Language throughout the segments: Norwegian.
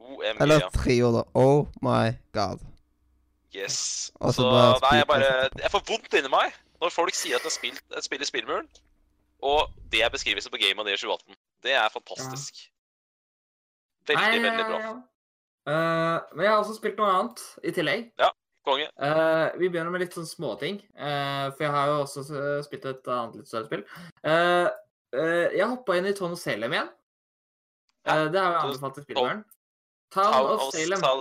OMG, Eller tre ord, da. Oh my god. Yes. Og så Altså, nei, jeg bare Jeg får vondt inni meg når folk sier at jeg har spilt, et spill i spillmuren, og det er beskrivelsen på Game of the Year 2018. Det er fantastisk. Veldig, Nei, veldig bra. ja, ja. Uh, men jeg har også spilt noe annet i tillegg. Ja, Konge. Uh, vi begynner med litt sånn småting, uh, for jeg har jo også spilt et annet litt større spill. Eh, eh, jeg hoppa inn i Tono of Salem igjen. Ja, Eh, det har jeg anbefalt i spillmuren. Town Town of Salem. Sal...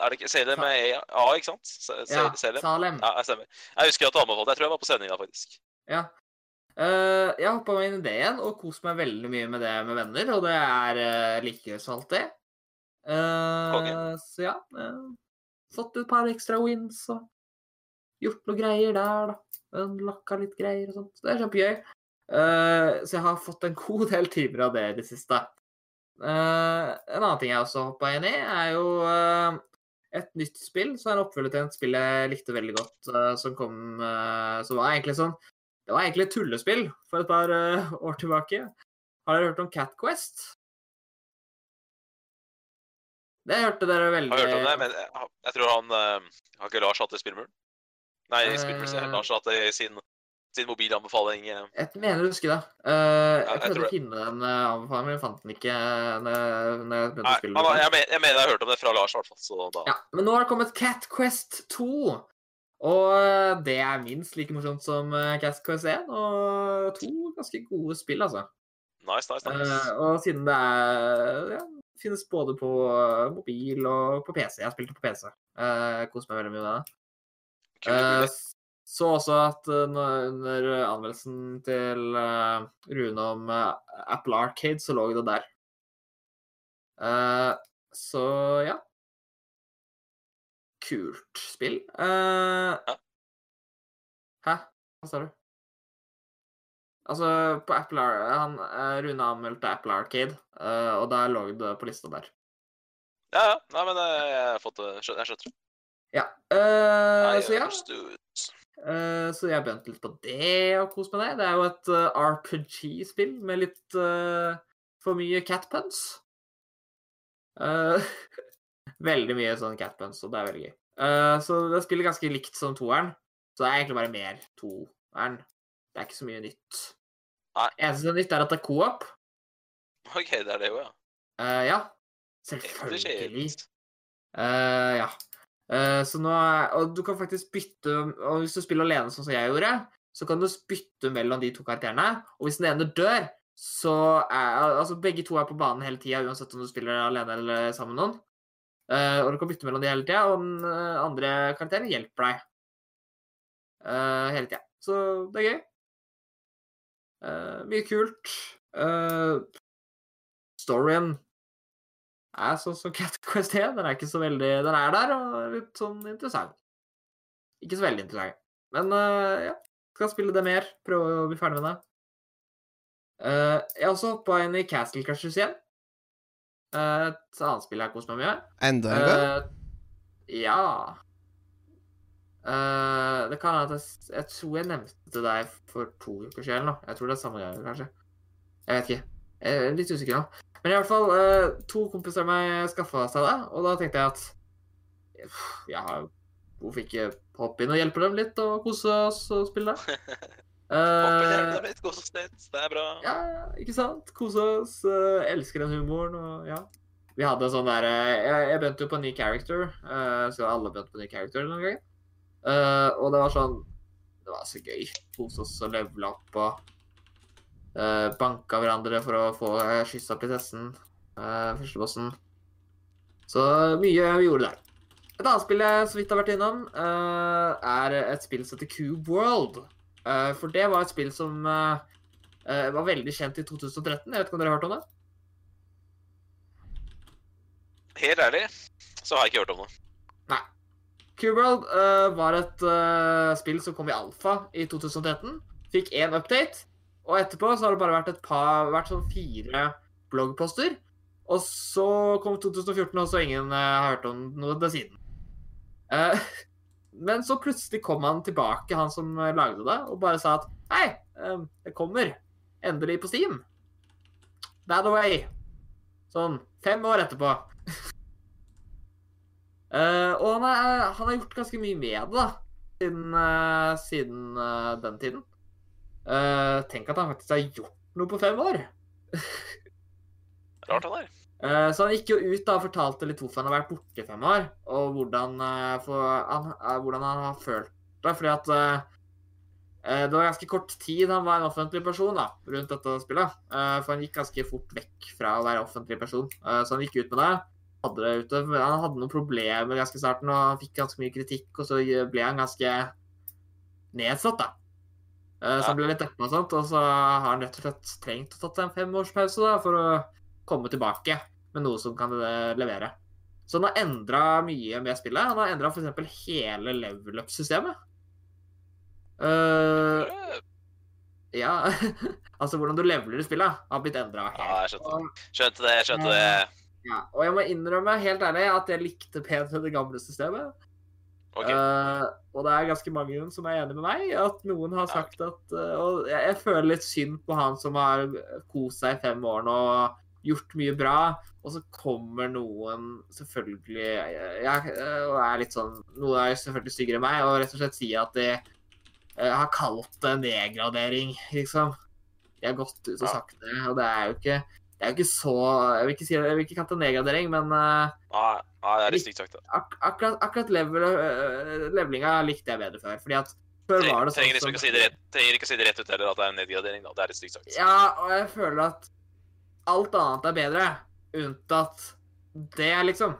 Er det ikke Salem med A, ikke sant? Sa- Ja, Salem? Salem. Ja, jeg stemmer. Jeg husker at du anbefalte Jeg tror jeg var på sendinga, faktisk. Ja. Uh, jeg hoppa meg inn i det igjen og kost meg veldig mye med det med venner, og det er uh, like salt, alt det. Uh, så ja. Uh, fått et par ekstra wins og gjort noe greier der, da. Lakka litt greier og sånt. Så det er kjempegøy. Uh, så jeg har fått en god del timer av det i det siste. Eh, en annen ting jeg også hoppa inn i, er jo uh, et nytt spill. som er oppfølger til et spill jeg likte veldig godt, uh, som kom Som var egentlig sånn det var egentlig et tullespill for et par år tilbake. Har dere hørt om Cat Quest? Det hørte dere veldig Har hørt om det, men jeg, jeg tror han Har ikke Lars hatt det i spillmuren? Nei, i spillmuren. Lars hatt det i sin, sin mobilanbefaling. eh. Jeg mener å huske det. Uh, jeg prøvde tror å finne den uh, anbefalingen, men jeg fant den ikke uh, når, når jeg begynte Nei, å spille. han, jeg, men- jeg mener jeg har hørt om det fra Lars, i hvert fall. Ja, men nå har det kommet Cat Quest 2. Og eh, det er minst like morsomt som eh, Cat Quest 1. Og to ganske gode spill, altså. Nice, nice, nice. Uh, og siden det er ja, finnes både på eh, mobil og på PC. Jeg spilte på PC. Uh, Koser meg veldig mye med det. Eh, kule. s- så også at eh, under anmeldelsen til eh, Rune om eh, Apple Arcade, så lå det der. Så ja. Kult spill. Hæ? Hva sa du? Altså, på Apple han, Rune anmeldte Apple Arcade, og der lå det på lista der. Ja, ja. Nei, men jeg har fått det. Jeg skjønner det. Ja. Uh, så ja. Eh, så jeg begynte litt på det og kost med det. Det er jo et eh, RPG-spill med litt eh, for mye cat puns. Eh, veldig mye sånn catpuns, og det er veldig gøy. Så det spiller ganske likt som toeren. Så det er egentlig bare mer toeren. Det er ikke så mye nytt. Nei. Eneste nytt, er at det er co-op. OK, det er det jo, ja. Uh, ja. Selvfølgelig. Eh, ja. Eh, så nå Og du kan faktisk bytte Og hvis du spiller alene, sånn som jeg gjorde, så kan du bytte mellom de to karakterene. Og hvis den ene dør, så er Altså, begge to er på banen hele tida, uansett om du spiller alene eller sammen med noen. Eh, og du kan bytte mellom de hele tida, og den eh, andre karakteren hjelper deg hele tida. Så det er gøy. Mye kult. Storyen er sånn som Cat Quest 1. Den er ikke så veldig Den er der og er litt sånn interessant. Ikke så veldig interessant. Men uh, ja, skal spille det mer. Prøve å bli ferdig med det. Uh, jeg har også hoppa inn i Castle Crashers igjen. Uh, et annet spill jeg har kost meg med. Enda en gang? Ja Det kan hende at jeg, jeg tror jeg nevnte det deg for to uker siden. noe. Jeg tror det er samme gang, kanskje. Jeg vet ikke. Jeg er litt usikker nå. Men i hvert fall, eh, to kompiser av meg skaffa seg det, og da tenkte jeg at ja, hvorfor ikke hoppe inn og hjelpe dem litt og kose oss og spille? Hoppe hjelpe dem litt, kose oss litt. Det er bra. ja, ikke sant? Kose oss. eh, elsker den humoren og ja. Vi hadde sånn der eh, Jeg, jeg begynte jo på en ny character, eh, så alle begynte på en ny character noen gang. Eh, og det var sånn Det var så gøy. Kose oss og levele opp og uh, banka hverandre for å få uh, skyssa prinsessen. Uh, Førstebossen. Så mye vi gjorde der. Et annet spill jeg så vidt har vært innom, uh, er et spill som heter Cube World. Uh, for det var et spill som eh, eh, var veldig kjent i 2013. Jeg vet ikke om dere har hørt om det? Helt ærlig så har jeg ikke hørt om det. Cubeworld uh, var et eh, spill som kom i alfa i 2013. Fikk én update, og etterpå så har det bare vært et par, vært sånn fire bloggposter. Og så kom 2014, og så ingen uh, har hørt om noe det siden. Uh, men så plutselig kom han tilbake, han som eh, lagde det, og bare sa at Hei, eh, det kommer. Endelig på Steam. By the way. Sånn fem år etterpå. uh, og han, er, han har gjort ganske mye med det, da. Siden, siden den tiden. Eh, tenk at han faktisk har gjort noe på fem år. Rart han er. Uh, så han gikk jo ut da og fortalte litt hvorfor han har vært borte i fem år, og hvordan, uh, for han, hvordan han har følt det. Fordi at det var ganske kort tid han var en offentlig person da, rundt dette spillet. For han gikk ganske fort vekk fra å være offentlig person. Så han gikk ut med det. Hadde det ute. Han hadde noen problemer ganske i starten, og han fikk ganske mye kritikk, og så ble han ganske nedsatt, da. Eh, Så han ble litt deppa og så har han rett og slett trengt å tatt en femårspause da, for å komme tilbake med noe som kan eh, levere. Så han har endra mye med spillet. Han har endra f.eks. hele level up-systemet. Eh, Eh, ja Altså hvordan du leveler i spillet, har blitt endra Ja, jeg skjønte Skjønte det, jeg skjønte det. ja, og jeg må innrømme helt ærlig at jeg likte bedre det gamle systemet. Eh, og det er ganske mange som er enig med meg. At noen har sagt at uh, Og jeg, jeg føler litt synd på han som har kost seg i fem år nå og gjort mye bra. Og så kommer noen selvfølgelig jeg, og er litt sånn Noe er selvfølgelig styggere enn meg, og rett og slett sier at de uh, har kalt det nedgradering, liksom. De har gått ut og sagt det, og det er jo ikke det er ikke så Jeg vil ikke, si, jeg vil ikke kalle det nedgradering, men eh, Nei, nei, det er litt stygt sagt. ak akkurat, akkurat level, øh, levelinga likte jeg bedre før. Fordi at før var Trenger, det sånn trenger liksom ikke å si det rett, trenger ikke si det rett ut heller, at det er en nedgradering. da. Det er litt stygt sagt. Ja, og jeg føler at alt annet er bedre, unntatt det, liksom.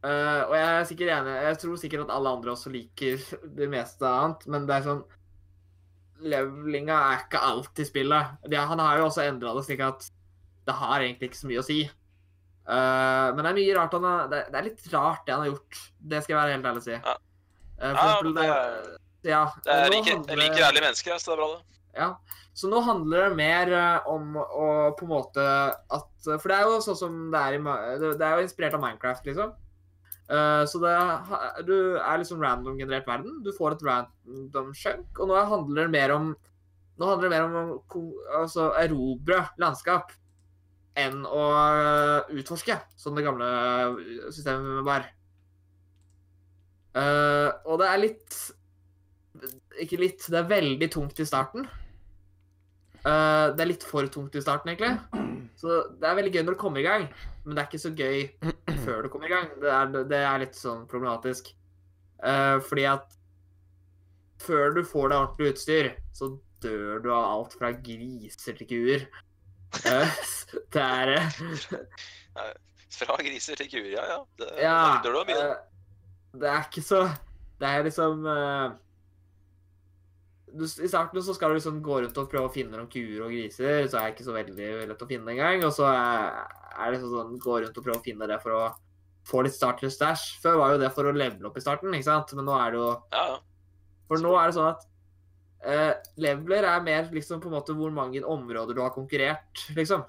Uh, og jeg er sikkert enig Jeg tror sikkert at alle andre også liker det meste annet, men det er sånn Levelinga er ikke alt i spillet. Ja, han har jo også endra det slik at det har egentlig ikke så mye å si. Uh, men det er mye rart han har det, det er litt rart det han har gjort. Det skal jeg være helt ærlig og si. Ja. Uh, for Ja, eksempel, det er- ja, Det er like, handler- like ærlige mennesker, så det er bra, det. ja. Så nå handler det mer eh, om å på en måte at For det er jo sånn som det er i Det er jo inspirert av Minecraft, liksom. Uh, så det du er liksom random-generert verden. Du får et random chunk, og nå handler det mer om Nå handler det mer om å altså, erobre landskap enn å utforske, som det gamle systemet var. Uh, og det er litt Ikke litt, det er veldig tungt i starten. Uh, det er litt for tungt i starten, egentlig. Så det er veldig gøy når du kommer i gang, men det er ikke så gøy før du kommer i gang. Det er, det er litt sånn problematisk. Uh, fordi at før du får deg ordentlig utstyr, så dør du av alt fra griser til kuer. Det er eh, Fra griser til kuer, ja, ja. Det, Ja. det mye. eh, det er ikke så Det er liksom uh, du, I starten så skal du liksom gå rundt og prøve å finne noen kuer og griser, så er det ikke så veldig lett å finne engang. Og så er, er det sånn gå rundt og prøve å finne det for å få litt starter stæsj. Før var jo det for å levele opp i starten, ikke sant? Men nå er det jo Ja, ja. For nå er det sånn at eh, leveler er mer liksom på en måte hvor mange områder du har konkurrert, liksom.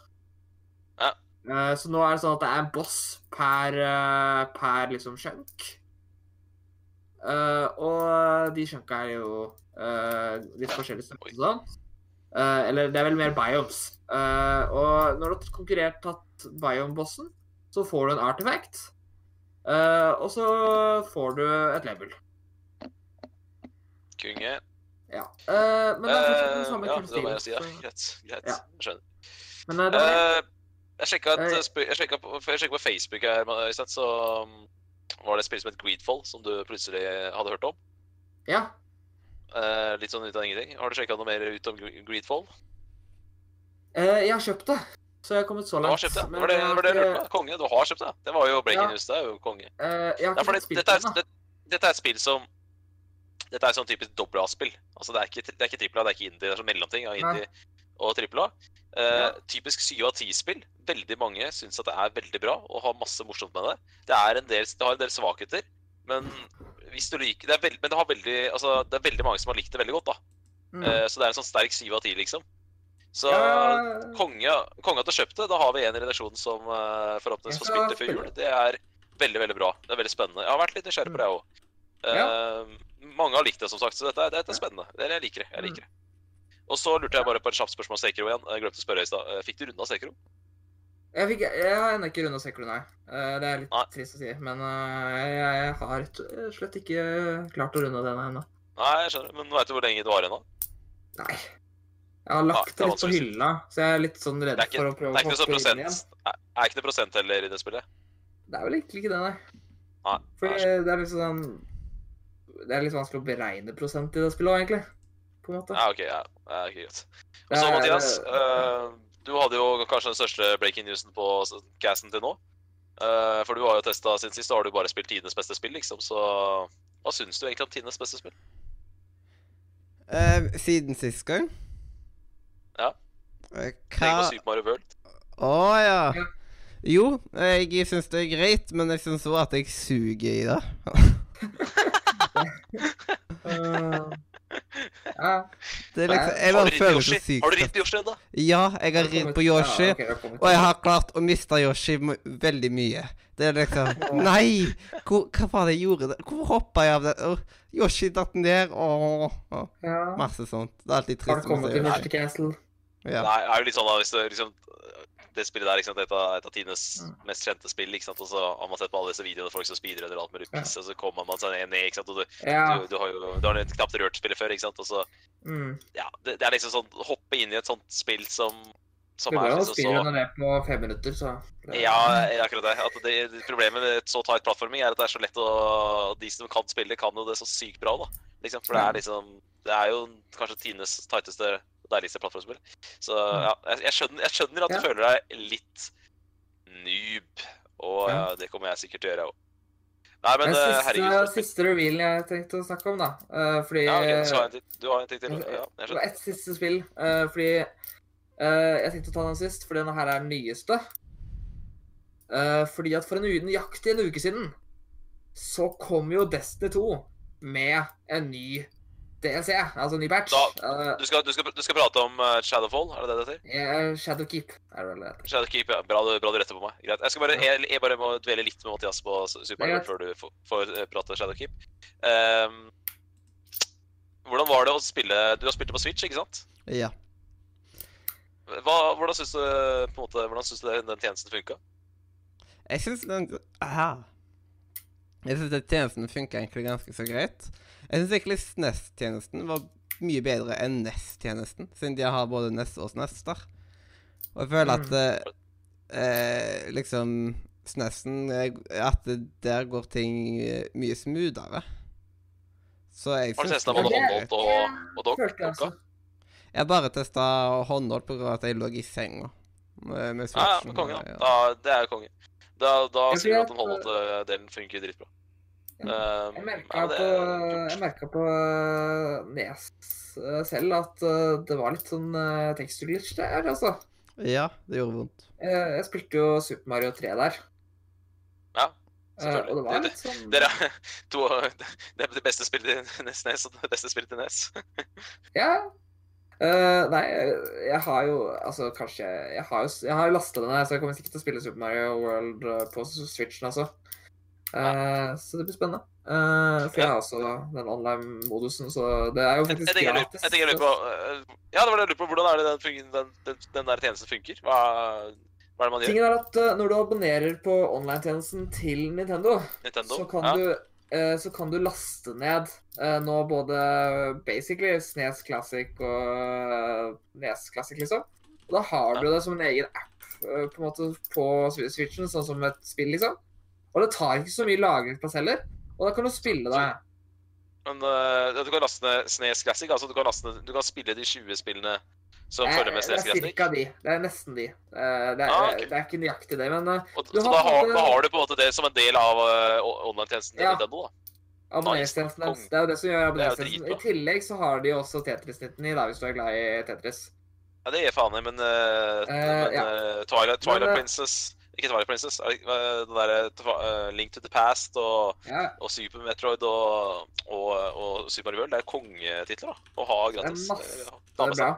Ja. Uh, så nå er det sånn at det er en boss per, uh, per liksom skjønk. Og de skjønka er jo litt forskjellige størrelser og sånn. Eller det er vel mer biomes. Og når du har konkurrert tatt biome-bossen, så får du en artifact. Og så får du et level. Kunge. Ja. Uh, men det er fortsatt den samme uh, ja, det var jeg si. Ja. Greit. greit. Ja. Jeg skjønner. Men eh, det var. Eh, jeg sjekka på, på Facebook her, så um, var det et spill som het Greedfall, som du plutselig hadde hørt om. Ja. Uh, litt sånn ut av ingenting. Har du sjekka noe mer ut om Greedfall? Uh, jeg har kjøpt det, så jeg har kommet så Du har kjøpt det? men Var det var det lurt på? Konge, du har kjøpt det? Det var jo breaking Ja. news. Det er jo konge. Uh, jeg har Ja, ikke for fått det, dette, er, det, dette er et spill som Dette er sånn typisk dobbel A-spill. Altså, det er ikke, det er ikke trippel A, det er ikke indie. Det er sånn mellomting av indie og trippel A. Uh, Ja. Typisk syv av ti-spill. Veldig mange syns at det er veldig bra og har masse morsomt med det. Det, er en del, det har en del svakheter, men hvis du liker det veld, Men det, har veldig, altså, det er veldig mange som har likt det veldig godt, da. Mm. Uh, så det er en sånn sterk syv av ti, liksom. Så Ja, konge, konge at du kjøpte. Da har vi en i redaksjonen som uh, forhåpentligvis får spilt det før jul. Det er veldig, veldig bra. Det er veldig spennende. Jeg har vært litt nysgjerrig på det, jeg òg. Ja. Mange har likt det, som sagt, så dette, dette er spennende. Det, jeg liker det. jeg liker det. Og så lurte jeg bare på et kjapt spørsmål om Sekiro igjen. Jeg glemte å spørre i stad. Eh, Fikk du runda Sekiro? Jeg, fikk, jeg har ennå ikke runda Sekro, nei. Eh, Det er litt Nei. trist å si, men eh, jeg, har rett og slett ikke klart å runde den ennå. Nei, jeg skjønner. Men veit du hvor lenge det var ennå? Nei. Jeg har lagt det det litt på hylla, så jeg er litt sånn redd ikke, for å prøve å hoppe inn igjen. prosent Er ikke noe prosent heller i det spillet? Det er vel egentlig ikke det, nei. Nei. For det er litt sånn Det er litt vanskelig å beregne prosent i det spillet òg, egentlig. På en måte. Ja, OK. Ja, ja ok, greit. Og så, er- Mathias, uh, du hadde jo kanskje den største breaking newsen på casten til nå. Uh, for du har jo testa siden sist, da har du bare spilt tidenes beste spill, liksom. Så hva syns du egentlig om tidenes beste spill? Uh, siden sist gang? Ja. Eh, Tenk på Hva Super Mario World. Å ja. Ja. Jo, jeg syns det er greit, men jeg syns òg at jeg suger i det. Eh, ja. Det er liksom, Jeg bare føler så sykt Har du ridd Yoshi ennå? Ja, jeg har ridd på Yoshi, Ja, okay, og jeg har klart å miste Yoshi veldig mye. Det er liksom Nei! Hvor, hva var det jeg gjorde? der? Hvorfor hoppa jeg av det? Oh, Yoshi datt ned. Åh, Oh, ja. masse sånt. Det er alltid Har du kommet til Yoshi. Castle? Ja. Nei, det er jo litt sånn da, hvis det liksom Det spillet der ikke sant, et av, et av tidenes Mm. mest kjente spill. ikke sant, Og så har man sett på alle disse videoene folk som speedrunner alt rupis, Ja. og så kommer man seg ned, ikke sant, og du, Ja. du, du har jo du har knapt rørt spillet før, ikke sant, og så Mm. Ja, det, det er liksom sånn Hoppe inn i et sånt spill som som Det går jo å spille så under det på fem minutter, så Ja, akkurat det. At det, det Problemet med et så tight plattforming er at det er så lett å De som kan spille, kan jo det så sykt bra, da. Liksom, for det er liksom Det er jo kanskje tidenes tighteste og deiligste plattformspill. Så ja, jeg, jeg, skjønner, jeg skjønner at du Ja. føler deg litt noob, og Ja. ja, det kommer jeg sikkert til å gjøre, òg. Nei, men eh, siste, herregud. Det siste revealen jeg tenkte å snakke om, da. Uh, fordi Ja, okay, så har en. Du har en ting til? Ja, jeg Det skjønner. ett siste spill. Uh, fordi uh, Jeg tenkte å ta den sist, fordi denne her er den nyeste. Eh, fordi at for en nøyaktig en uke siden så kom jo Destiny 2 med en ny DLC, altså ny batch. Da- Du skal, du, skal, du skal prate om eh, Shadowfall, er det det det heter? Eh, Shadowkeep er det vel det heter. Shadowkeep, ja. Bra, du- bra du retter på meg. Greit. Jeg, skal bare, jeg, jeg bare må dvele litt med Mathias på Super Mario før du får, eh, prate Shadowkeep. Um, hvordan var det å spille Du har spilt det på Switch, ikke sant? ja. Hva, hvordan syns du, på en måte, hvordan syns du den tjenesten funka? Jeg syns den Aha. Jeg syns tjenesten funka egentlig ganske så greit. Jeg syns egentlig SNES-tjenesten var mye bedre enn NES-tjenesten, siden de har både NES og SNES der. Og jeg føler at mm. eh, liksom SNES-en eh, At der går ting eh, mye smoothere. Så jeg Har du syns testa både håndholdt og, og dokk? Jeg altså. Jeg bare testa håndholdt pga. at jeg lå i senga. Med, med Ja, ja, kongen, da. ja. da. Det er konge. Da, da sier du at den at, håndholdte delen funker dritbra. Ja. Ehm, Jeg merka ja, det på, på eh, Nes eh, selv at eh, det var litt sånn uh, teksturglitch der, altså. ja, det gjorde vondt. Jeg, jeg spilte jo Super Mario 3 der. Ja, eh, selvfølgelig. og det var litt sånn Dere er to Det er det beste spillet til Nesnes og det beste spillet til Nes. Ja. Eh, nei, jeg har jo Altså, kanskje Jeg har jo jeg har lasta den her, så jeg kommer sikkert til å spille Super Mario World eh, på Switchen, altså. Eh, så det blir spennende. Uh, for jeg har også den online-modusen, så det er jo jeg, faktisk jeg, gratis. jeg jeg lurer på Ja, det var det jeg lurte på. Hvordan er det den, den, den, den der tjenesten funker? Hva, hva er det man gjør? Tingen er at når du abonnerer på online-tjenesten til Nintendo, Nintendo? så kan, ja. du, så kan du laste ned eh, nå både basically Snes Classic og eh, Nes Classic, liksom. Og da har du det som en egen app eh, på en måte på Switchen, sånn som et spill, liksom. Og det tar ikke så mye lagringsplass heller. Og da kan du spille det. Men uh, du kan laste ned Snes Classic. Altså du kan, ned, du kan spille de 20 spillene som følger med det er de. Det er nesten de. Eh, det, er, Ah, okay. det er ikke nøyaktig det, men eh, Og, Du så har da har, da har du på en måte det som en del av uh, online-tjenesten Ja. Nintendo. da. abonneringstjenesten deres. Det er jo det som gjør er abonneringstjenesten. I tillegg så har de også Tetris-99, da, hvis du er glad i Tetris. Ja, det gir faen i, men, øh, men ja. Twilight, Twilight Men, Princess Ikke Twilight Princess, den derre øh, Link to the Past og Ja, og Super Metroid og, og, og Super Mario World. Det er kongetitler da, å ha det er gratis. masse. Det er bra.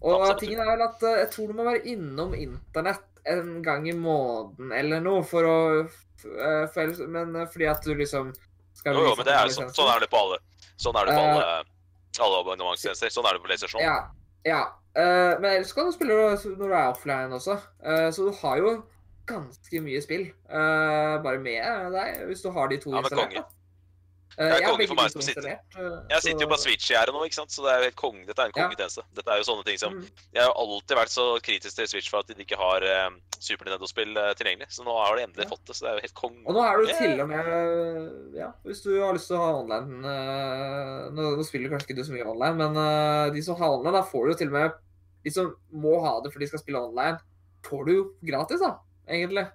Og Absolutt. tingen er vel at eh, jeg tror du må være innom internett en gang i måneden eller noe for å f- eh, for Men eh, fordi at du liksom skal Jo, jo, men det er, sånn, sånn er det på alle Sånn er det på alle, alle abonnementstjenester. Sånn er det på PlayStation. Ja, Ja. men ellers kan du spille når du er offline også. Så du har jo ganske mye spill bare med deg, hvis du har de to Ja, men installert. konge. da. Eh, Det er konge for meg som sitter- eh, Jeg sitter jo på Switch-gjerdet nå, ikke sant? så det er jo helt konge. Dette er en kongetjeneste. Dette er jo sånne ting som Mm. Jeg har jo alltid vært så kritisk til Switch for at de ikke har eh, Super Nintendo-spill eh, tilgjengelig. Så nå har de endelig fått det, så det er jo helt konge. Og nå er du til og med Ja, hvis du har lyst til å ha online eh, nå, nå spiller kanskje ikke du så mye online, men eh, de som har online, da får du jo til og med De som må ha det for de skal spille online, får du jo gratis, da, egentlig.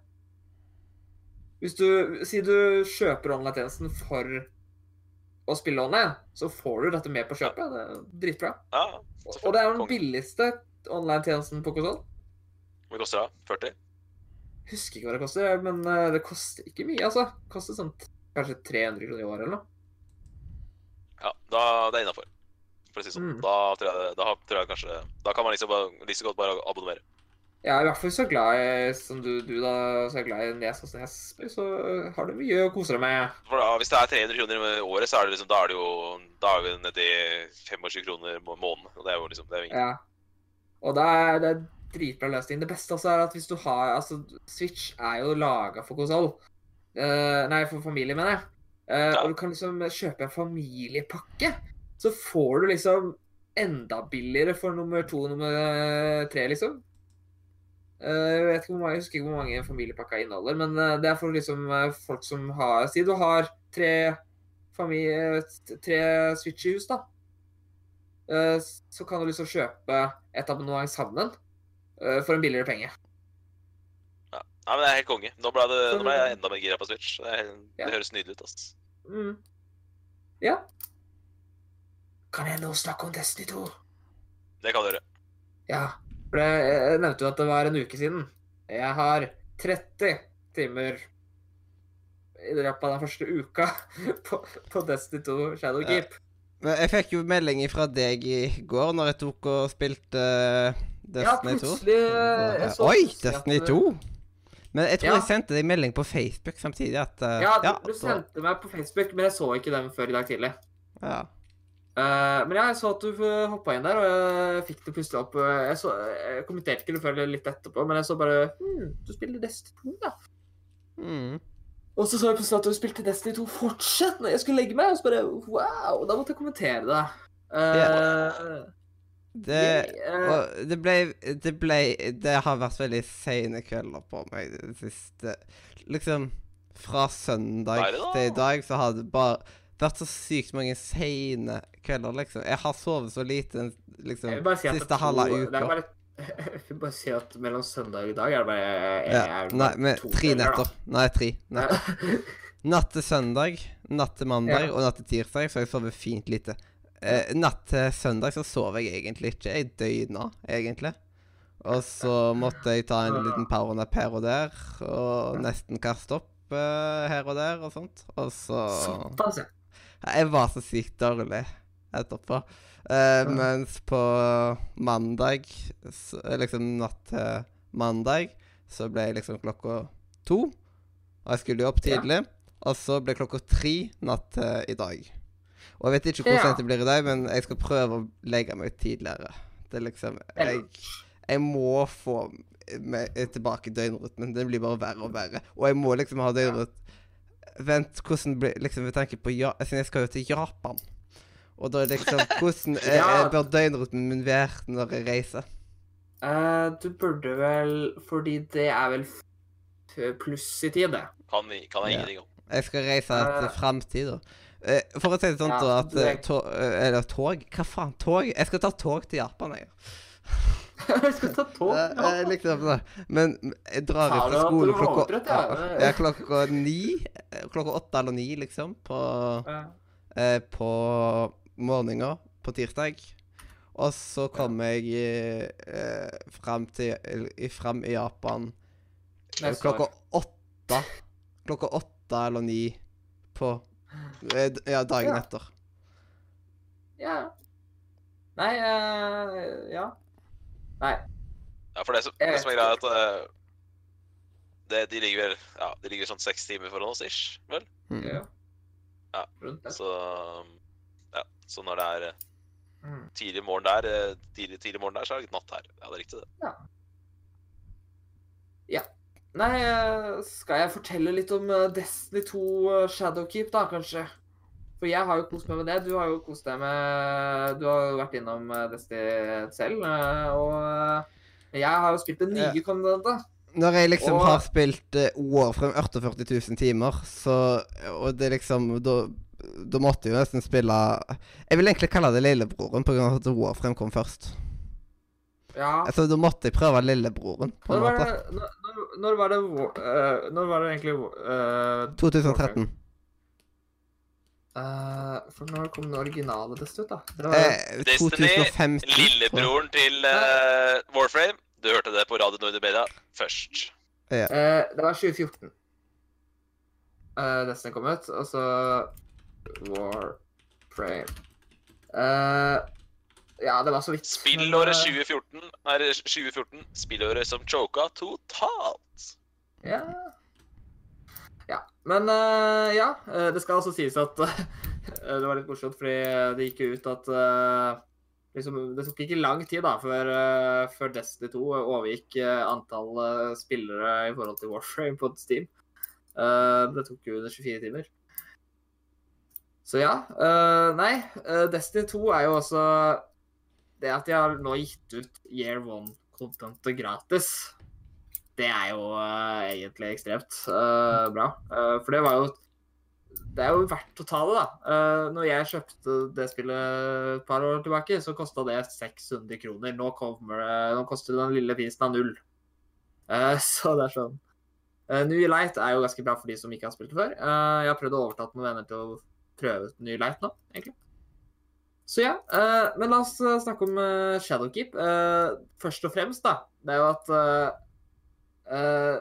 Hvis du Si du kjøper online-tjenesten for spille online, så får du dette med på kjøpet. Det er dritbra. Ja, Og det er den billigste online-tjenesten på konsoll. Hvor koster det? 40? Husker ikke hva det koster, men eh, det koster ikke mye, altså. Det koster sånn kanskje 300 kroner i året eller noe. Ja, da det er innafor. For å si sånn. Mm. Da, tror jeg, da tror jeg kanskje Da kan man liksom bare, liksom godt bare abonnere. Jeg er i hvert fall så glad i, som du, du da, så er glad i Nes og Snes, så har du mye å kose deg med. For da, Hvis det er 300 kroner i året, så er det liksom, da er det jo Da er vi nedi 25 kroner i måneden. Og det er jo liksom Det er jo. Ja. Og det er, det er dritbra løsning. Det beste også er at hvis du har Altså, Switch er jo laga for konsoll. Uh, nei, for familie, mener jeg. Uh, Ja. Og du kan liksom kjøpe en familiepakke. Så får du liksom enda billigere for nummer to og nummer tre, liksom. Eh, Jeg vet ikke hvor mange, jeg husker ikke hvor mange familiepakka inneholder, men eh, det er for liksom eh, folk som har Si du har tre, familie, tre Switch i hus, da. Så kan du liksom kjøpe et abonnement sammen for en billigere penge. Nei, men det er helt konge. Nå ble, det, Så- nå ble jeg enda mer gira på Switch. Det, er, Ja. det høres nydelig ut. altså. Mm. Ja. Kan jeg nå snakke om Destiny 2? Det kan du gjøre. Ja. For jeg nevnte jo at det var en uke siden. Jeg har 30 timer i løpet av den første uka på, på Destiny 2 Shadowkeep. Men jeg fikk jo melding fra deg i går når jeg tok og spilte eh, Destiny 2. Ja, plutselig eh, jeg så Oi, Destiny 2! Men jeg tror Ja. jeg sendte deg melding på Facebook samtidig at Uh, Ja, du, ja, du sendte meg på Facebook, men jeg så ikke den før i dag tidlig. ja. Eh, men ja, jeg så at du hoppa inn der, og jeg fikk det plutselig opp. eh, Jeg, så, jeg kommenterte ikke det før litt etterpå, men jeg så bare hm, Du spiller Destiny 2, da. Mm. Og så så jeg plutselig at du spilte Destiny 2 fortsatt når jeg skulle legge meg. Og så bare wow! Da måtte jeg kommentere det. Eh, Det, og det ble Det ble Det har vært veldig seine kvelder på meg det siste. Liksom Fra søndag til i dag så har det bare vært så sykt mange seine kvelder, liksom. Jeg har sovet så lite liksom, si siste er halve det er uka. bare, Jeg vil bare si at mellom søndag og i dag er det bare jeg, Ja. er det Nei, med to tre netter. Nei, tre. Netter. Natt til søndag, natt til mandag Ja. og natt til tirsdag så har jeg sovet fint lite. Eh, natt til søndag så sov jeg egentlig ikke. Jeg døgna, egentlig. Og så måtte jeg ta en liten powernap her og der, og nesten kaste opp eh, her og der og sånt. Og så Såpass, ja. Jeg var så sykt dårlig etterpå. Eh, mens på mandag, så, liksom natt til mandag, så ble jeg liksom klokka to. Og jeg skulle jo opp Ja. tidlig. Og så ble klokka tre natt til i dag. Og jeg vet ikke hvor Ja. sent det blir i dag, men jeg skal prøve å legge meg tidligere. Det er liksom Jeg, jeg må få meg tilbake døgnrytmen. Den blir bare verre og verre. Og jeg må liksom ha døgnrytmen Vent, hvordan blir Liksom, jeg tenker på ja, Siden jeg skal jo til Japan. Og da er liksom Hvordan eh, Ja. bør døgnruten min være når jeg reiser? Eh, du burde vel Fordi det er vel pluss i tid, det. Kan, vi- kan jeg Ja. ingenting om. Jeg skal reise til uh, framtida. Eh, for å si det sånn, Ja, da, at er- eh, eh, Eller tog? Hva faen? Tog? Jeg skal ta tog til Japan, jeg. Jeg skal ta tog. Ja. Jeg, jeg likte det. Men jeg drar ifra skolen klokka ja. klokka ni. eh, Klokka åtte eller ni, liksom, på Ja. eh, på morgenen på tirsdag. Og så kom jeg eh, fram, til, i, fram i Japan eh, Neste klokka åtte. Klokka åtte eller ni på eh, Ja, dagen Ja. etter. Ja. Nei uh, Ja. Nei. Ja, for det som, det som er greia, er at eh, det, de ligger vel ja, de ligger sånn seks timer foran oss, ish. Vel? Mm. Ja. Ja. Så ja, så når det er eh, Mm. tidlig morgen der, eh, tidlig, tidlig morgen der, så er det natt her. Ja, det er riktig, det. Ja. Nei, eh, skal jeg fortelle litt om Destiny 2 eh, Shadowkeep, da, kanskje? For jeg har jo kost meg med det. Du har jo kost deg med Du har jo vært innom Desti Destiny selv, eh, og eh, jeg har jo spilt det nye Ja. kontinentet. Når jeg liksom Og- har spilt uh, Warframe 48 000 timer, så Og det liksom Da, da måtte jeg jo nesten spille Jeg vil egentlig kalle det lillebroren, av at Warframe kom først. Ja. Altså, Da måtte jeg prøve lillebroren, på Når en var måte. det, når, når- var det eh, Når var det egentlig uh, 2013. For når kom den originale Destiny ut, da? Det var, Eh, Destiny, 2015. tror jeg. Lillebroren til uh, Warframe. Du hørte det på Radio Nord først. først. eh, det var 2014 uh, Destiny kom ut, og så Warframe Eh, Ja, det var så vidt. Spillåret men, eh, 2014 er 2014. Spillåret som choka totalt. Ja. ja. Men eh, ja, eh, det skal altså sies at eh, det var litt morsomt, fordi det gikk jo ut at liksom, Det tok ikke lang tid da, før, før Destiny 2 overgikk antall spillere i forhold til Warframe på Steam. Det tok jo under 24 timer. Så ja. nei, Destiny 2 er jo også Det at de har nå gitt ut Year One-contentet gratis det er jo uh, egentlig ekstremt uh, bra. Uh, for det var jo Det er jo verdt å ta det, da. Når jeg kjøpte det spillet et par år tilbake, så kosta det 600 kroner. Nå, kommer, det- nå koster den lille prisen av null. Så det er sånn New Light er jo ganske bra for de som ikke har spilt det før. Jeg har prøvd å overtale noen venner til å prøve ut New Light nå, egentlig. Så ja. men la oss snakke om Shadowkeep. Først og fremst, da. Det er jo at eh,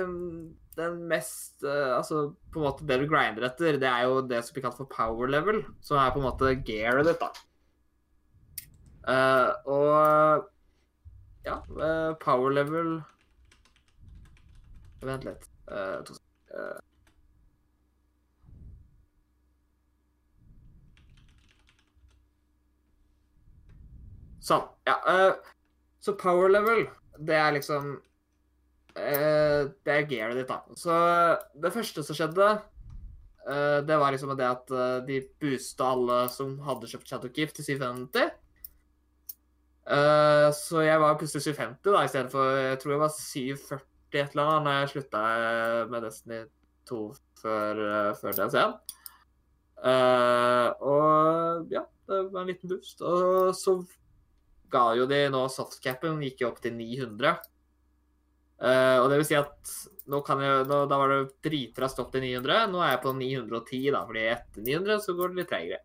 um, den mest uh, Altså, på en måte det du grinder etter, det er jo det som blir kalt for power level, som er på en måte gearet ditt, da. Uh, og ja, power level Vent litt. To. Sånn. Ja. så power level, det er liksom eh, Det er gearet ditt, da. Så det første som skjedde, eh, det var liksom det at eh, de boosta alle som hadde kjøpt Shadowkeep, til 750. Eh, så jeg var plutselig 750 da, i stedet for Jeg tror jeg var 740 et eller annet når jeg slutta med Destiny 2 før, uh, før DLC-en. Eh, og ja, det var en liten boost. Og så ga jo de nå softcapen gikk jo opp til 900. Eh, og det vil si at nå kan jeg, nå, da var det dritraskt opp til 900. Nå er jeg på 910, da, fordi etter 900 så går det litt treigere.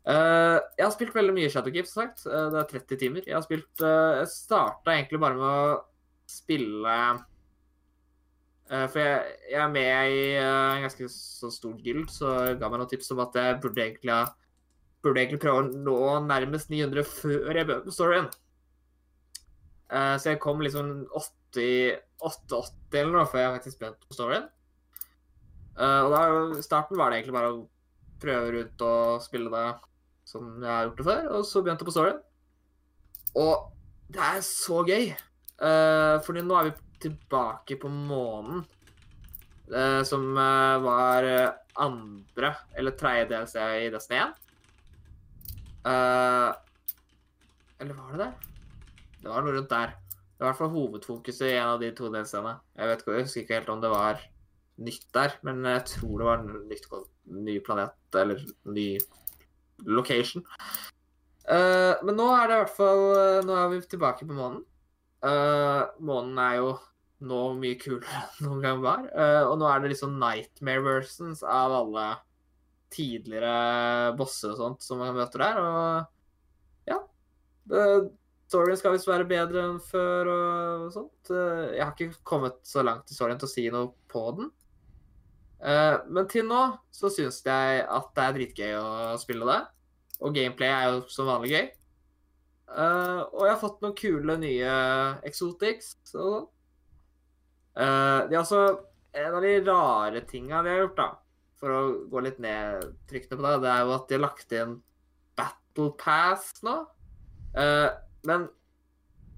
Uh, jeg har spilt veldig mye Shadowkeep, som sagt. Uh, det er 30 timer. Jeg har spilt uh, Jeg starta egentlig bare med å spille eh, For jeg, jeg er med i eh, en ganske så stor guild, så jeg ga meg noen tips om at jeg burde egentlig Burde egentlig prøve å nå nærmest 900 før jeg begynte på storyen. Eh, så jeg kom liksom 80 880 eller noe før jeg faktisk begynte på storyen. Uh, og i starten var det egentlig bare å prøve rundt og spille det som jeg har gjort det før, og så begynte på storyen. Og det er så gøy. Uh, fordi nå er vi tilbake på månen. Uh, som uh, var andre eller tredje DLC i Destiny 1. Uh, eller var det det? Det var noe rundt der. Det var i hvert fall hovedfokuset i en av de to DLC-ene. Jeg vet ikke, jeg husker ikke helt om det var nytt der, men jeg tror det var nytt, ny planet eller ny location. Uh, men nå er det i hvert fall eh, Nå er vi tilbake på månen. Uh, månen er jo nå mye kulere enn noen gang var. Uh, og nå er det liksom nightmare versions av alle tidligere bosser og sånt som man møter der. Og ja. Storyen skal visst være bedre enn før og sånt. Eh, jeg har ikke kommet så langt i storyen til å si noe på den. Eh, men til nå så syns jeg at det er dritgøy å spille det. Og gameplay er jo som vanlig gøy. Eh, og jeg har fått noen kule nye exotics og sånn. Det er altså en av de rare tinga de har gjort, da, for å gå litt ned trykkene på det, det er jo at de har lagt inn Battle Pass nå. Eh, men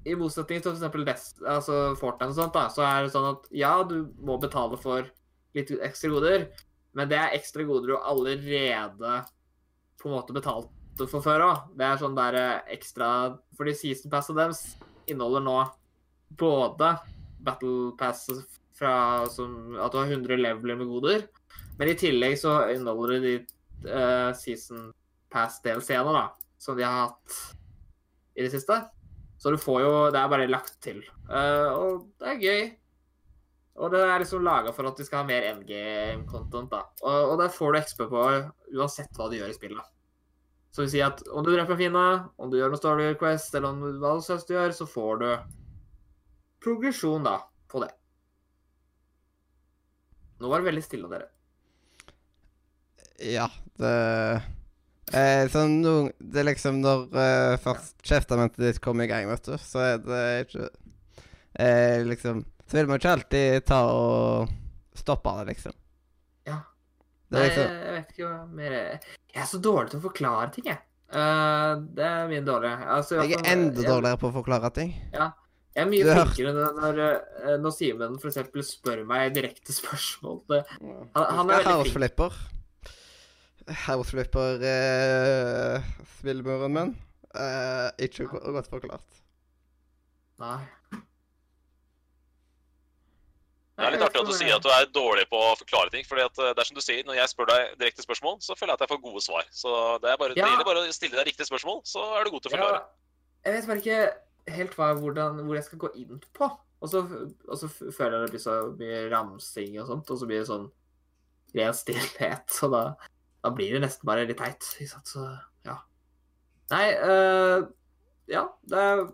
i motsetning til f.eks. Altså Fortnite og sånt, da, så er det sånn at ja, du må betale for litt ekstra goder, men det er ekstra goder du allerede på en måte betalte for før òg. Det er sånn der eh, ekstra Fordi Season Passet deres inneholder nå både Battle Pass fra som, at du har 100 leveler med goder, men i tillegg så inneholder de uh, Season Pass-DLC-ene, da, som de har hatt i det siste. Så du får jo Det er bare lagt til. Uh, og det er gøy. Og det er liksom laga for at du skal ha mer endgame-content, da. Og, og der får du XP på uansett hva du gjør i spillet. Så vi sier at om du dreper fiende, om du gjør noe Story Quest, eller om hva du synes du gjør, så får du progresjon, da, på det. Nå var det veldig stille, dere. Ja, det eh, sånn no, Det er liksom når eh, først kjeftamentet ditt kommer i gang, vet du, så er det ikke eh, Liksom Så vil man ikke alltid ta og stoppe det, liksom. Ja. Det Nei, er liksom jeg vet ikke hva mer Jeg er så dårlig til å forklare ting, jeg. Uh, det er mye dårligere. Altså, jeg, Jeg er enda dårligere på å forklare ting. Ja. Jeg er mye flinkere når, når, eh, når Simen f.eks. spør meg direkte spørsmål. Han- han er veldig flink. Flipper. House Flipper eh, spillmuren min. Eh, ikke go godt forklart. nei. Det er litt artig at du sier at du er dårlig på å forklare ting. fordi at eh, det er som du sier, Når jeg spør deg direkte spørsmål, så føler jeg at jeg får gode svar. Så Det er bare, Ja. det bare å stille deg riktige spørsmål, så er du god til å Ja, forklare. jeg vet bare ikke helt hva, hvordan, hvor jeg skal gå inn på. Og så, og så føler jeg det blir så mye ramsing og sånt, og så blir det sånn ren stillhet. Så da, da blir det nesten bare litt teit. Ikke sant? Så ja. Nei, uh, ja. Det er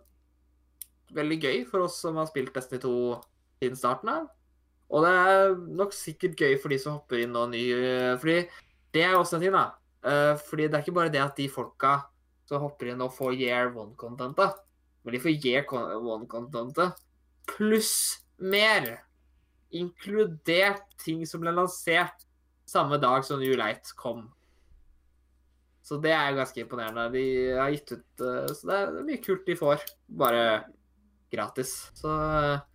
veldig gøy for oss som har spilt Destiny 2 siden starten av. Og det er nok sikkert gøy for de som hopper inn nå ny eh, Fordi det er også en ting, da. Uh, fordi det er ikke bare det at de folka som hopper inn og får year one-contentet, men de får year one-contentet pluss mer. Inkludert ting som ble lansert samme dag som New Light kom. Så det er ganske imponerende. De har gitt ut eh, Så det er, mye kult de får, bare gratis. Så eh,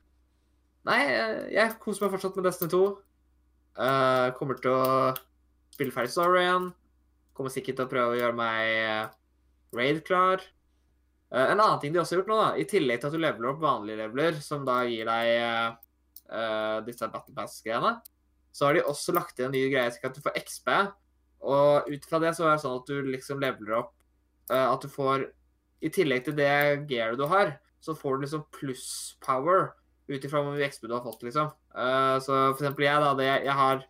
Nei, eh, jeg koser meg fortsatt med Destiny 2. Uh, kommer til å spille ferdig storyen. Kommer sikkert til å prøve å gjøre meg raid klar. Uh, en annen ting de også har gjort nå, da, i tillegg til at du leveler opp vanlige leveler, som da gir deg eh, disse Battle Pass-greiene, så har de også lagt inn en ny greie slik at du får XP. Og ut fra det så er det sånn at du liksom leveler opp uh, At du får I tillegg til det gearet du har, så får du liksom pluss power ut ifra hvor mye XP du har fått, liksom. Uh, så for eksempel jeg, da. Det, jeg har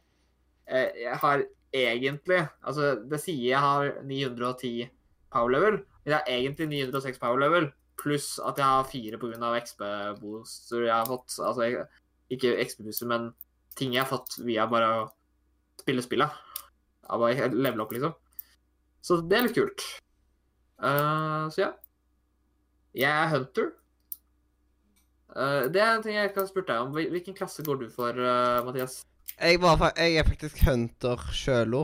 eh, Jeg har egentlig Altså, det sier jeg har 910 power level, men jeg har egentlig 906 power level, pluss at jeg har fire pga. XP-booster jeg har fått. Altså ikke XP-booster, men ting jeg har fått via bare å spille spillet. Ja, bare levele opp, liksom. Så det er litt kult. Uh, så ja. Jeg er hunter. Uh, det er en ting jeg har spurt deg om. Hvilken klasse går du for, uh, Mathias? Jeg, var, jeg er faktisk hunter sjøl.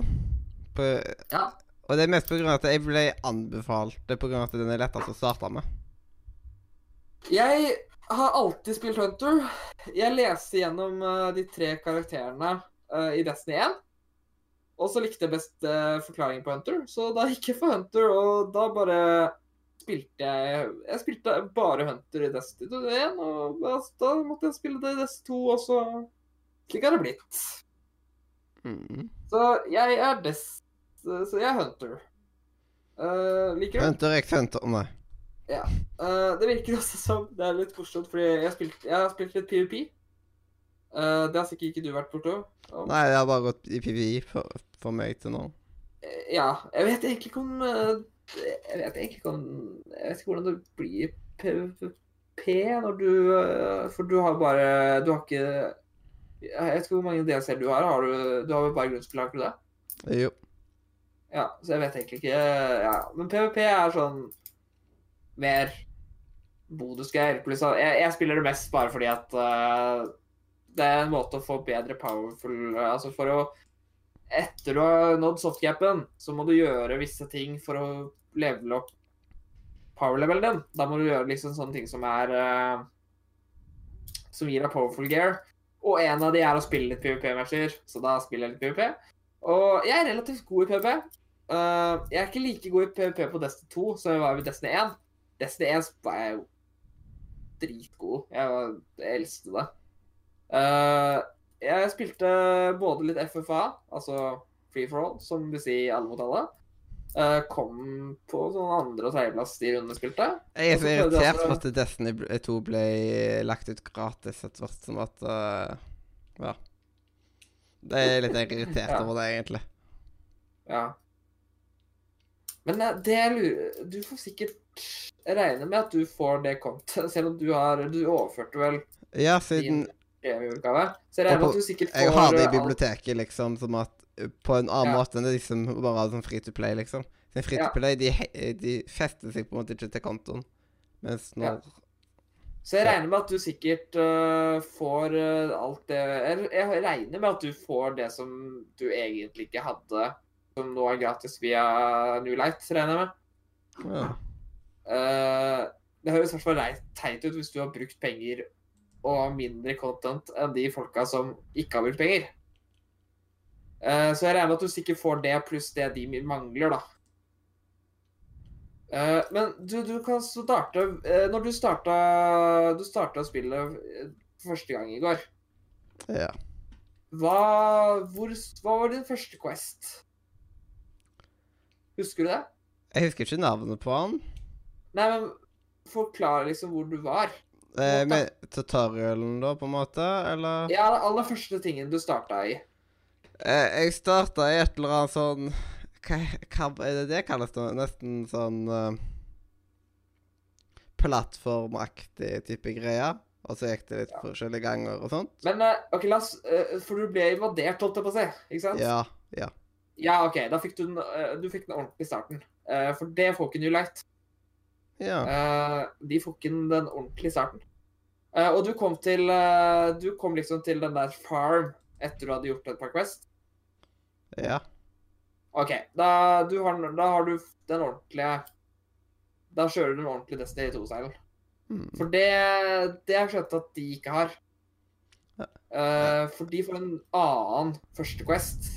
Ja. Og det er mest av at jeg ble anbefalt det av at den er lettest å starte med. Jeg har alltid spilt Hunter. Jeg leste gjennom uh, de tre karakterene uh, i Destiny 1. Og så likte jeg best uh, forklaringen på Hunter, så da gikk jeg for Hunter. Og da bare spilte jeg Jeg spilte bare Hunter i Destiny 1, og da, da måtte jeg spille det i Destiny 2 også. Slik har det blitt. Mm. Så jeg er best Så jeg er Hunter. Uh, liker du? Hunter x Hunter Nei. Eh, det virker også som Det er litt morsomt, fordi jeg har spilt, jeg har spilt litt PVP. Uh, det har sikkert ikke du vært borte om. Nei, det har bare gått i PVI for, for meg til nå. Uh, Ja. Jeg vet egentlig ikke om Jeg vet egentlig ikke om Jeg vet ikke hvordan det blir PVP når du For du har bare Du har ikke Jeg vet ikke hvor mange DLC-er du har. har du, du har vel bare grunnspill, har du det? Jo. Ja, så jeg vet egentlig ikke ja. Men PVP er sånn mer bonusgreier. Pluss at jeg, jeg spiller det mest bare fordi at uh, det er en måte å få bedre powerful Altså for å etter du har nådd softcapen, så må du gjøre visse ting for å levele opp power-levelen din. Da må du gjøre liksom sånne ting som er uh, Som gir deg powerful gear. Og en av de er å spille litt PVP-matcher, så da spiller jeg litt PVP. Og jeg er relativt god i PVP. Uh, jeg er ikke like god i PVP på Destiny 2 som jeg var i Destiny 1. Destiny 1 var jeg jo dritgod. Jeg, var, jeg elsket det. Uh, jeg spilte både litt FFA, altså free for all, som vil si alle mot alle. Uh, kom på sånn andre- og tredjeplass de rundene spilte. Jeg er så irritert for at Destiny 2 ble lagt ut gratis etter hvert som at uh, Ja. Det er litt irritert Ja. over det, egentlig. Ja. Men eh, det jeg lurer Du får sikkert regne med at du får det kontet, selv om du har Du overførte vel Ja, siden premieutgave? Så jeg regner med at du sikkert får jeg har det i alt- biblioteket, liksom, som at uh, På en annen Ja. måte enn de som bare har sånn free to play, liksom. Siden free to play, de, de fester seg på en måte ikke til kontoen. Mens når Så jeg regner med at du sikkert uh, får uh, alt det jeg, jeg regner med at du får det som du egentlig ikke hadde, som nå er gratis via New Light, regner jeg med. ja. Eh, det høres i hvert fall teit ut hvis du har brukt penger og har mindre content enn de folka som ikke har brukt penger. Eh, så jeg regner med at du sikkert får det pluss det de mangler, da. Eh, men du, du kan starte Når du starta Du starta spillet første gang i går, ja. hva, hvor, hva var din første Quest? Husker du det? Jeg husker ikke navnet på han. Nei, men forklar liksom hvor du var. Eh, med tutorialen, da, på en måte? Eller? Ja, den aller første tingen du starta i. Eh, jeg starta i et eller annet sånn hva, hva er det det kalles? da? Nesten sånn uh, Plattformaktig type greier. Og så gikk det litt Ja. forskjellige ganger og sånt. Men uh, OK, la oss uh, For du ble invadert, holdt jeg på å si. Ikke sant? Ja. Ja. Ja, OK. Da fikk du den, eh, du fikk den ordentlige starten. Eh, for det får ikke New Light. Ja. Eh, de får ikke den ordentlige starten. Og du kom til Du kom liksom til den der farm etter du hadde gjort et par Quest. ja. OK. Da, du har, da har du den ordentlige Da kjører du den ordentlige Destiny 2-seilen. Mm. For det, det har jeg skjønt at de ikke har. Ja. For de får en annen første Quest,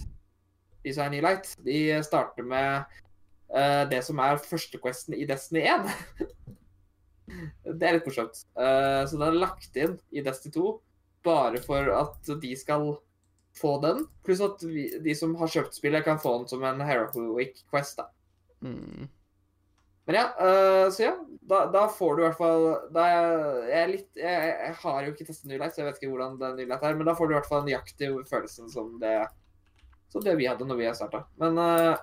de som er New Light. De starter med uh, det som er første Questen i Destiny 1. det er litt morsomt. Uh, så den er lagt inn i Destiny 2 bare for at de skal få den. Pluss at vi, de som har kjøpt spillet, kan få den som en Heroic Quest. da. Mm. Men ja, uh, så ja, da, da får du i hvert fall da er jeg, er litt, jeg, jeg har jo ikke testet New Light, så jeg vet ikke hvordan det New Light er, men da får du i hvert fall nøyaktig følelsen som det, som det vi hadde når vi starta. Men uh,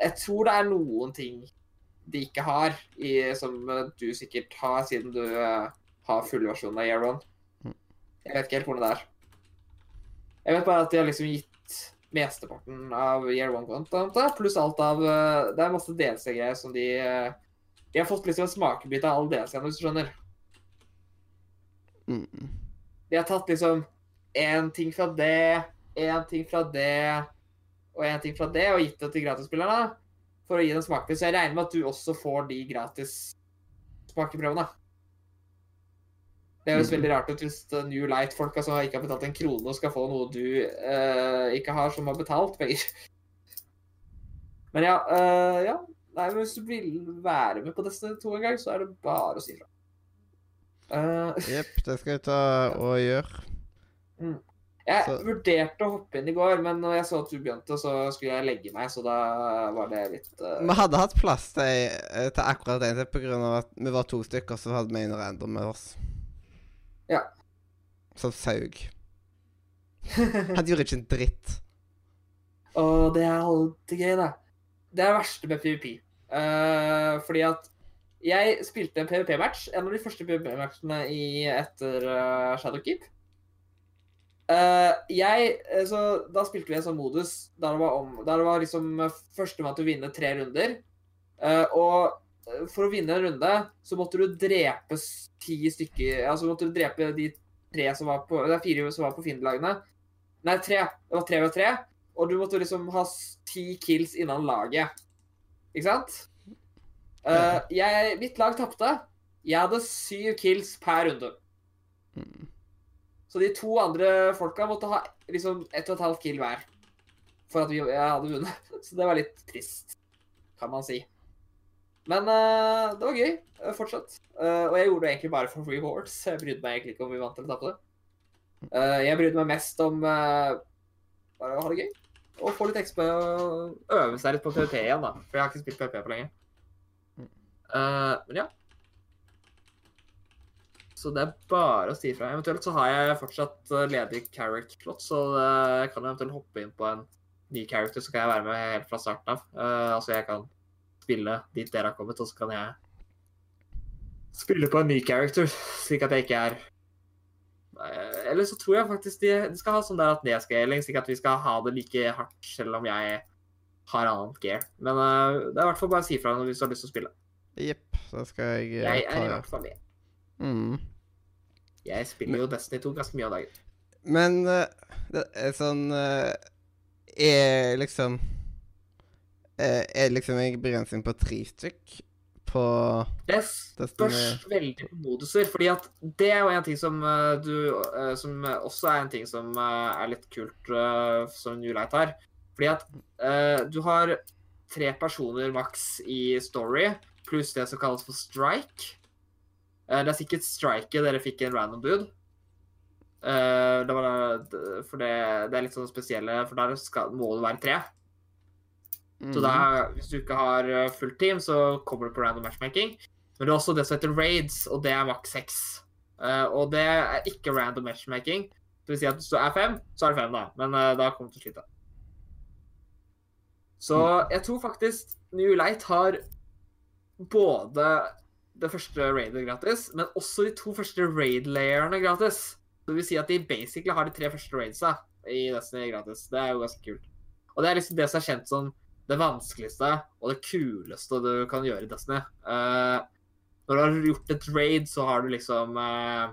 jeg tror det er noen ting de ikke har, i, som du sikkert har, siden du uh, har fullversjonen av Year One. Mm. Jeg vet ikke helt hvordan det er. Jeg vet bare at de har liksom gitt mesteparten av Year One-kontoen, pluss alt av uh, Det er masse DLC-greier som de De har fått liksom en smakebit av alle DLC-ene, hvis du skjønner. Mm. De har tatt liksom én ting fra det, én ting fra det og én ting fra det, og gitt det til gratisspillerne for å gi dem smakprøve. Så jeg regner med at du også får de gratis smakeprøvene. Det høres mm. veldig rart ut hvis New Light-folka som ikke har betalt en krone, skal få noe du uh, ikke har, som har betalt penger. Men ja, uh, ja. Nei, men hvis du vil være med på Destiny 2 en gang, så er det bare å si ifra. Jepp, uh, det skal jeg ta og gjøre. Jeg Så- vurderte å hoppe inn i går, men når jeg så at du begynte, så skulle jeg legge meg, så da var det litt uh... Vi hadde hatt plass til, til akkurat én til, av at vi var to stykker, så hadde vi en random med oss. Ja. Som saug. Han gjorde ikke en dritt. Å, det er alltid gøy, da. Det er det verste med PVP. Uh, fordi at jeg spilte en PVP-match, en av de første PVP-matchene etter uh, Shadowkeep. Eh, jeg, eh, så Da spilte vi en sånn modus der det var, om, der det var liksom eh, førstemann til å vinne tre runder. Uh, og for å vinne en runde så måtte du drepe ti stykker Altså måtte du drepe de tre som var på Det er fire som var på fiendelagene. Nei, tre. Det var tre ved tre. og du måtte liksom ha ti kills innan laget. Ikke sant? Uh, jeg, mitt lag tapte. Jeg hadde syv kills per runde. Mm. Så de to andre folka måtte ha liksom ett og et halvt kill hver for at vi jeg hadde vunnet. Så det var litt trist, kan man si. Men uh, det var gøy uh, fortsatt. Uh, og jeg gjorde det egentlig bare for rewards. Jeg brydde meg egentlig ikke om vi vant eller tapte. Uh, jeg brydde meg mest om eh, bare å ha det gøy. Og få litt XP og øve seg litt på PVP igjen, da. For jeg har ikke spilt PVP på lenge. Eh, men ja. Så det er bare å si ifra. Eventuelt så har jeg fortsatt eh, ledig character plot, så eh, jeg kan eventuelt hoppe inn på en ny character, så kan jeg være med helt fra starten av. Uh, altså jeg kan spille dit dere har kommet, og så kan jeg spille på en ny character, slik at jeg ikke er Eller så tror jeg faktisk de, de skal ha sånn der at nedscaling, slik at vi skal ha det like hardt selv om jeg har annet gear. Men uh, det er i hvert fall bare å si fra hvis du har lyst til å spille. Jepp, da skal jeg eh, Jeg ta er i hvert fall med. Mm. Jeg spiller jo Destiny 2 ganske mye av dagen. Men uh, det er sånn uh, Er liksom uh, Er liksom en begrensning på tre stykk på Det spørs veldig på moduser, fordi at det er jo en ting som du Som også er en ting som er litt kult som New Light har. Fordi at du har tre personer maks i story, pluss det som kalles for strike. Eh, det er sikkert striket dere fikk en random bud. Uh, det var, for det, det er litt sånn spesielle, for der skal, må det være tre. Så Mm. da, hvis du ikke har eh, fullt team, så kommer du på random matchmaking. Men det er også det som heter raids, og det er maks seks. Uh, og det er ikke random matchmaking. Det vil si at hvis du er fem, så er det fem, da. Men uh, da kommer du til å slite. Så jeg tror faktisk New Light har både det første raidet gratis, men også de to første raid-layerne gratis. Det vil si at de basically har de tre første raidsa i Destiny gratis. Det er jo ganske kult. Og det er liksom det som er kjent som det vanskeligste og det kuleste du kan gjøre i Destiny. Uh, når du har gjort et raid, så har du liksom uh,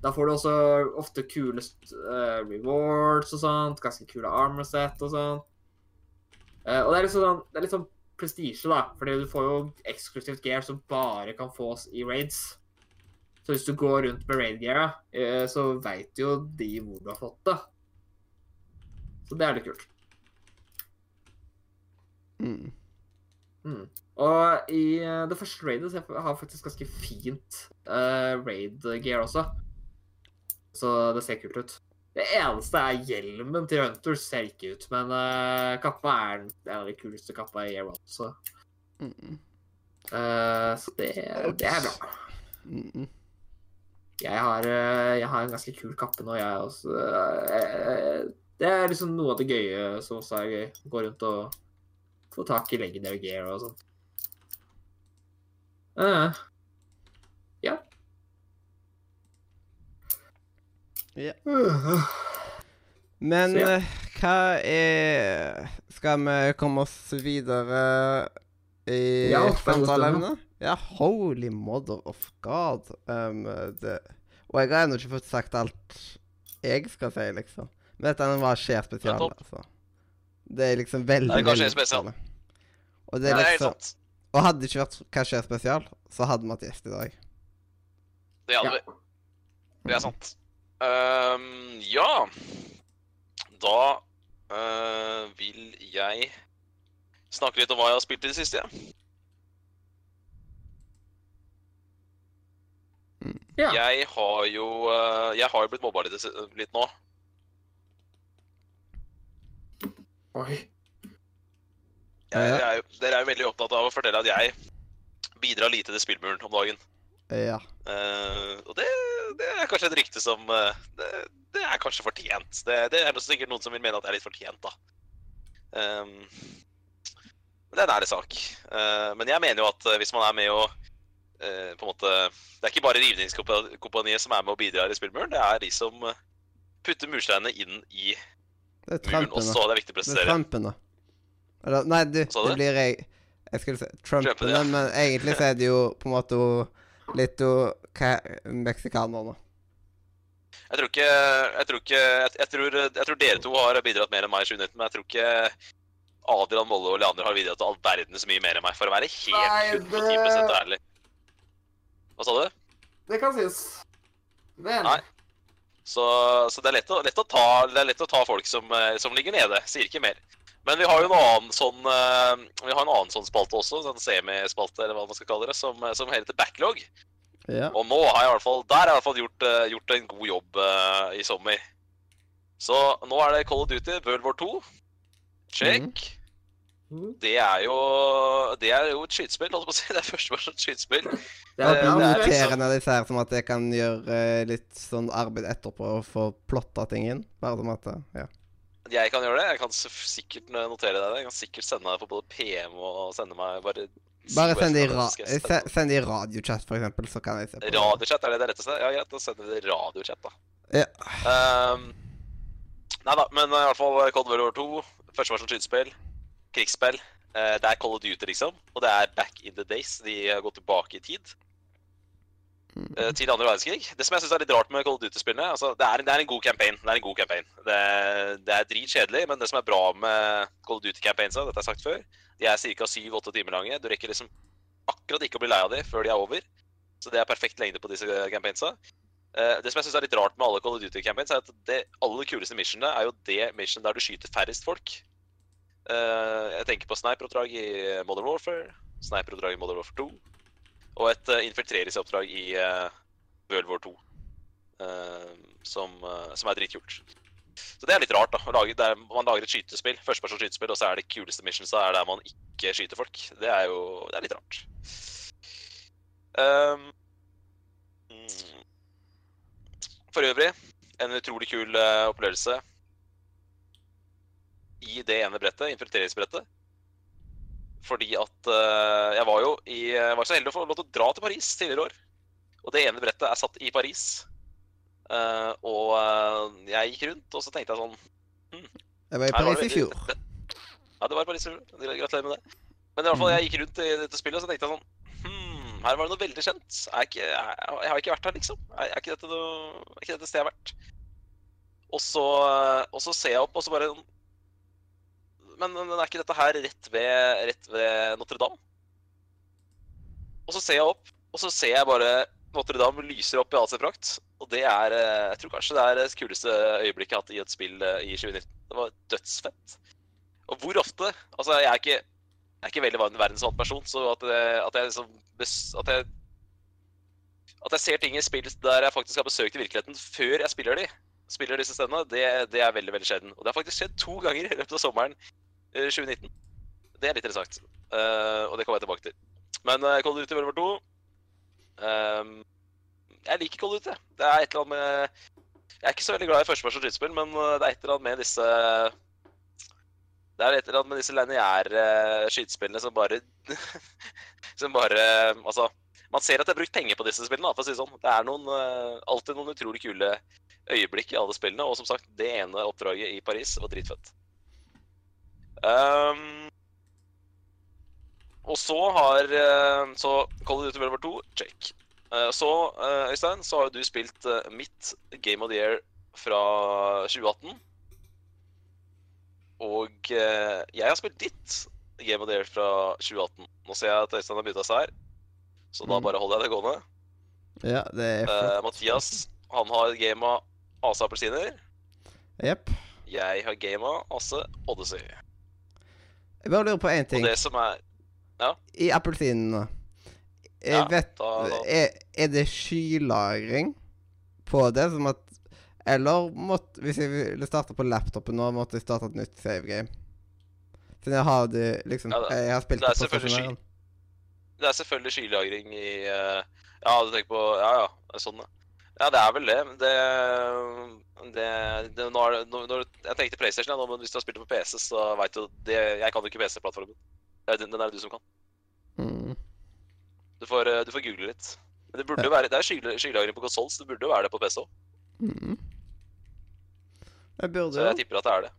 Da får du også ofte kulest uh, rewards og sånt. Ganske kule armor set og sånt. Og det er liksom sånn, det er sånn prestisje, da. Fordi du får jo eksklusivt gear som bare kan fås i raids. Så hvis du går rundt med raid-gear, eh, så veit jo de hvor du har fått det. Så det er litt kult. Mm. Mm. Og i eh, det første raidet så jeg har faktisk ganske fint uh, raid-gear også. Så det ser kult ut. Det eneste er hjelmen til Hunter ser ikke ut, men uh, kappa er den- en av de kuleste kappa i Year One, så Mm. uh, Så det, det er bra. Mm. Jeg har, uh, jeg har en ganske kul kappe nå, jeg også. Det er liksom noe av det gøye som også er gøy. Gå rundt og få tak i legendary gear og sånt. Eh, ja. Ja. Men ja. eh, hva er Skal vi komme oss videre i Ja, samtaleemnet? Ja, holy mother of god. Um, det, og jeg har ennå ikke fått sagt alt jeg skal si, liksom. Men dette var Skjer spesial, Det, altså. Det er liksom veldig, Det er kanskje spesial. Og det er liksom sant. Og hadde det ikke vært Hva skjer spesial, så hadde vi hatt gjest i dag. Det hadde Ja. vi. Det er sant. Ehm, ja Da uh, vil jeg snakke litt om hva jeg har spilt i det siste. Ja. ja. Jeg har jo uh, Jeg har jo blitt mobba litt, litt nå. Oi. Jeg, jeg er jo, dere er jo veldig opptatt av å fortelle at jeg bidrar lite til spillmuren om dagen. Ja. Uh, og det, det er kanskje et rykte som uh, det, det er kanskje fortjent. Det, det er sikkert noen som vil mene at det er litt fortjent, da. Um, men det er en ærlig sak. Uh, men jeg mener jo at hvis man er med og på en måte Det er ikke bare Rivningskompaniet som er med og bidrar i spillmuren, det er de som putter mursteinene inn i muren også. Det er viktig å Det er trampene. Eller, nei, du, det blir jeg Jeg skulle si Trumpene, ja. men egentlig så er det jo på en måte o- litt o- nå. Jeg tror ikke Jeg tror ikke jeg, jeg, tror, jeg tror dere to har bidratt mer enn meg i 2019, men jeg tror ikke Adrian Molle og Leander har bidratt til all verdens mye mer enn meg, for å være helt Nei, 110 det- ærlig. Hva sa du? Det kan sies. Det er enig. Så, så det er lett å, lett å, ta, det er lett å ta folk som, eh, som ligger nede. Sier ikke mer. Men vi har jo en annen sånn eh, Vi har en annen sånn spalte også, en semispalte, eller hva man skal kalle det, som, eh, som heter Backlog. Ja. Og nå har jeg i hvert fall Der har jeg i hvert fall gjort, eh, gjort en god jobb uh, i sommer. Så nå er det Call of Duty World War 2. Check. Mm. Det er jo Det er jo et skytespill, holdt jeg på å si. Det er førstepersons skytespill. Det er, det ja, er det er, liksom- disse her som at jeg kan gjøre litt sånn arbeid etterpå og få plotta ting inn. Bare som at Ja. Jeg kan gjøre det. Jeg kan sikkert notere deg det. Jeg kan sikkert sende deg på både PM og sende meg bare Bare send det i, ra send i radiochat, for eksempel, så kan jeg se på det. Radiochat, er det det retteste? Ja, greit. Da sender vi det i radiochat, da. Ja. Um, nei da, men i hvert fall Cold War 2, førsteversjon skytespill, krigsspill. Uh, det er Call of Duty, liksom. Og det er back in the days. De har gått tilbake i tid. Eh, til andre verdenskrig. Det som jeg synes er litt rart med of Duty-spillene altså, det, det er en god campaign. Det er en god campaign. Det, det er dritkjedelig, men det som er bra med of Duty-campaignsa, dette har jeg sagt før, de er ca. 7-8 timer lange. Du rekker liksom akkurat ikke å bli lei av dem før de er over. Så det er perfekt lengde på disse campaignsa. Eh, det som jeg synes er litt rart med alle of Duty-campaigns, er at det aller kuleste missionene er jo det mission der du skyter færrest folk. Eh, jeg tenker på sniperoppdrag i Modern Warfare, sniperoppdrag i Modern Warfare 2, og et uh, infiltreringsoppdrag i uh, World War 2, Uh, som, uh, som er dritkult. Så det er litt rart, da. Lage, der man lager et skytespill, førstepersons skytespill, og så er det kuleste missionsa er der man ikke skyter folk. Det er jo det er litt rart. Um, for øvrig, en utrolig kul eh, opplevelse i det ene brettet, infiltreringsbrettet. Fordi at uh, jeg var jo i, jeg var så heldig å få lov til å dra til Paris tidligere år. Og det ene brettet er satt i Paris. Uh, og uh, jeg gikk rundt, og så tenkte jeg sånn Jeg var i Paris var Paris i det- fjor. Ja, det var i Paris i fjor. Gratulerer med det. Men i hvert fall, jeg gikk rundt i dette spillet og så tenkte jeg sånn hmm, Her var det noe veldig kjent. Ikke, jeg, jeg har ikke vært her, liksom. Er, er, ikke dette noe, er ikke dette stedet jeg har vært? Og så, og så ser jeg opp, og så bare Men, men er ikke dette her rett ved, ved Notre-Dame? Og så ser jeg opp, og så ser jeg bare Notre-Dame lyser opp i all sin prakt. Og det er eh, Jeg tror kanskje det er det kuleste øyeblikket jeg har hatt i et spill eh, i 2019. Det var dødsfett. Og hvor ofte Altså, jeg er ikke, jeg er ikke veldig van- verdensvant person, så at, jeg- at jeg liksom At jeg at jeg ser ting i spill der jeg faktisk har besøkt i virkeligheten før jeg spiller de, spiller disse stedene, det, det er veldig veldig sjelden. Og det har faktisk skjedd to ganger i løpet av sommeren eh, 2019. Det er litt interessant, Eh, og det kommer jeg tilbake til. Men uh, Call of Duty World War 2 ehm, Jeg liker Call of Duty. Det er et eller annet med Jeg er ikke så veldig glad i førstepersons skytespill, men eh, det er et eller annet med disse Det er et eller annet med disse lineære skytespillene som bare Som bare Altså man ser at det er brukt penger på disse spillene. for å si det sånn. Det er noen, eh, alltid noen utrolig kule øyeblikk i alle spillene. Og som sagt, det ene oppdraget i Paris var dritfett. Um, og så har eh, Så Call of Duty World War 2, check. Eh, så, eh, Øystein, så har jo du spilt mitt Game of the Year fra 2018. Og jeg har spilt ditt Game of the Year fra 2018. Nå ser jeg at Øystein har bytta seg her, så da Mm. bare holder jeg det gående. Ja, det er flott. Mathias han har gama Ase appelsiner. Jepp. Jeg har gama Ase Odyssey. Jeg bare lurer på én Og ting. det som er Ja? I appelsinene Ja, vet da- da- er, er det skylagring på det? Som at Eller måtte Hvis jeg ville starte på laptopen nå, måtte jeg starte et nytt save game? Siden jeg har det liksom Ja, det- Jeg har spilt det det på stasjonæren. Det er selvfølgelig skylagring i uh, Ja, du tenker på Ja, ja. det er Sånn, ja. Ja, det er vel det. Det, det, det nå det, når, når, Jeg tenkte PlayStation, ja, men hvis du har spilt det på PC, så veit du det, Jeg kan jo ikke PC-plattformen. Den den er det du som kan. Mm. Du får, eh, du får google litt. Men det burde jo være Det er sky- skylagring på konsoll, så det burde jo være det på PC òg. Mm. Jeg burde Så jeg tipper at det er det.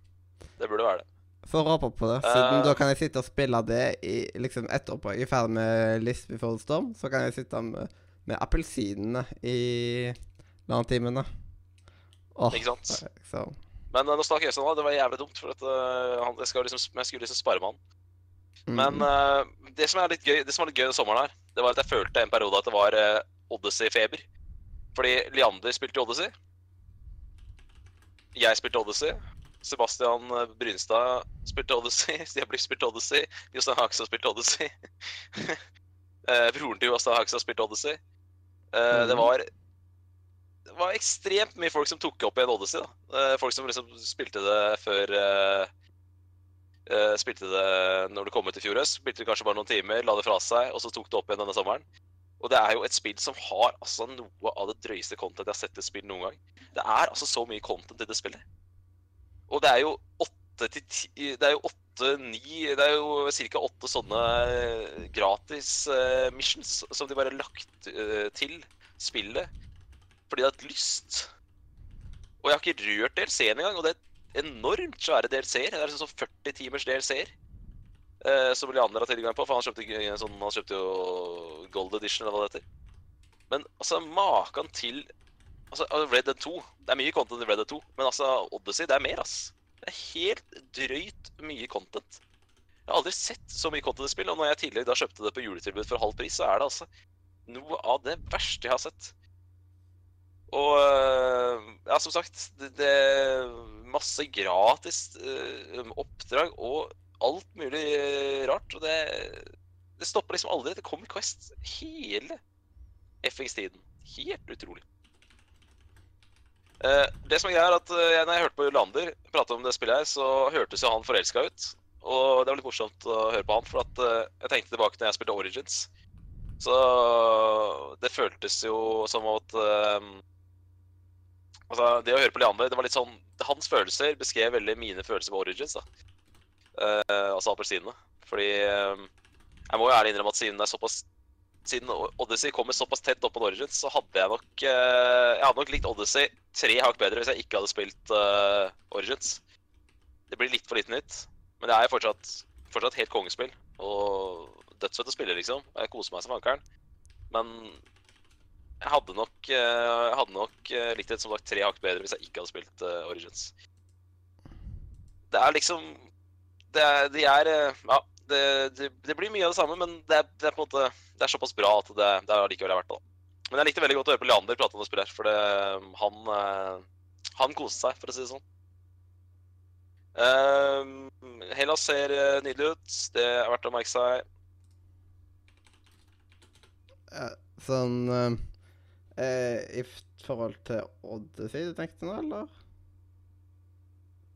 Det burde være det. For å håpe på det. Siden uh, da kan jeg sitte og spille det i, liksom etterpå. Jeg er ferdig med List Before Storm, så kan jeg sitte med, med appelsinene i landtimene. Åh, Ikke sant? Så. Men eh, nå stakk sånn, av. Det var jævlig dumt, for at, uh, han, jeg, skal liksom, jeg skulle liksom spare med han. Mm. Men uh, det som er litt gøy Det som var litt gøy den sommeren her, det var at jeg følte en periode at det var uh, Odyssey-feber. Fordi Leander spilte i Odyssey. Jeg spilte Odyssey. Sebastian Brynstad spilte Odyssey. Stian Blipp spilte Odyssey. Jostein Hakstad spilte Odyssey. Broren til Jostein Hakstad spilte Odyssey. Mm. Det var var ekstremt mye folk som tok opp igjen Odyssey. da. Eh, Folk som liksom spilte det før eh, Spilte det når det kom ut i fjor høst. Spilte det kanskje bare noen timer, la det fra seg, og så tok det opp igjen denne sommeren. Og det er jo et spill som har altså noe av det drøyeste content jeg har sett i spill noen gang. Det er altså så mye content i det spillet. Og det er jo åtte til ti Det er jo åtte, ni Det er jo ca. åtte sånne gratis uh, missions som de bare har lagt uh, til spillet fordi det har hatt lyst. Og jeg har ikke rørt DLC-en engang, og det er enormt svære DLC-er. Det er liksom sånn 40 timers DLC-er. Eh, som Leander har tilgang på, for han kjøpte, sånn, han kjøpte jo Gold Edition, eller hva det heter. Men altså, maken til Altså, Red Dead 2 Det er mye content i Red Dead 2, men altså, Odyssey, det er mer, ass. Det er helt drøyt mye content. Jeg har aldri sett så mye content i spill, og når jeg tidligere da kjøpte det på juletilbud for halv pris, så er det altså noe av det verste jeg har sett. Og øh, ja, som sagt, det, det er masse gratis øh, oppdrag og alt mulig øh, rart. Og det, det stopper liksom aldri. Det kommer Quest hele FX-tiden. Helt utrolig. Eh, det som er greia er at eh, jeg, når jeg hørte på Ulander prate om det spillet her, så hørtes jo han forelska ut. Og det var litt morsomt å høre på han, for at eh, jeg tenkte tilbake når jeg spilte Origins. Så det føltes jo som at eh, Altså, det å høre på Leander, det var litt sånn Hans følelser beskrev veldig mine følelser på Origins, da. Uh, altså appelsinene. Fordi uh, jeg må jo ærlig innrømme at siden såpass siden Odyssey kommer såpass tett opp på Origins, så hadde jeg nok eh, Jeg hadde nok likt Odyssey tre hakk bedre hvis jeg ikke hadde spilt Origins. Det blir litt for lite nytt, men det er fortsatt, fortsatt helt kongespill. Og dødsfett å spille, liksom. Jeg koser meg som ankeren. Men jeg hadde nok, eh, jeg hadde nok eh, likt det som sagt tre hakk bedre hvis jeg ikke hadde spilt eh, Origins. Det er liksom Det er, de er eh, Ja, det, det, det blir mye av det samme, men det er, det er på en måte Det er såpass bra at det, det er allikevel verdt det. da. Men jeg likte veldig godt å høre på Leander prate om det spillet her, for det, han, eh, han koste seg, for å si det sånn. Uh, Hellas ser eh, nydelig ut. Det er verdt å merke seg. Ja, sånn eh, eh, I forhold til Odyssey, du tenkte nå, eller?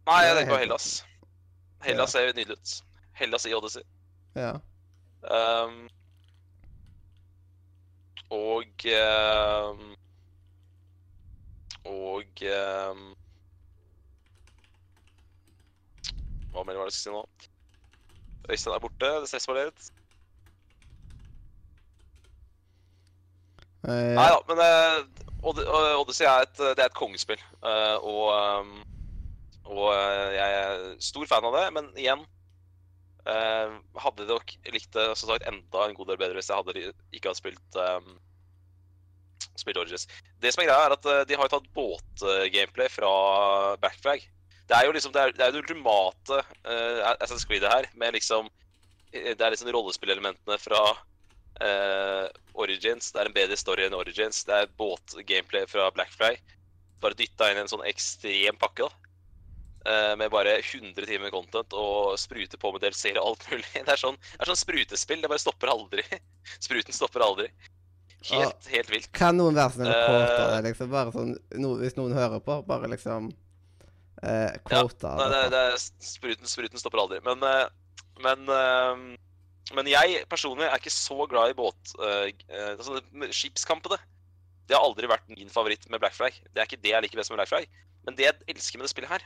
Nei, jeg er tenker på Hellas. Hellas ser nydelig ut. Hellas i Odyssey. Ja. Um, og um, Og um, Hva mer var det jeg skulle si nå? Øystein er borte. Det ser bare ut. Nei da, men uh, eh, Odyssey er et, det er et kongespill. Uh, og um, og eh, jeg er stor fan av det, men igjen uh, Hadde nok likt det som sagt, enda en god del bedre hvis jeg hadde ikke hadde spilt um, spilt Origins. Det som er greia, er at eh, de har tatt båtgameplay fra Backflag. Det er jo liksom, det er, det er ultimate uh, Assassin's Creed det her, med liksom Det er liksom rollespillelementene fra eh, Origins. Det er en bedre story enn Origins. Det er båtgameplay fra Blackfly. Bare dytta inn en sånn ekstrem pakke, da. Uh, med bare 100 timer content og sprute på med DLC-er og alt mulig. Det er sånn, det er sånn sprutespill. Det bare stopper aldri. Spruten stopper aldri. Helt, helt vilt. Kan noen være sånn Eh. uh, det, liksom? Bare sånn no, Hvis noen hører på, bare liksom kvoter Nei, det, det. er, spruten, spruten stopper aldri. Men, men, eh, men jeg personlig er ikke så glad i båt... Uh, altså, skipskampene. Det har aldri vært min favoritt med Black Flag. Det er ikke det jeg liker best med Black Flag. Men det jeg elsker med det spillet her,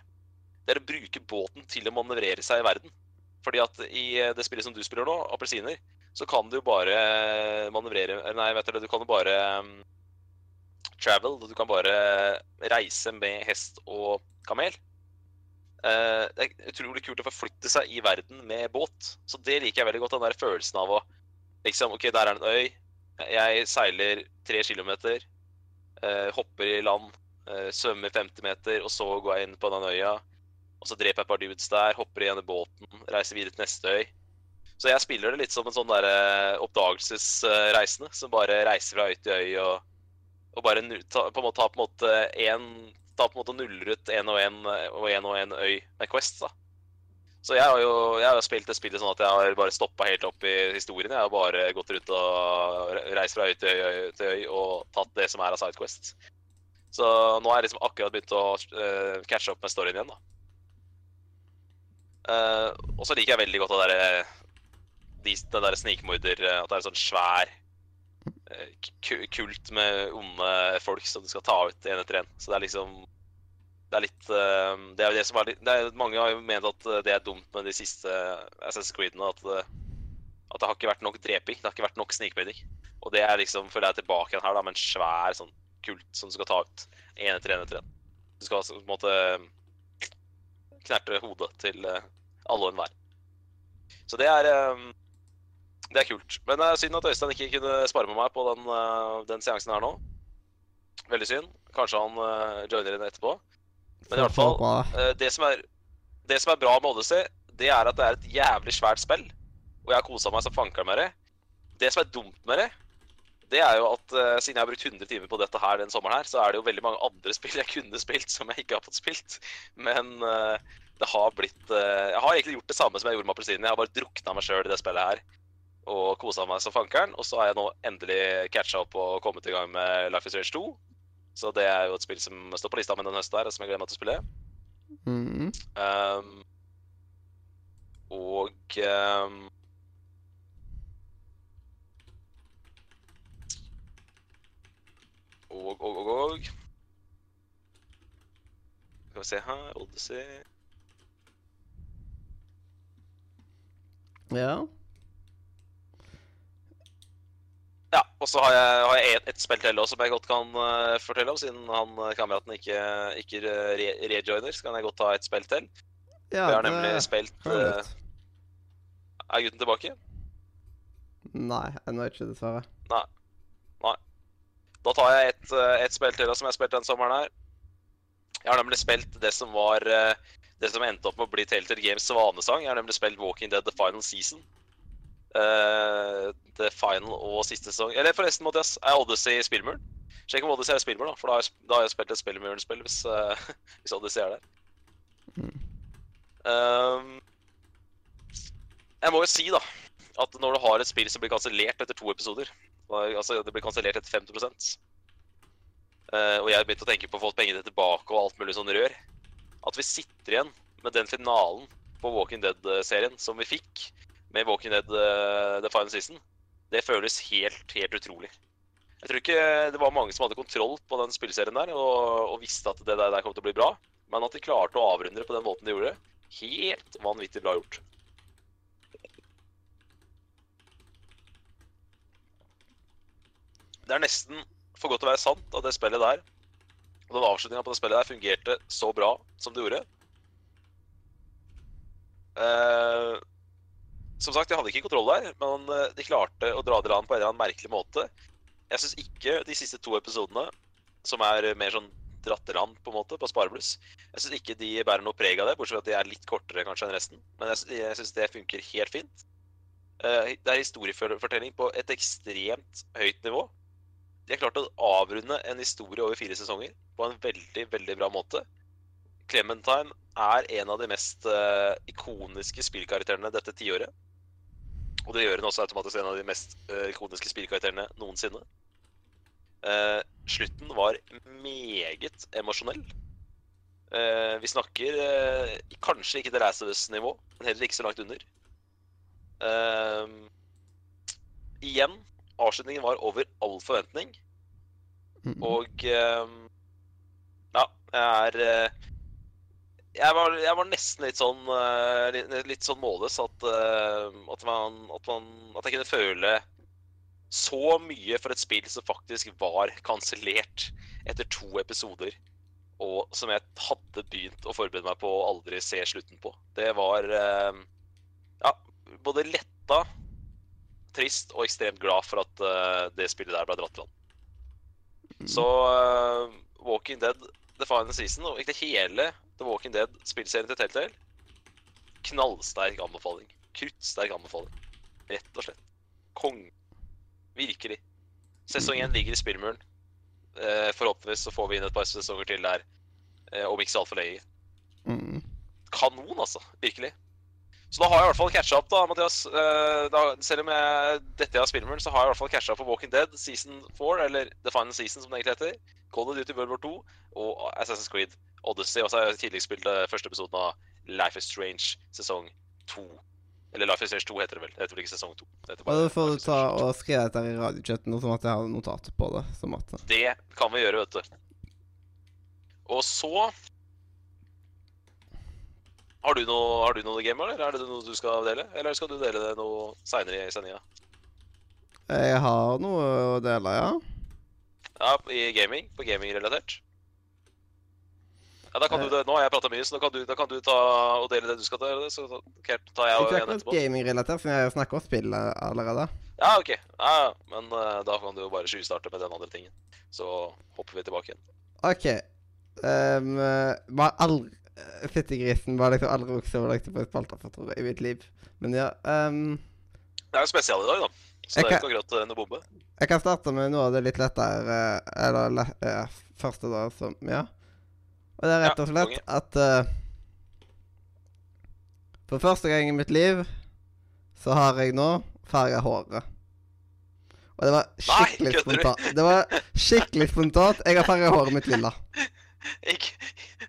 det er å bruke båten til å manøvrere seg i verden. Fordi at i eh, det spillet som du spiller nå, Appelsiner, så kan du jo bare manøvrere Nei, vet du, du kan jo bare um, travel. Du kan bare reise med hest og kamel. Eh, det er utrolig kult å forflytte seg i verden med båt. Så det liker jeg veldig godt. Den der følelsen av å liksom OK, der er en øy. Jeg seiler tre kilometer. eh, hopper i land. svømmer 50 meter, og så går jeg inn på den øya. Og så dreper jeg et par dudes der, hopper igjen i båten, reiser videre til neste øy. Så jeg spiller det litt som en sånn derre oppdagelsesreisende som bare reiser fra øy til øy og, og bare ta, på en måte, tar på en måte en, tar på en måte nuller ut én og én og én og én øy med Quest. da. Så jeg har jo jeg har spilt det spillet sånn at jeg har bare stoppa helt opp i historien. Jeg har bare gått rundt og reist fra øy til øy, til øy og tatt det som er av Sidequest. Så nå har jeg liksom akkurat begynt å uh, catche opp med storyen igjen, da. Uh, og så liker jeg veldig godt det derre de, der snikmorder eh, At det er en sånn svær eh, kult med onde folk som du skal ta ut én etter én. Så det er liksom Det er litt eh, Det er det som er det er, Mange har jo ment at eh, det er dumt med de siste Assassin's Creed-ene. At, eh, at det har ikke vært nok dreping. Det har ikke vært nok snikmording. Og det er liksom, føler jeg tilbake igjen her, da, med en svær sånn kult som du skal ta ut én etter én etter én. Du skal altså på en måte knerte hodet til eh, alle og enhver. Så det er eh, det er kult. Men det er synd at Øystein ikke kunne spare med meg på den, eh, den seansen her nå. Veldig synd. Kanskje han uh, joiner inn etterpå. Men i hvert fall, eh, det som, er, det som er bra med Odyssey, det er at det er et jævlig svært spill. Og jeg har kosa meg som fankeren med det. Det som er dumt med det, det er jo at uh, siden jeg har brukt 100 timer på dette her den sommeren her, så er det jo veldig mange andre spill jeg kunne spilt som jeg ikke har fått spilt. Men uh, det har blitt eh, Jeg har egentlig gjort det samme som jeg gjorde med Appelsinen. Jeg har bare drukna meg sjøl i det spillet her og kosa meg som fankeren. Og så har jeg nå endelig catcha opp og kommet i gang med Life is Strange 2. Så det er jo et spill som står på lista mi den høsten her, som jeg gleder meg til å spille. Mm. Um, og um, Og, og, og, og Skal vi se her Odyssey Ja. Ja, og så har jeg, har jeg et, et spill til også som jeg godt kan uh, fortelle om, siden han eh, kameraten ikke, ikke re rejoiner. Så kan jeg godt ta et spill til. ja jeg har det nemlig spilt jeg eh, litt. Er gutten tilbake? Nei, ennå ikke, dessverre. Da tar jeg et, eh, et spill til som jeg har spilt denne sommeren her. Jeg har nemlig spilt det som var eh, Det som endte opp med å bli Telltale Games svanesang. Jeg har nemlig spilt Walking Dead The Final Season. Eh, the Final og siste sesong. Eller forresten, Mathias, er Odyssey spillmuren? Sjekk om Odyssey er spillmuren, da, for da har jeg, da har jeg spilt et spillmuren-spill hvis, uh, hvis Odyssey er der. Mm. Um, jeg må jo si, da, at når du har et spill som blir kansellert etter to episoder Altså, det blir kansellert etter 50 uh, og jeg begynte å tenke på å få pengene tilbake og alt mulig sånn rør. At vi sitter igjen med den finalen på Walking Dead-serien som vi fikk med Walking Dead uh, The Final Season, det føles helt, helt utrolig. Jeg tror ikke det var mange som hadde kontroll på den spilleserien der og, og visste at det der, der kom til å bli bra, men at de klarte å avrunde det på den måten de gjorde, helt vanvittig bra gjort. Det er nesten for godt til å være sant at det spillet der og den avslutninga på det spillet der fungerte så bra som det gjorde. Eh, som sagt, jeg hadde ikke kontroll der, men eh, de klarte å dra det an på en eller annen merkelig måte. Jeg syns ikke de siste to episodene, som er mer sånn dratt land på en måte, på Sparebluss, jeg syns ikke de bærer noe preg av det, bortsett fra at de er litt kortere kanskje enn resten. Men jeg, jeg syns det funker helt fint. Eh, det er historiefortelling på et ekstremt høyt nivå. De har klart å avrunde en historie over fire sesonger på en veldig, veldig bra måte. Clementine er en av de mest eh, ikoniske spillkarakterene dette tiåret. Og det gjør hun også automatisk en av de mest eh, ikoniske spillkarakterene noensinne. Uh, slutten var meget emosjonell. Uh, vi snakker uh, kanskje ikke til Last of Us-nivå, men heller ikke så langt under. Igjen, avslutningen var over all forventning. Og ja, jeg er jeg var, jeg var nesten litt sånn eh, litt, sånn målløs at, eh, at, man, at, man, at jeg kunne føle så mye for et spill som faktisk var kansellert etter to episoder, og som jeg hadde begynt å forberede meg på å aldri se slutten på. Det var eh, ja, både letta, trist og ekstremt glad for at det spillet der ble dratt til land. Så eh, Walking Dead The Final Season og egentlig hele The Walking Dead-spillserien til Telltale. Knallsterk anbefaling. Kruttsterk anbefaling. Rett og slett. Kong. Virkelig. Sesong én ligger i spillmuren. Eh, forhåpentligvis så får vi inn et par sesonger til der eh, om ikke så altfor lenge. Mm. Kanon, altså. Virkelig. Så da har jeg i hvert fall catcha opp, da, Mathias. Eh, da, selv om jeg dette av spillmuren, så har jeg i hvert fall catcha opp på Walking Dead season 4, eller The Final Season, som det egentlig heter. Call of Duty World War 2 og Assassin's Creed Odyssey. Og så har jeg tidligere spilt første episoden av Life is Strange sesong 2. Eller Life is Strange 2 heter det vel. Det heter vel ikke sesong 2. Det heter Og bare da får du ta og skrive dette i radiochatten, sånn at jeg har notater på det. Som at Det kan vi gjøre, vet du. Og så har du noe, har du noe game, eller er det noe du skal dele? Eller skal du dele det noe seinere i sendinga? Jeg har noe å dele, ja. Ja, i gaming? På gaming-relatert? Ja, da kan du Eh. det. Nå har jeg prata mye, så da kan, du, da kan du ta og dele det du skal dele. Så tar jeg og en etterpå. gaming-relatert, for jeg snakker om spill allerede. Ja, OK. Ja. Men uh, da kan du jo bare tjuvstarte med den andre tingen. Så hopper vi tilbake igjen. OK. Um, var aldri Fittegrisen var liksom aldri vokst over lagt på et for, tror jeg, i mitt liv. Men ja um, Det er jo spesial i dag, da. Så det er jo ikke akkurat eh, noe bombe. Jeg kan starte med noe av det litt lettere eh, Eller le eh, første, da, som Ja. Og det er rett og slett at uh, For første gang i mitt liv så har jeg nå farga håret. Og det var skikkelig du? spontant. Det var skikkelig spontant. Jeg har farga håret mitt lilla. Ikke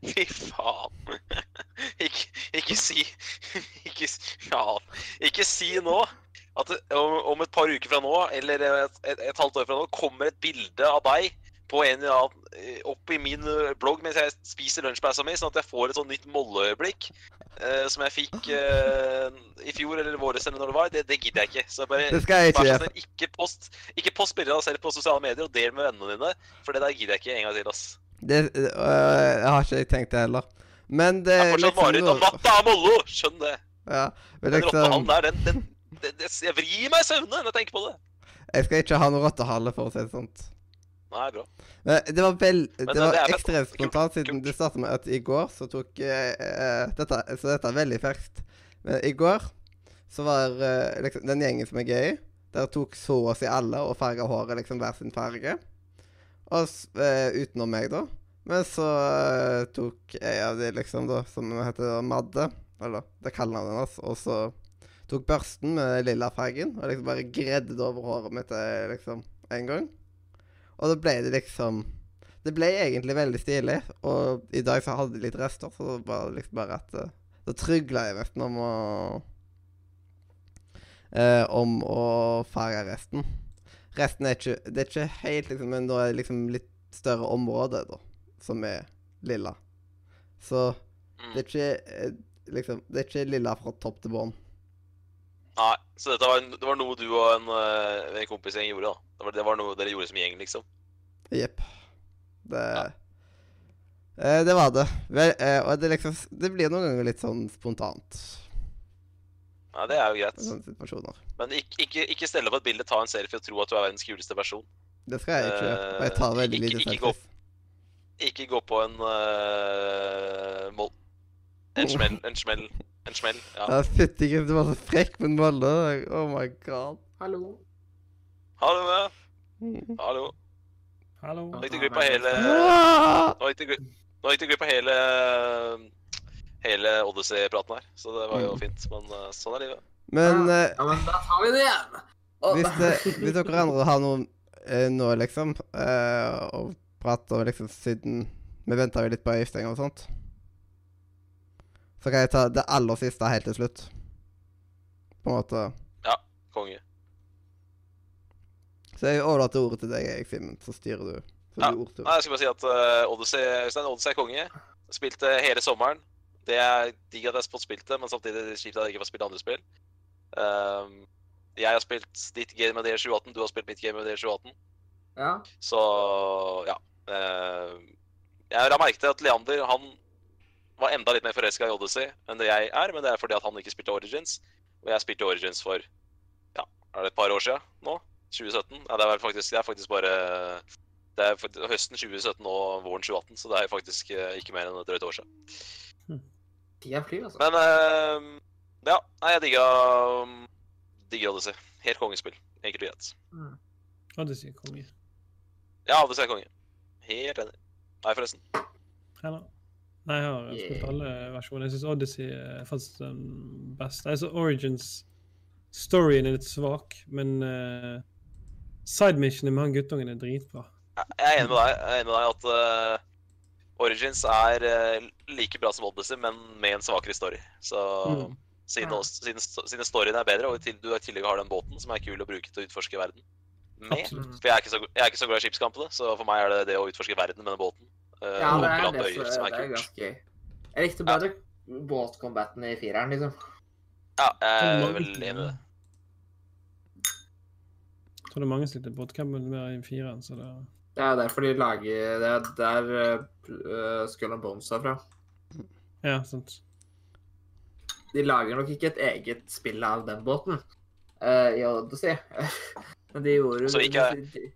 Fy faen. Ikke, ikke si Ikke Ja. Ikke si nå at om, om et par uker fra nå, eller et, et, et halvt år fra nå, kommer et bilde av deg på en eller annen eh, opp i min eh, blogg mens jeg spiser lunsjpausa mi, sånn at jeg får et sånn nytt Molle øyeblikk eh, som jeg fikk eh, i fjor eller våres eller når det var. Det, det gidder jeg ikke. Så bare Det skal jeg ikke bare sånn, ikke post Ikke post bilder av deg selv på sosiale medier, og del med vennene dine. For det der gidder jeg ikke en gang til, ass. Det, øh, jeg har ikke tenkt det heller. Men det er fortsatt mareritt om noe- natta av Mollo! Skjønn det. Ja, men Den rottehalen liksom der, den, den, den, den Jeg vrir meg i søvne når jeg tenker på det. Jeg skal ikke ha noe rottehale, for å si det sånn. Nei, bra. Men det var vel Det var ekstremt spontant, siden du starta med at i går så tok eh, dette, Så dette er veldig ferskt. Men i går så var uh, liksom den gjengen som er gay, der tok så å si alle og farga håret liksom hver sin farge. Og eh, utenom meg, da. Men så tok jeg av de liksom, da, som heter Madde, eller det kallenavnet hans, og så tok børsten med lilla fargen og liksom bare gredde det over håret mitt liksom en gang. Og da ble det liksom Det ble egentlig veldig stilig, og i dag så hadde jeg litt rester, så det var liksom bare at eh, Da trygla jeg nesten om å eh, Om å farge resten. Resten er ikke Det er ikke helt liksom Men nå er det liksom litt større område, da, som er lilla. Så Mm. det er ikke eh, liksom Det er ikke lilla fra topp til bånn. Nei, så dette var, det var noe du og en, eh, en kompisgjeng gjorde, da. Det var, det var noe dere gjorde som gjeng, liksom. Jepp. Det Ja. eh, Det var det. Vel, eh, og det liksom Det blir noen ganger litt sånn spontant. Nei, det er jo greit. Sånne situasjoner. Men ikke, ikke, ikke stelle opp et bilde, ta en selfie og tro at du er verdens kuleste person. Det skal jeg ikke gjøre. Og jeg Eh, tar veldig ikke- lite ikke gå- Ikke gå på en uh, mål. En smell, en smell, en smell. Ja. Ja, Fytti grisen, du var så frekk med en bolle. Oh my god. Hallo. Hallo, ja. Hallo. Hallo. Nå gikk du glipp av hele Ah! Nå gikk du glipp, av hele Hele Odyssey-praten her. Så det var jo Mm. fint. Men eh, sånn er livet. Men ja. eh, ja, men da tar vi det igjen. Oh. hvis, det, hvis dere andre har noe eh, nå, liksom, og å prate om liksom siden Vi venta jo litt på Øystein og sånt. Så kan jeg ta det aller siste helt til slutt. På en måte. Ja. Konge. Så jeg overlater ordet til deg, Erik Simen, så styrer du. Så Ja. du. Nei, jeg skal bare si at uh, Odyssey, Øystein, Odyssey er konge. Spilte hele sommeren. Det er digg at jeg har fått spilt det, men samtidig kjipt at jeg ikke får spille andre spill. Um, jeg har spilt ditt game med det 2018, du har spilt mitt game med det 2018. Ja. Så ja. Uh, jeg la merke til at Leander han var enda litt mer forelska i Odyssey enn det jeg er, men det er fordi at han ikke spilte Origins. Og jeg spilte Origins for ja, er det et par år siden nå? 2017? Ja, det er faktisk, det er faktisk bare Det er faktisk, høsten 2017 og våren 2018, så det er faktisk eh, ikke mer enn et drøyt år siden. Tida flyr, altså. Men eh, ja, nei, jeg digga um, digger Odyssey. Helt kongespill. Enkelt og greit. Odyssey konge. Ja, Odyssey er konge. Helt enig. Nei, forresten. Heller. Nei, jeg har spilt alle versjoner. Jeg syns Odyssey er faktisk den beste. Altså Origins Storyen er litt svak, men uh, sidemissionen med han guttungen er dritbra. Jeg jeg er enig med deg. Jeg er enig med deg at uh, Origins er uh, like bra som Odyssey, men med en svakere story. Så Mm. siden, Ja. siden, siden storyen er bedre, og du i tillegg har den båten som er kul å bruke til å utforske verden med Absolutt. For jeg er ikke så, jeg er ikke så glad i skipskampene, så for meg er det det å utforske verden med den båten. Eh, Ja, det er, det, øyer som som er, det er ganske gøy. Jeg likte bedre båtcombaten i fireren, liksom. Ja, jeg er mange vel som- enig i det. Jeg tror det er mange som likte båtcampen mer i fireren, så det Det er derfor de lager Det er der uh, Skull and Bones er fra. Ja, sant. De lager nok ikke et eget spill av den båten uh, i Odyssey. Men de gjorde Så ikke, de-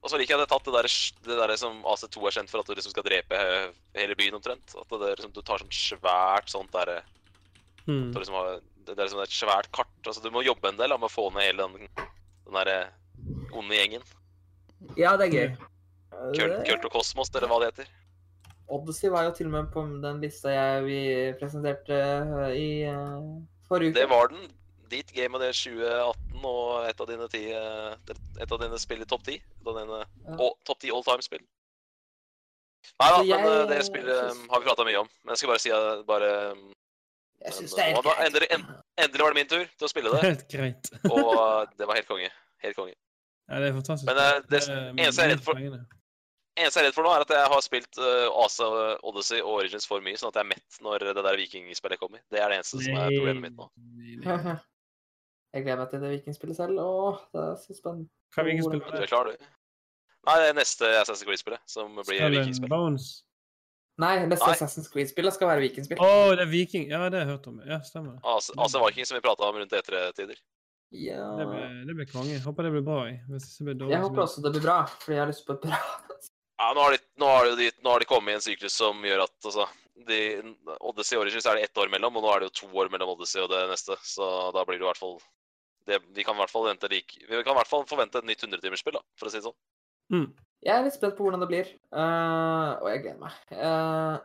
Og så liker jeg at jeg tatt det der, det der som AC2 er kjent for, at du liksom skal drepe eh, hele byen omtrent. At det er, liksom, du tar sånn svært sånt derre mm. Liksom har, det er liksom et svært kart. altså Du må jobbe en del da, med å få ned hele den, den der eh, onde gjengen. Ja, det er gøy. Kult, Kult og Kosmos, eller hva det heter. Odyssey var jo til og med på den lista jeg vi presenterte eh, i uh, forrige uke. Det var den. Ditt game av det 2018 og et av dine, ti, eh, et av dine spill i topp 10. Et Ja. topp 10 all time-spill. Nei da, Så men jeg eh, det spillet eh, synes- har vi prata mye om. Men jeg skal bare si at bare eh, Jeg syns Men, det er helt og da greit. endelig- en- Endelig var det min tur til å spille det, Helt greit. og eh, det var helt konge. Helt konge. Ja, det er fantastisk. Men, det, det eneste jeg er redd for- eneste jeg er redd for nå, er at jeg har spilt uh, Asa Odyssey og Origins for mye, sånn at jeg er mett når det der vikingspillet kommer. Det er det eneste som er problemet mitt nå. Jeg gleder meg til det vikingspillet selv. Åh, det er så spennende. Hva er er det? klar, du? Nei, det er neste Assassin's Creed-spillet, som blir vikingspill. Bones? Nei, neste Nei. Assassin's Creed-spillet skal være vikingspill. Å, det er viking. Ja, det har jeg hørt om. Ja, stemmer. Asa Viking, som vi prata om rundt E3-tider. Ja. Det blir, det blir konge. Håper det blir bra. jeg. Hvis det blir dårlig, Jeg håper også det blir bra, fordi jeg har lyst på et bra Ja, nå har, de, nå, har de, nå har de kommet i en syklus som gjør at altså, de, Odyssey og Origins er det ett år mellom, og nå er det jo to år mellom Odyssey og det neste. Så da blir det i hvert fall det, Vi kan i hvert fall vente like, vi kan i hvert fall forvente et nytt 100-timersspill, da, for å si det sånn. Mm. Jeg er litt spent på hvordan det blir, uh, og jeg gleder meg. Uh,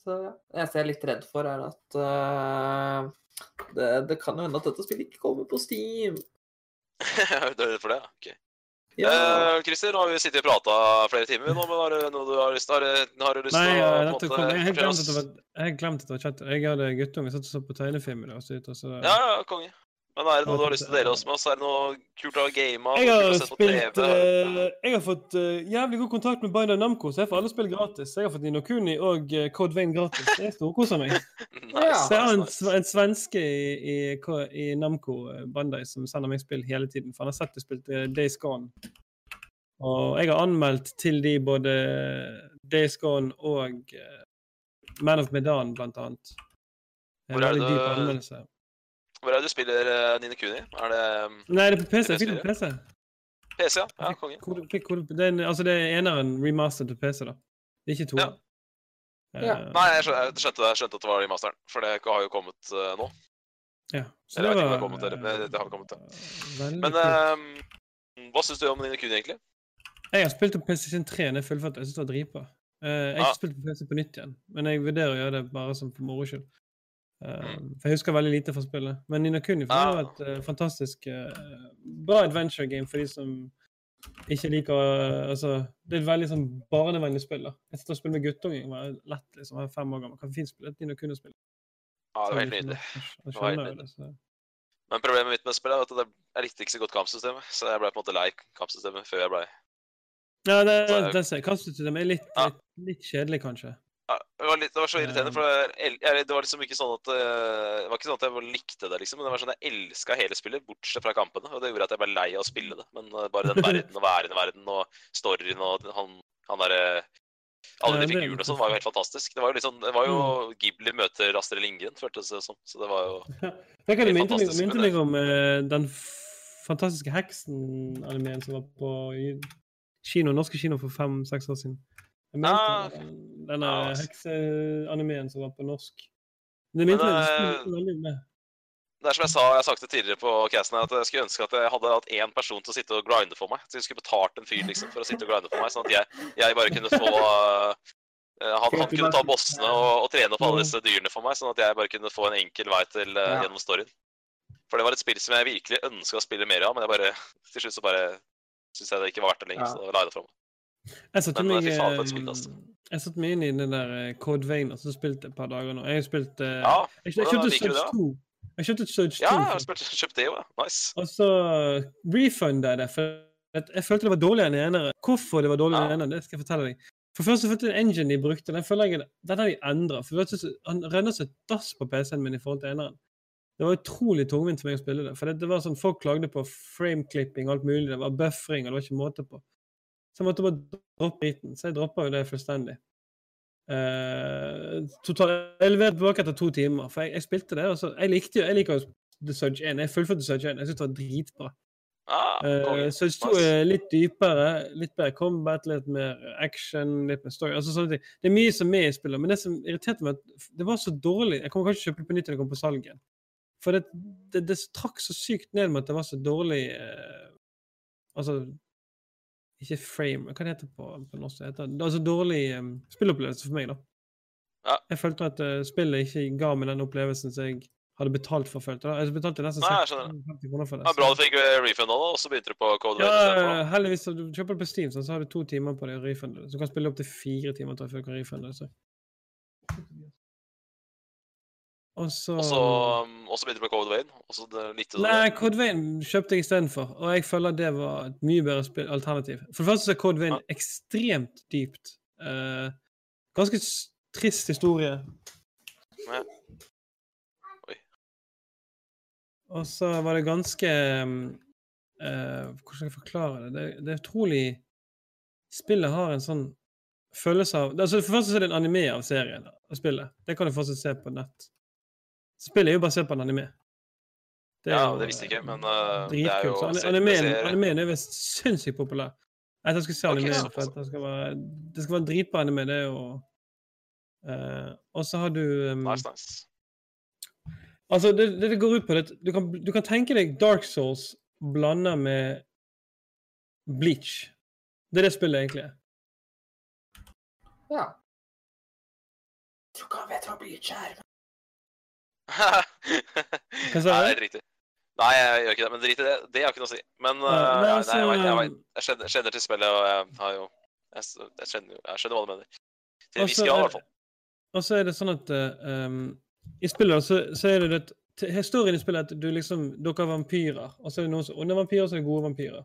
så ja. Det eneste jeg er litt redd for, er at uh, det, det kan jo hende at dette spillet ikke kommer på Steam. du er redd for det? ja? Ok. Ja. Eh, Christer, nå har vi sittet og prata flere timer nå, men har du noe du har lyst til, har, du- har du lyst Nei, til å på måte kom, jeg glemte det var Jeg glemte glemt at det var chat. Jeg hadde guttunge satt og så på tegnefilm i dag. Så ute, så Ja, ja, konge. Men er det noe du har lyst til å dele oss med oss? Er det noe kult å ha gama? Jeg har spilt TV? eh, Jeg har fått uh, jævlig god kontakt med Bandai Namco, så jeg får alle spill gratis. Jeg har fått Ninokuni og uh, Code Vein gratis. Jeg storkoser meg. nice, Ja. Så jeg har en, en svenske i, i, i Namco Bandai som sender meg spill hele tiden. For han har sett det spilt uh, Days Gone. Og jeg har anmeldt til de både Days Gone og Man of Medan, blant annet. Hvor er det-. Hvor er det du spiller uh, Nine Kuni? Er det um, Nei, det er på PC. Jeg fikk det på PC. PC, ja? Ja, konge. Kode, fikk det er en, altså det er eneren remastered til PC, da. Det er ikke to. Ja. Ja. Nei, jeg skjønte, jeg skjønte, skjønte at det var remasteren, for det har jo kommet uh, nå. ja. Så Eller jeg vet ikke om det var, har kommet, eller- men det- det har kommet, Ja. Men um, hva syns du om Nine Kuni, egentlig? Jeg har spilt på PlayStation 3 når jeg føler at Jeg syns det var dritbra. Uh, jeg har ikke spilt på PC på nytt igjen, men jeg vurderer å gjøre det bare som for moro skyld. Eh. For jeg husker veldig lite fra spillet. Men Nina Kuni Ja. var et uh, fantastisk uh, bra adventure game for de som ikke liker uh, Altså, det er et veldig sånn barnevennlig spill. da. Jeg sitter og spiller med guttunger. var lett, liksom. Jeg er fem år gammel. Kan fint spille et Nina Kuni-spill. Ja, det var helt nydelig. Men problemet mitt med spillet er at det- jeg likte ikke så godt kampsystemet, så jeg ble på en måte lei kampsystemet før jeg ble Ja, det, det, det, kampsystemet er litt, litt, litt kjedelig, kanskje. Ja, det, var litt, det var så irriterende, Um. for jeg, det var liksom ikke sånn at eh, Det var ikke sånn at jeg likte det, liksom, men det var sånn at jeg elska hele spillet, bortsett fra kampene. Og det gjorde at jeg ble lei av å spille det. Men eh, bare den verden og væren i verden og storyen og han, han derre Alle de det figurene og sånn var jo helt fantastisk. Det var jo sånn, det var jo Mm. Ghibli møter Astrid Lindgren, føltes det som. Så det var jo Det kan det Helt minte meg, minte meg om uh, den fantastiske heksen-animeen som var på kino, norske kino for fem-seks år siden. Jeg mente Ah, det denne Ja, ass. hekseanimeen som var på norsk. Det minte meg eh, veldig med. Det er som jeg sa, jeg har sagt det tidligere på casten, at jeg skulle ønske at jeg hadde hatt én person til å sitte og grinde for meg. Så jeg skulle betalt en fyr liksom, for å sitte og grinde for meg, sånn at jeg, jeg bare kunne få uh, han, han kunne ta bossene og, og trene opp alle disse dyrene for meg, sånn at jeg bare kunne få en enkel vei til uh, Ja. gjennom storyen. For det var et spill som jeg virkelig ønska å spille mer av, men jeg bare, til slutt så bare syns jeg det ikke var verdt det lenger. Ja. Så la jeg det fra meg. Jeg satte meg, jeg satt meg inn i den der eh, Code Vein og så spilte et par dager nå. Jeg har spilt eh, Ja, jeg, jeg kjøpte Surge det, da? 2. Jeg kjøpte Surge 2. ja jeg har spilt, kjøpt det òg. Nice. Og så refunda jeg det, for jeg følte det var dårligere enn enere. Hvorfor det var dårligere Ja. enere, det skal jeg fortelle deg. For først så følte jeg en engine de brukte, den føler jeg den har de endra. Han renner seg dass på PC-en min i forhold til eneren. Det var utrolig tungvint for meg å spille det. For det, det var sånn, Folk klagde på frameclipping og alt mulig. Det var buffering, og det var ikke måte på. Så jeg måtte bare droppe biten. Så jeg droppa jo det fullstendig. Uh, total, jeg leverte tilbake etter to timer, for jeg, jeg spilte det. Så, jeg likte jo, jeg liker jo The Surge 1. Jeg fullførte Surge 1. Jeg syntes det var dritbra. Ah, Uh, så 2 er litt dypere, litt bedre combat, litt mer action, litt mer story. altså sånne ting. Det er mye som er i spillet, men det som irriterte meg, at det var så dårlig. Jeg kommer kanskje til å kjøpe det på nytt når det kommer på salg igjen. For det, det, det trakk så sykt ned med at det var så dårlig uh, Altså Ikke frame, hva det heter på, på norsk? Det heter, er altså dårlig um, spillopplevelse for meg, da. Ja. Jeg følte at uh, spillet ikke ga meg den opplevelsen som jeg hadde betalt for. følte jeg. Jeg betalte nesten Nei, jeg skjønner. 650 kroner for det. Ja, så- bra du fikk eh, refund nå, og så begynte du på Code ja, heldigvis. Du kjøper det på Steam, så har du to timer på det å refunde det. Så du kan spille opp til fire timer tror jeg, før du kan refunde det. Og så Og så um, begynte du med Code Wayne? det- Nei. Code Wayne kjøpte jeg istedenfor, og jeg føler det var et mye bedre spill, alternativ. For det første så er Code Wayne Ja. ekstremt dypt. Eh, ganske trist historie. Ja. Oi. Og så var det ganske um, eh, Hvordan skal jeg forklare det? det? Det er utrolig Spillet har en sånn følelse av altså For det første er det en anime av serien av spillet. Det kan du fortsatt se på nett. Spillet er jo basert på en anime. er Ja, det visste jeg ikke, men uh, det er jo animeen, anime er visst sinnssykt populær. Jeg tror jeg skal se anime, animeen, for at det skal være, det skal være dritbra anime. Det er jo uh, Og så har du um, Nice, nice. Altså, det, det det går ut på det du kan, du kan tenke deg Dark Souls blanda med Bleach. Det er det spillet egentlig er. Ja. Jeg tror ikke han vet hva Bleach er. Hva sa Nei, du? drit i. Nei, jeg gjør ikke det, men drit i det. Det har ikke noe å si. Men uh, Nei, altså, nei, jeg, jeg, jeg, jeg, jeg kjenner, kjenner til spillet, og jeg har jo Jeg, skjønner, hva du mener. Til en viss grad, i er- hvert fall. Og så er det sånn at eh, um, I spillet så, så er det det Historien i spillet er at du liksom Dere er vampyrer, og så er det noen som onde vampyrer, og så er det gode vampyrer.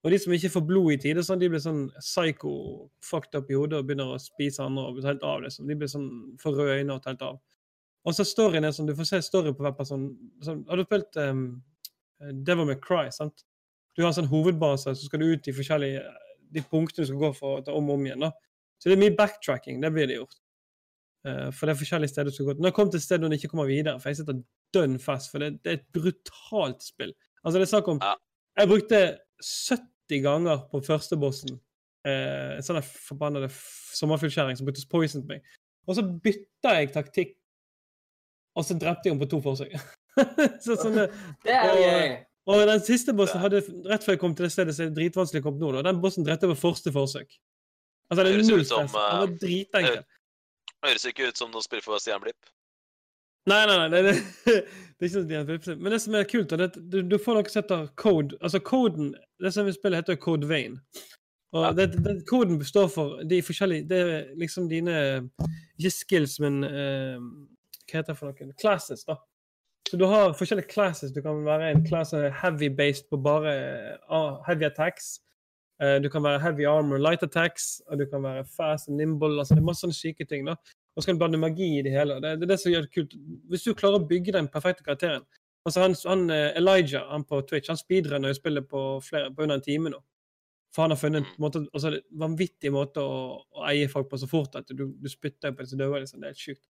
Og de som ikke får blod i tide, sånn, de blir sånn psycho fucked up i hodet og begynner å spise andre og blir helt av. liksom. De blir sånn for røde øyne og helt av. Og så storyen er sånn, Du får se story på hver person. Sånn, har du spilt um, Devil May Cry? sant? Du har en sånn hovedbase, så skal du ut i forskjellige de punktene du skal gå for å ta om og om igjen. da. Så det er mye backtracking. Det blir det gjort. Uh, for det er forskjellige steder du skal gå til. Nå har jeg kommet til et sted hvor du ikke kommer videre, for jeg sitter dønn fast. For det, det er et brutalt spill. Altså, det er snakk om. Jeg brukte 70 ganger på første bossen. Uh, en sånn forbanna sommerfuglskjæring som brukte poison på meg. Og så bytta jeg taktikk, og så drepte jeg henne på to forsøk. så sånn det, er Og- gøy. og den siste bossen hadde rett før jeg kom til det stedet, så er det dritvanskelig å komme nå. da. Den bossen drepte jeg på første forsøk. Altså, det er null stress. Den var eh, dritenkel. Høres ikke ut som noe spill for Stian-blipp. Nei, nei, nei. Det, det, det er ikke sånn at de. Men det som er kult, er at du, du får noe som heter code. Altså koden Det som vi spiller, heter Code Vein. Og Ja. det, det, koden består for de forskjellige Det er liksom dine Ikke skills, men eh, Hva heter det for noe? Classes, da. Så du har forskjellige classes. Du kan være en class som er heavy-based på bare ah, heavy attacks. Eh, du kan være heavy armor, light attacks, og du kan være fast and nimble. altså Det er masse sånne syke ting. da. Og så kan du blande magi i det hele. Det, det er det som gjør det kult. Hvis du klarer å bygge den perfekte karakteren altså han, han eh, Elijah han på Twitch han speedrunner og spiller på, flere, på under en time nå. For han har funnet en måte, altså, vanvittig måte å, å eie folk på så fort at du, du spytter på dem som dør. Liksom. Det er helt sjukt.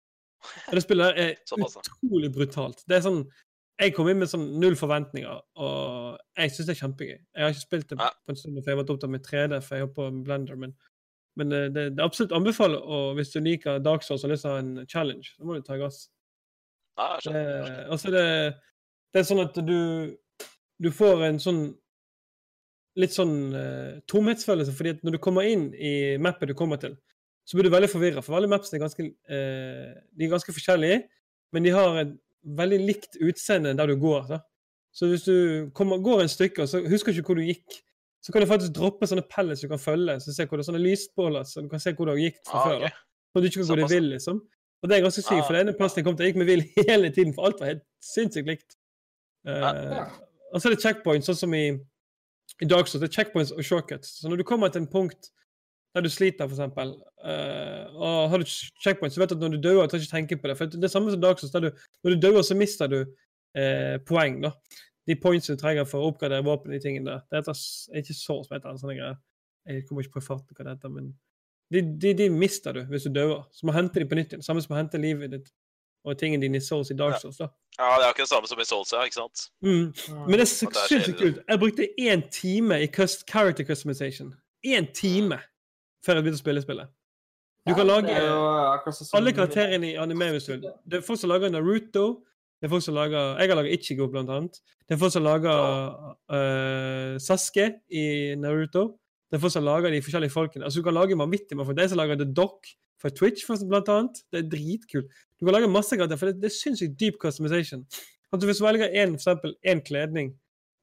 Og det spillet der er utrolig brutalt. Det er sånn Jeg kom inn med sånn null forventninger, og jeg syns det er kjempegøy. Jeg har ikke spilt det på en stund, for jeg har vært opptatt med 3D, for jeg er på Blender, men, men eh, det, det er absolutt anbefaler, og hvis du liker Dark Souls og lyst til å ha en challenge, så må du ta gass. Ja, jeg skjønner. jeg Det, skjønner. altså det, det er sånn at du, du får en sånn litt sånn uh, tomhetsfølelse, fordi at når du kommer inn i mappet du kommer til, så blir du veldig forvirra. For alle mapsene er ganske, eh, de er ganske forskjellige, men de har et veldig likt utseende der du går. Da. Så hvis du kommer, går en stykke og så husker ikke hvor du gikk, så kan du faktisk droppe sånne pellets du kan følge. Så ser hvor det er sånne lysbåler, så du kan se hvor du har gikk fra Ah, før. ok. da. Så du ikke kan gå deg vill, liksom. Og det er ganske sykt, Ah. for det ene plassen jeg kom til, jeg gikk med vill hele tiden, for alt var helt sinnssykt likt. Eh, Ja. Og så er det checkpoints, sånn som i, i Dark Souls. Det er checkpoints og shortcuts. Så når du kommer til en punkt der du sliter, for eksempel, eh, og har du checkpoints, så vet du at når du dør, du trenger ikke tenke på det. For det er samme som Dark Souls. Der du, når du dør, så mister du uh, poeng, da. De points du trenger for å oppgradere våpen, de tingene der. Det heter ikke så som heter sånne greier. Jeg kommer ikke på i farten hva det heter, men de, de, de mister du hvis du dør. Så må hente de på nytt igjen. Samme som å hente livet ditt og tingene dine i Souls i Dark Souls. da. Ja, det er akkurat det samme som i Souls, ja, ikke sant? Mm. Men det er sinnssykt kult. Jeg brukte én time i character customization. Én time før jeg begynte å spille spillet. Du kan lage sånn alle karakterene i anime hvis du vil. Det er folk som lager Naruto. Det er folk som lager Jeg har laget Ichigo, blant annet. Det er folk som lager uh, Sasuke i Naruto. Det er folk som lager de forskjellige folkene. Altså, du kan lage vanvittig mange folk. Er som lager The Dock for Twitch, blant annet. Det er dritkult. Du kan lage masse karakterer, for det, det er sinnssykt deep customization. Altså, hvis du velger en, for eksempel én kledning,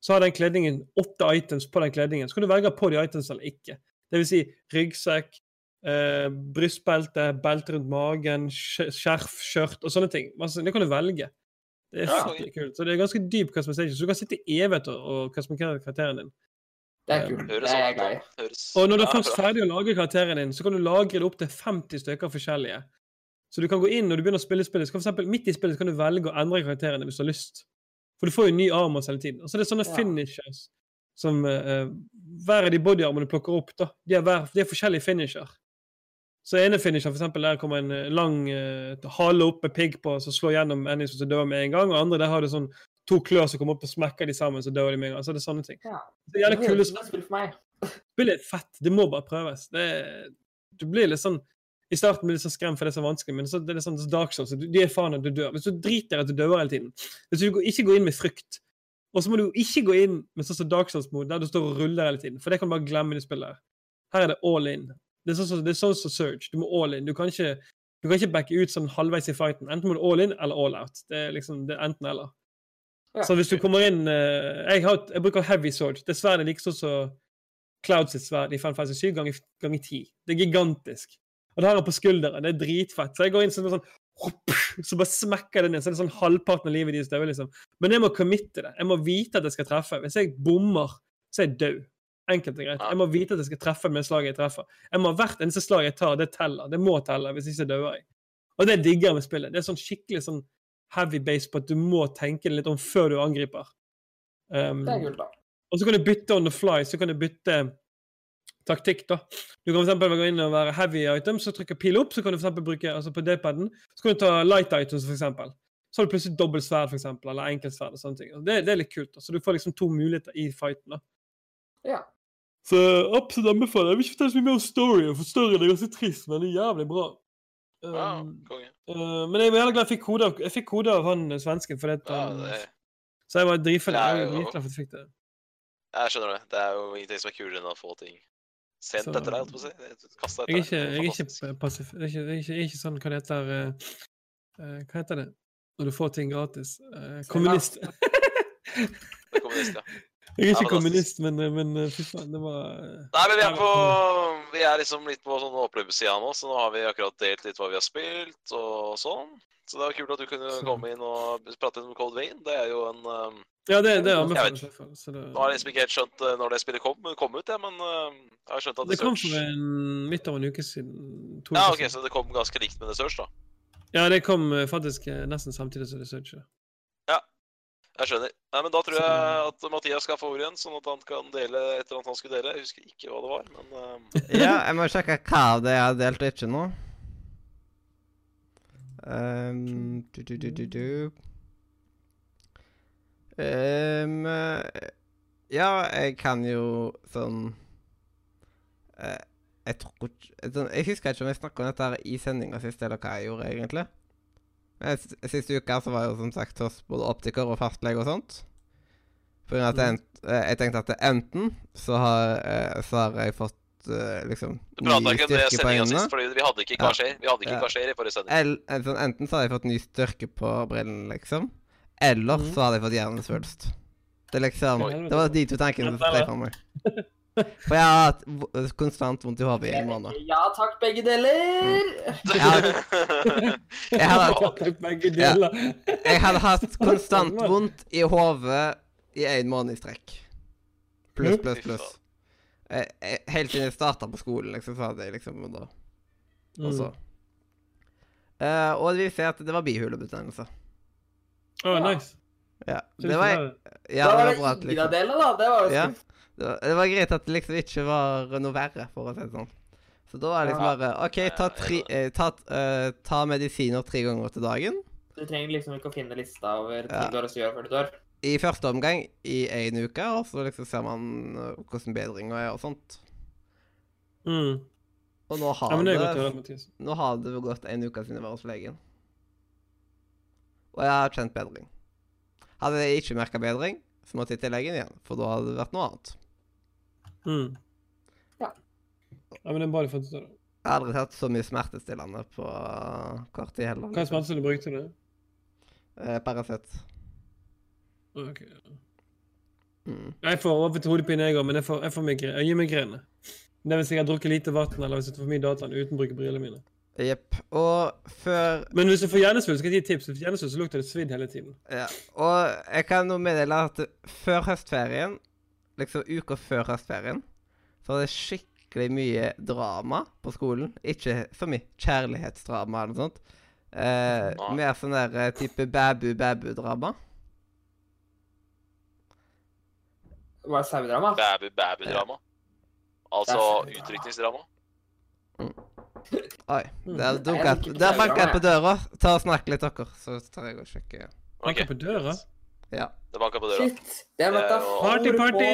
så har den kledningen åtte items på den kledningen. Så kan du velge på de items eller ikke. Det vil si ryggsekk, eh, brystbelte, belte rundt magen, skjerf, skjørt og sånne ting. Altså, det kan du velge. Det er Ja, kult. Så det er ganske dyp customization. Så du kan sitte i evigheter og customikere karakteren din. Det er kult. Det er. Høres Og når du er først ferdig å lage karakteren din, så kan du lagre det opp til 50 stykker forskjellige. Så du kan gå inn når du begynner å spille spillet, så kan for eksempel, midt i spillet så kan du velge å endre karakteren din hvis du har lyst. For du får jo ny armor hele tiden. Og så er det sånne Ja. finishers som uh, Hver av de bodyarmene du plukker opp, da, de har, hver, de har forskjellige finisher. Så ene finisher, for eksempel, der kommer en eh, lang uh, hale opp med pigg på som slår gjennom Ennis som dør med en gang, og andre der har du sånn to klør som kommer opp og smekker de sammen, så dør de med en gang. Så det er sånne ting. Ja. Det er Det kule spill for meg. Spillet er fett. Det må bare prøves. Det, du blir litt sånn I starten blir du så sånn skremt, for det som er vanskelig, men så det er sånn Dark Souls. Du, de er faen at du dør. Hvis du driter at du dør hele tiden Hvis du ikke går inn med frykt, og så må du ikke gå inn med sånn som Dark Souls-mode, der du står og ruller hele tiden, for det kan du bare glemme i det spillet. her. Er det all in. Det er sånn som sånn som Surge. Du må all in. Du kan ikke du kan ikke backe ut sånn halvveis i fighten. Enten må du all in eller all out. Det er liksom det er enten eller. Ja. Så hvis du kommer inn eh, jeg, har, jeg bruker heavy sword. Det sverdet er like sånn som Cloud sitt sverd i Final Fantasy 7 ganger, ganger 10. Det er gigantisk. Og det har han på skulderen. Det er dritfett. Så jeg går inn sånn, sånn så bare smekker det ned. Så er det sånn halvparten av livet deres døde, liksom. Men jeg må committe det. Jeg må vite at jeg skal treffe. Hvis jeg bommer, så er jeg død. Enkelt og greit. Jeg må vite at jeg skal treffe med slaget jeg treffer. Jeg må Hvert eneste slag jeg tar, det teller. Det må telle, hvis ikke dør jeg. Og det digger jeg med spillet. Det er sånn skikkelig sånn heavy base på at du må tenke litt om før du angriper. Um, Det er kult, da. og så kan du bytte on the fly, så kan du bytte taktikk, da. Du kan for gå inn og være heavy item, så trykker pil opp, så kan du for bruke altså på D-paden, så kan du ta light items, eksempel. Så har du plutselig dobbelt sverd, eksempel, eller enkeltsverd og sånne ting. Det, det er litt kult. da. Så du får liksom to muligheter i fighten, da. Ja. Så absolutt anbefaler. Jeg vil ikke fortelle så mye mer om storyen, for storyen er ganske trist, men det er jævlig bra. Ja, Um, konge. uh, men jeg var jævlig glad jeg fikk kode av, jeg fikk kode av han svensken, for det, Ja, um, det, så jeg var. Det er Jeg fikk det. jeg skjønner det. Det er jo ingenting som er kulere enn å få ting sendt Så- etter deg, holdt på å si. Kasta Jeg er ikke, jeg er ikke passiv. Jeg er ikke, jeg er ikke, jeg er ikke sånn hva det heter eh, Hva heter det når du får ting gratis? Uh, kommunist. Er kommunist, ja. jeg er ikke ja, kommunist, men, eh, men eh, fy faen, det var eh, Nei, men vi er på Vi er liksom litt på sånn opplevelsessida nå, så nå har vi akkurat delt litt hva vi har spilt og sånn. Så det var kult at du kunne komme inn og prate om Cold Vein. Det er jo en um, Ja, det, det Jeg i hvert fall. Så det, Nå har jeg liksom ikke helt skjønt når det spillet kom, kom ut, ja, men uh, jeg har skjønt at det kom for en, midt av en uke siden. Ja, ok, så det kom ganske likt med The Search, da. Ja, det kom faktisk nesten samtidig som det Search. ja. Jeg skjønner. Nei, men Da tror jeg at Mathias skal få ordet igjen, sånn at han kan dele et eller annet han skulle dele. Jeg husker ikke hva det var, men uh... Ja, jeg må sjekke hva av det jeg har delt og ikke nå. Um, du, du, du, du, du. Ehm, eh, ja, jeg kan jo sånn uh, Jeg tror sånn, Jeg husker ikke om jeg snakka om dette her i sendinga sist, eller hva jeg gjorde, egentlig. Siste uka så var jeg jo som sagt hos både optiker og fastlege og sånt. Av at jeg, eh, jeg tenkte at enten så har, eh, så har jeg fått eh, liksom det styrke på øynene. sist, fordi vi hadde ikke Ja. Vi hadde ikke Ja. kasjer i forrige sending. El, enten så hadde jeg fått ny styrke på brillene, liksom. Eller mm. så hadde jeg fått hjernesvulst. Det liksom Oi. Det var de to tankene som strei for meg. For jeg har hatt konstant vondt i hodet i en måned. Ja takk, begge deler. Jeg hadde, Takk, begge Ja. deler. jeg hadde hatt konstant vondt i hodet i en måned i strekk. Pluss, pluss, pluss. Eh, eh, Helt siden jeg starta på skolen, liksom, så hadde jeg liksom da Og så Uh, Og det viser si at det var bihulebetennelse. Å, nice. Ja. Det var, ja, det var bra liksom. Det var jo Ja. Det var, det var greit at det liksom ikke var noe verre, for å si det sånn. Så da var det liksom bare OK, ta, tri, eh, ta, eh, ta medisiner tre ganger til dagen. Du trenger liksom ikke å finne lista over ting Ja. du har lyst til å gjøre før du dør. I første omgang i én uke, og så liksom ser man eh, hvordan bedringa er og sånt. Mm. Og nå har, Ja, det godt det, nå har det gått en uke siden jeg var hos legen. Og jeg har kjent bedring. Hadde jeg ikke merka bedring, så måtte jeg til legen igjen, for da hadde det vært noe annet. Mm. Ja. Ja, men det er bra du fant ut av det. Jeg har aldri hatt så mye smertestillende på kort tid heller. Hva er smertestillende brukte du? Eh, Paracet. Ok. Mm. Jeg får overfor hodepine, jeg òg, men jeg får, jeg får migre, øyemigrene. Det er hvis jeg har drukket lite vann, eller hvis jeg tar for mye dataen uten å bruke brillene mine. Jepp. Og før Men hvis du får hjernesvulst, skal jeg gi tips. Hvis du får hjernesvulst, så lukter det svidd hele tiden. ja. Og jeg kan nå meddele at før høstferien, liksom uka før høstferien, så var det skikkelig mye drama på skolen. Ikke så mye kjærlighetsdrama eller noe sånt. Eh, mer sånn der eh, type bæbu-bæbu-drama. Hva er sauedrama? Bæbu-bæbu-drama. Altså utrykningsdrama. Mm. Oi. Mm. Der dunka jeg på døra. Ta og Snakk litt, dere, så tar jeg og sjekker. Banker Ok, på døra. Ja. det banka på døra. Shit. Det er er metafor Party, på party!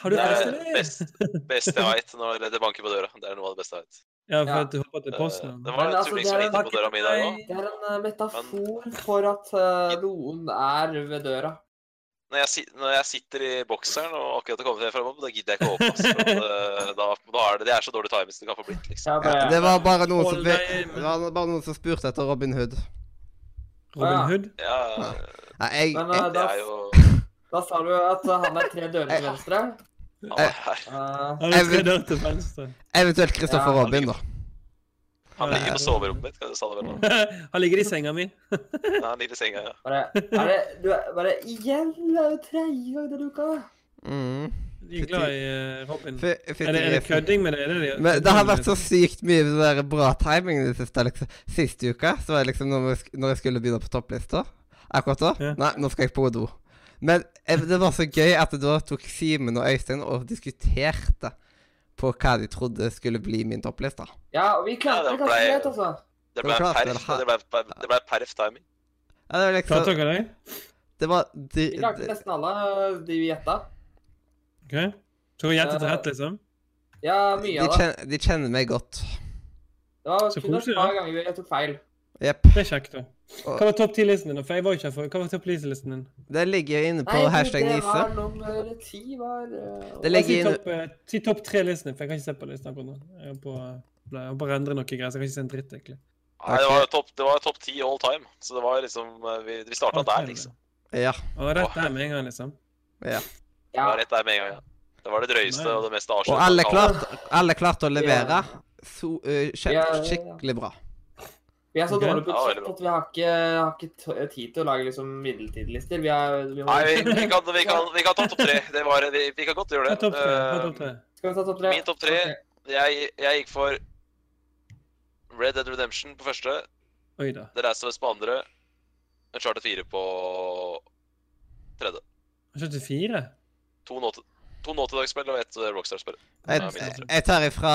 Har du Det eller? er det? best, best jeg veit når det banker på døra. Det er noe av det beste jeg veit. Ja, for Ja. at du håper at det er Eh, posten. Det var Men en altså, tulling som ringte på døra mi der òg. Det er en metafor metafor for at eh, noen er ved døra. Når, jeg når jeg sitter i bokseren og akkurat har kommet hjem fra jobb, da gidder jeg ikke å åpne. eh, da, da er det, det er så dårlig timing som det kan få blitt. liksom. Ja. Det var bare noen som. Det var bare noen som spurte etter Robin Hood. Robin Hood? Ja, Nei, jeg, Men, jeg, eh, det da, er jo da sa du at eh, han er tre dører til venstre. Han er. Eh, Han er tre dører til venstre. eventuelt Christopher Ja, Robin, da. Han ligger på soverommet mitt, kan du sa det vel nå. Han ligger i senga mi. Nei, han ligger i senga, ja. bare, er det, du bare Igjen! Det er jo tredje gang denne uka. Mm. De er glad i eh, Robin. Er det, er det kødding med det? Er det, det Men det har vært så sykt mye der bra timing i det siste. liksom. Sist uke så var det liksom når, vi når jeg skulle begynne på topplista. Akkurat da. Ja. Nei, nå skal jeg på do. Men eh, det var så gøy at da tok Simen og Øystein og diskuterte på hva de trodde skulle bli min toppliste. Ja, og vi klarte Ja, det det ble- altså. Det ble perf, det ble, det ble perf timing. Ja, det var liksom Klarte dere det? Det var de, Vi klarte nesten alle de vi gjetta. OK. Så dere gjettet rett, liksom? Ja, mye av det. kjenner, de kjenner meg godt. Det var Så kun et par ganger jeg tok feil. Yep. Det er kjekt, da. Hva var topp ti-listen din? For jeg var ikke her for. Hva var topp ti-listen din? Det ligger inne på Nei, hashtag Nise. Nei, det var nummer ti, var eh, Det Si ligger inne topp eh, si topp tre-listen din, for jeg kan ikke se på listen akkurat nå. Jeg er på, jeg bare på å endre noe greier, så jeg kan ikke se en dritt, egentlig. Nei, det var jo topp det var topp ti all time. Så det var liksom eh, Vi, vi starta der, liksom. Ja. Og rett der med en gang, liksom. ja. Ja. Det var rett der med en gang. ja. Det var det drøyeste og det mest avsluttende. Og alle klarte alle klart å levere so, uh, skikkelig bra. Vi er så dårlige på budsjett at vi har ikke, har ikke, tid til å lage liksom middeltidslister. Vi, vi Nei, vi kan, vi, kan, vi, kan, ta topp tre. Det var, vi, vi kan godt gjøre det. Topp tre. Eh, topp tre. Skal vi ta topp tre? Min topp tre jeg, jeg, gikk for Red Dead Redemption på første. Oi da. The Last of Us på andre. Uncharted 4 på tredje. 74? To nå til dags spill og ett eh, Rockstar-spill. tar herifra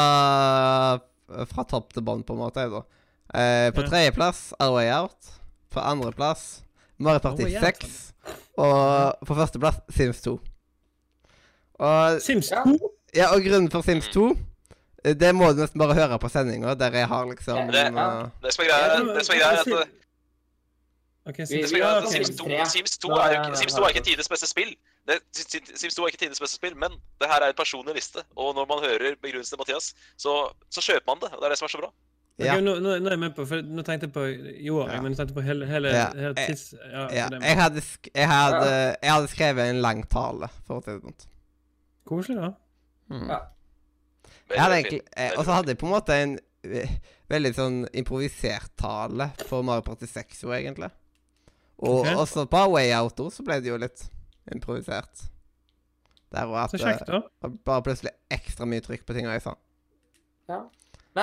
fra topp til bånn, på en måte. da. Eh, på ja. tredjeplass A Way Out. På andreplass Mario Party 6. Og på førsteplass Sims 2. Og, Sims 2? Ja, og grunnen for Sims mm. 2 eh, det må du nesten bare høre på sendinga, der jeg har liksom Det, ja. Eh, det som er greia, det som er greia, er at Okay, Sims, Sims, 2, Sims 2 er jo ikke, Sims ikke tidenes beste spill. Det, Sims 2 er ikke tidenes beste spill, men det her er en personlig liste. Og når man hører begrunnelsen til Mathias, så, så kjøper man det. Og det er det som er så bra. Ja. Okay, nå, nå, nå er jeg med på, for nå tenkte jeg på Joar, Ja. men jeg tenkte på hele, hele, Ja. hele tids... Ja, Ja, er jeg hadde, sk jeg, hadde, jeg hadde skrevet en lang tale, for å si det sånn. Koselig, da. Mm. Ja. Eh, Og så hadde jeg på en måte en eh, veldig sånn improvisert tale for Mario Party 6 jo, egentlig. Og okay. også på Way Out så ble det jo litt improvisert. Der og at Så kjekt, da. det bare plutselig ekstra mye trykk på tinga jeg sa. Nei,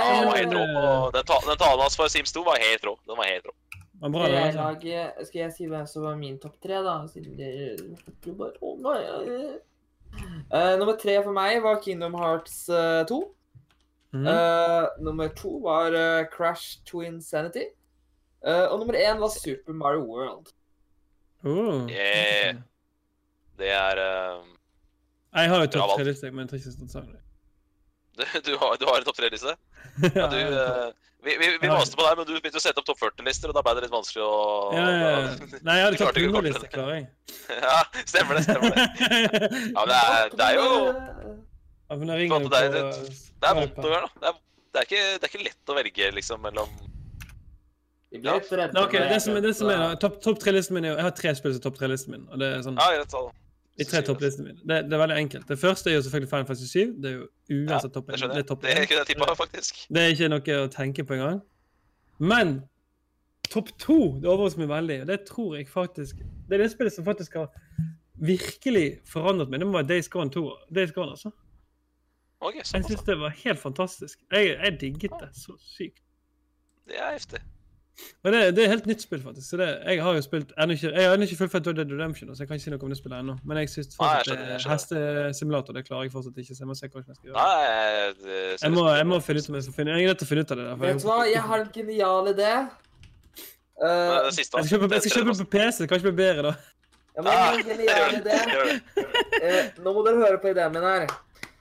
Ja, den var helt rå. Den, ta, den talen hans for Sims 2 var helt rå. Den var helt rå. Det var bra, det. jeg, Altså. lage, skal jeg si hvem som var min topp tre, da? Siden det bare Å, nei. Eh, nummer tre for meg var Kingdom Hearts eh, 2. Mm. Eh, nummer to var eh, Crash to Insanity. Eh, og nummer én var Super Mario World. Oh. Yeah. Det er uh, Jeg har jo topp tre-liste, men jeg tror ikke stått sammen. du, du, har, du har en topp tre-liste? Ja, du, uh, vi vi, vi maste på deg, men du begynte å sette opp topp 40-lister, og da ble det litt vanskelig å Ja, ja, ja. Nei, jeg hadde topp ikke å 100-liste, korte klarer jeg. ja, stemmer det. stemmer det. Ja, men det er, det er jo Ja, men ringer det er- Det er vondt å gjøre, da. Det er, det, er ikke, det er ikke lett å velge liksom mellom Vi ble litt redde. Nei, ok, det som, er- det som er da, topp top tre-listen min er jo Jeg har tre spill som topp tre-listen min, og det er sånn Ja, greit. De tre topplistene mine. Det, det er veldig enkelt. Det første er jo selvfølgelig Final Fantasy 7. Det er jo Ja, uansett topp det én. Det er jeg. Det tippa, faktisk. Det er ikke noe å tenke på engang. Men topp to det overrasker meg veldig. og Det tror jeg faktisk Det er det spillet som faktisk har virkelig forandret meg. Det må være Days Gone 2. Days Gone, altså. Okay, Jeg syns det var helt fantastisk. Jeg, jeg digget det så sykt. Det er heftig. Og det, det er helt nytt spill, faktisk. Så det, jeg har jo spilt ennå ikke Jeg har ennå ikke fullført Red Dead Redemption, så jeg kan ikke si noe om det spillet ennå. Men jeg syns fortsatt er hestesimulator. Det klarer jeg fortsatt ikke, så jeg må se hva jeg skal gjøre. Nei, det, Jeg må, jeg må finne ut om jeg skal finne Jeg er nødt til å finne ut av det. der. Vet du hva, jeg har en genial idé. Uh, Jeg skal kjøpe, jeg skal kjøpe på PC. Det kan ikke bli bedre, da. ja, men jeg har en genial idé. Eh, nå må dere høre på ideen min her.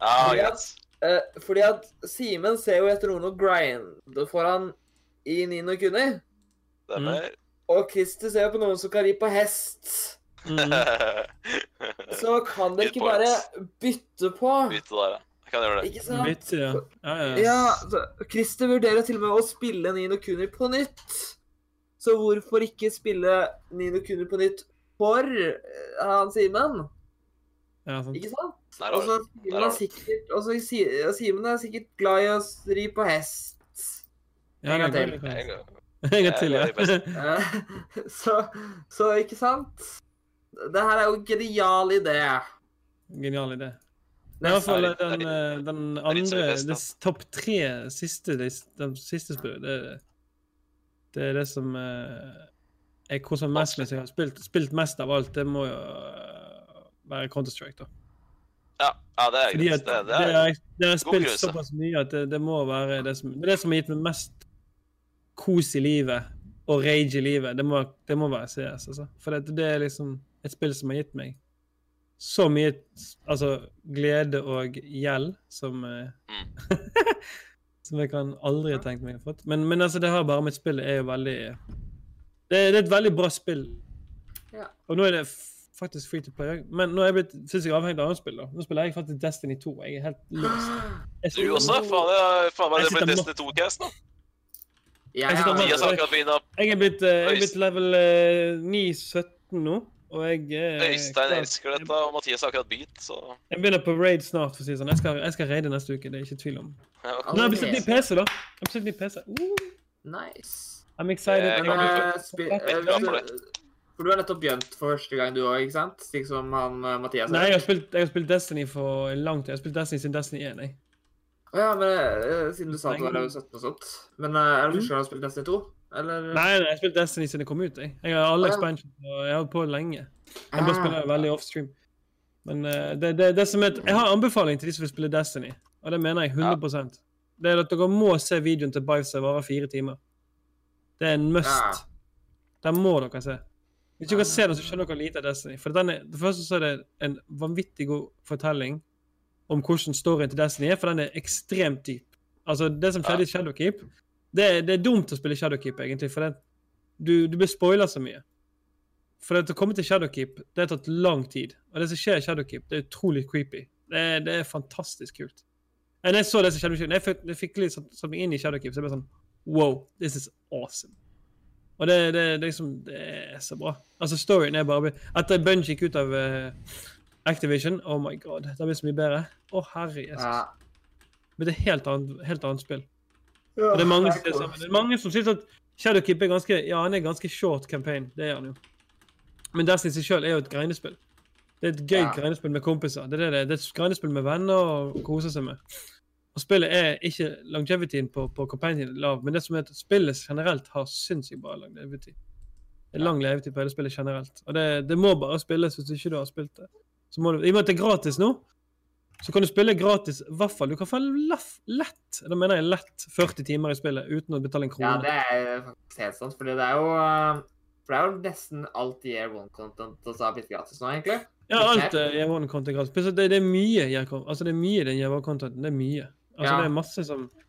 Ja, at, uh, fordi at Simen ser jo etter noen å grinde foran i Nino Kuni. Stemmer. Og Christer ser på noen som kan ri på hest. Mm. Så kan dere ikke bare bytte på? Bytte der, ja. Jeg kan gjøre det. Ikke sant? Bytte, ja. Ja, ja. Ja, så Christer vurderer til og med å spille Nino Kuni på nytt. Så hvorfor ikke spille Nino Kuni på nytt for eh, han Simen? ja sant. Ikke sant? Og så. Simen er sikkert Simen er sikkert glad i å ri på hest. Ja, En gang til. er. En gang til, ja. Er Eh, så, så ikke sant? Det her er jo en genial idé. Genial idé. I hvert fall er- den, eh, den er andre Topp tre siste de, de siste spør, det, det er det som er hvordan mest Jeg har spilt, spilt mest av alt. Det må jo eh, være Counter-Strike, da. Ja, ja, det er greit. Det, det, det er, er, det har spilt såpass mye at det, det må være det som Det er det som har gitt meg mest kos i livet og rage i livet. Det må, det må være CS, altså. For det, det er liksom et spill som har gitt meg så mye altså, glede og gjeld som eh, Mm. Som jeg kan aldri ha tenkt meg å ha fått. Men, men altså, det har bare med spillet er jo veldig det, det er et veldig bra spill. Ja. Og nå er det faktisk free to play òg. Men nå er jeg blitt fysisk avhengig av annet spill. da. Nå spiller jeg faktisk Destiny 2. Jeg er helt løst. Du også? Faen, det- faen Jeg det ble Destiny 2-cast, da. Jeg Jeg. Jeg er blitt, eh, jeg er blitt level eh, 9-17 nå, og jeg er Øystein klar- elsker dette, og Mathias har akkurat begynt, så Jeg begynner på raid snart, for å si sånn. Jeg skal, jeg skal raide neste uke, det er ikke tvil om. ja. Ja. Nå har jeg bestilt ny PC, da. Jeg har bestilt ny PC. Uh, Nice. I'm excited. Jeg eh, spi- Jeg eh, er glad for du- For du har nettopp begynt for første gang, du òg, ikke sant? Slik som han eh, Mathias Nei, jeg har, spilt, jeg har spilt Destiny for lang tid. Jeg har spilt Destiny siden Destiny 1. Jeg. Ja, men eh, siden du sa at du var level 17 og sånt. Men eh, er det Mm. første gang du har spilt Destiny 2? Eller? Nei, jeg har spilt Destiny siden det kom ut. Jeg, jeg har alle Å, expansions, og jeg har holdt på lenge. Jeg bare Ah. spiller veldig offstream. Men eh, det, det, det som er, jeg har anbefaling til de som vil spille Destiny, og det mener jeg 100% Det er at dere må se videoen til Bive som varer fire timer. Det er en must. Ja. Den må dere se. Hvis dere ser den, så skjønner dere lite av Destiny. For den er, det første så er det en vanvittig god fortelling om hvordan storyen til Destiny er, for den er ekstremt dyp. Altså, det som skjedde i Shadowkeep, det, det er dumt å spille Shadowkeep, egentlig, for det, du, du blir spoila så mye. For det å komme til Shadowkeep, det har tatt lang tid. Og det som skjer i Shadowkeep, det er utrolig creepy. Det det er fantastisk kult. Og jeg så det som skjedde, med jeg fikk, jeg fikk litt satt meg inn i Shadowkeep, så jeg ble sånn Wow, this is awesome. Og det, det, det, liksom, det er så bra. Altså, storyen er bare Etter Bunch gikk ut av eh, Activision, oh my god, det blir så mye bedre. Å, herre Jesus. Ja. Men det er helt annet, helt annet spill. Ja, det er mange som er. Det er mange som syns at Shadowkeep er ganske ja, han er ganske short campaign. Det er han jo. Men Destiny seg sjøl er jo et greinespill. Det er et gøy Ja. greinespill med kompiser. Det er, det, det er. det et greinespill med venner og kose seg med. Og spillet er ikke longevityen på, på companion lav, men det som er at spillet generelt har sinnssykt bra longevity. Det er lang levetid på hele spillet generelt. Og det, det må bare spilles hvis ikke du har spilt det. Så må du, I og med at det er gratis nå, så kan du spille gratis i hvert fall. Du kan få lett, da mener jeg lett, 40 timer i spillet uten å betale en Ja, det er faktisk helt sant. Fordi det er jo uh, For det er jo nesten alt i Year One-content og så har blitt gratis nå, egentlig. Ja, alt er Year One content gratis. Det, det er mye Year altså det er mye den Year One contenten. Det er mye. Altså Ja. det er masse som eh,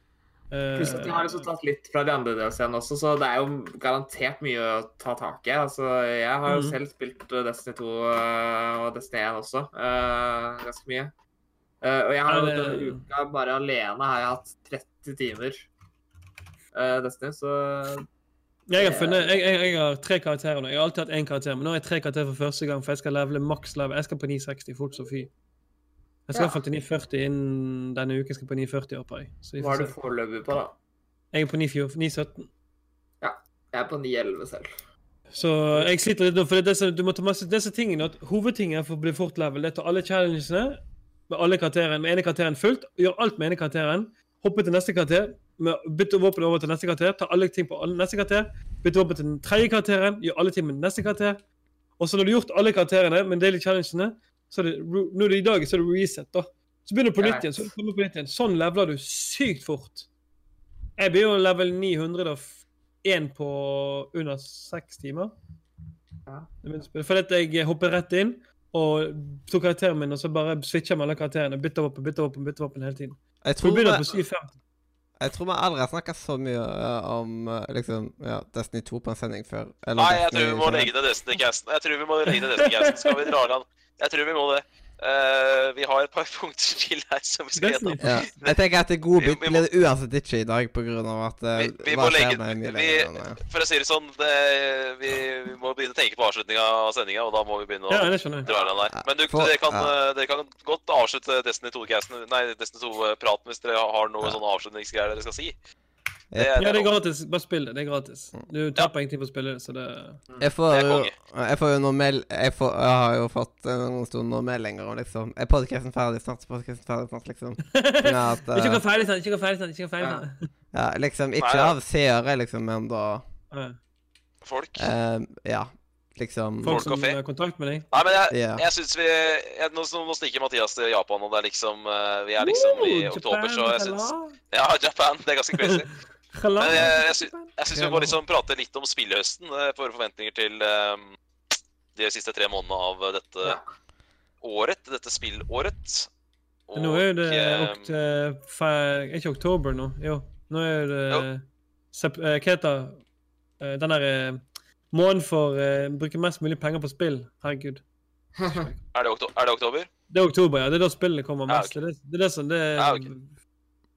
Pluss at de har liksom tatt litt fra de andre DLC-ene også, så det er jo garantert mye å ta tak i. Altså, jeg har jo mm. selv spilt uh, Destiny 2 uh, og Destiny 1 også, uh, ganske mye. Uh, og jeg har jo det- denne uka bare alene har jeg hatt 30 timer uh, Destiny, så Jeg har funnet, jeg, jeg, jeg har tre karakterer nå. Jeg har alltid hatt én karakter, men nå har jeg tre karakterer for første gang, for jeg skal levele maks level. Jeg skal på 960 fort som fy. Jeg skal Ja. hvert fall til 940 innen denne uken. skal på 940 opp her. Så hva er du foreløpig på, da? Jeg er på 9,17. Ja. Jeg er på 911 selv. Så jeg sliter litt nå, for det disse, du må ta masse disse tingene. at Hovedtingen for å bli fort level, er å ta alle challengene med alle karakterene, med ene karakteren fullt, gjøre alt med ene karakteren, hoppe til neste karakter, bytte våpen over til neste karakter, ta alle ting på alle neste karakter, bytte våpen til den tredje karakteren, gjøre alle ting med neste karakter. Og så når du har gjort alle karakterene med daily challengene, så er det, når det er i dag, så er det reset, da. Så begynner du på nytt igjen. så kommer du på nytt igjen. Sånn leveler du sykt fort. Jeg blir jo level 901 på under seks timer. Er. Fordi at jeg hoppet rett inn og tok karakteren min, og så bare switcher med alle karakterene. Bytta våpen, bytta våpen, bytta våpen hele tiden. Jeg tror, vi begynner vi, på 750. jeg tror vi aldri har snakka så mye eh, om eh, liksom, ja, Destiny 2 på en sending før. Eller Nei, jeg tror vi må legge ned Destiny-casten. Jeg tror vi må legge ned Destiny-casten. Skal vi dra den? Jeg tror vi må det. Uh, vi har et par punkter til her som vi skal gjennom. Ja. Jeg tenker at det gode vi blir det uansett ikke i dag, av at uh, Vi- vi må legge- vi-. For å si det sånn, det, vi, vi må begynne å tenke på avslutninga av sendinga, og da må vi begynne å Ja, dra den der. Men du, For- dere, kan, ja. eh, dere kan godt avslutte Destiny 2-casten, nei, Destiny 2-praten hvis dere har noe Ja. sånn avslutningsgreier dere skal si. Ja, det er gratis. Bare spill det. Det er gratis. Du taper ingenting på å spille det, så det Jeg får jo jeg får jo noe mel... Jeg, får, jeg har jo fått eh, noen stunder noe meldinger om liksom Er podkasten ferdig snart? Podcasten ferdig snart, liksom? At, uh, Ikke gå ferdig sånn, ikke gå ferdig sånn, ikke gå ferdig Ja. sånn. ja, liksom ikke Nei, av seere, liksom, men da Ja. Folk. Uh, Ja, liksom Folk Folk som har kontakt med deg. Nei, men jeg, yeah. jeg syns vi jeg, nå, nå stikker Mathias til Japan, og det er liksom eh, Vi er liksom i oktober, så jeg syns. Ja, Japan. Det er ganske crazy. Jeg, jeg, sy jeg syns vi må liksom prate litt om spillhøsten. eh, For forventninger til um, de siste tre månedene av dette Ja. året. Dette spillåret. Nå er jo det eh, okt, fe- er ikke oktober nå? Jo. Nå er det sep, eh, Hva heter eh, den derre eh, måneden for å bruke mest mulig penger på spill? Herregud. er, det er det oktober? Det er oktober, ja. Det er da spillet kommer Ja, mest. Det, er det, det er det som det er Ja, ok.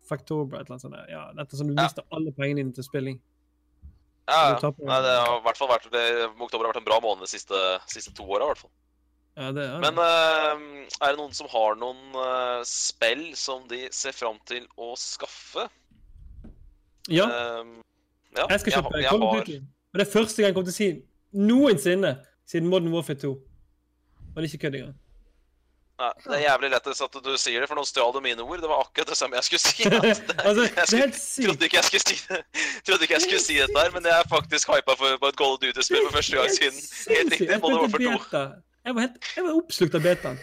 Faktober, et eller annet sånt. der. Ja, dette som du Ja. mister alle pengene dine til spilling. Ja, ja. Nei, det har i hvert fall vært det, Oktober har vært en bra måned de siste, siste to åra, i hvert fall. Ja, det er det. Men uh, er det noen som har noen uh, spill som de ser fram til å skaffe? ja, Um, ja, jeg skal kjøpe jeg, jeg Call of har- Duty. Og det er første gang jeg kommer til å si noensinne siden Modern Warfare 2. Og det er ikke kødd engang. Nei, det er jævlig lettest at du sier det, for nå stjal du mine ord. Det var akkurat det samme jeg skulle si. At det, altså, jeg det skulle, sykt. trodde ikke jeg skulle si det Trodde ikke jeg skulle si dette her, men jeg er faktisk hypa for, på et Gold Duty-spill for første gang siden. Helt riktig. Jeg Warfare 2. beta. Jeg var, helt, jeg var oppslukt av betaen.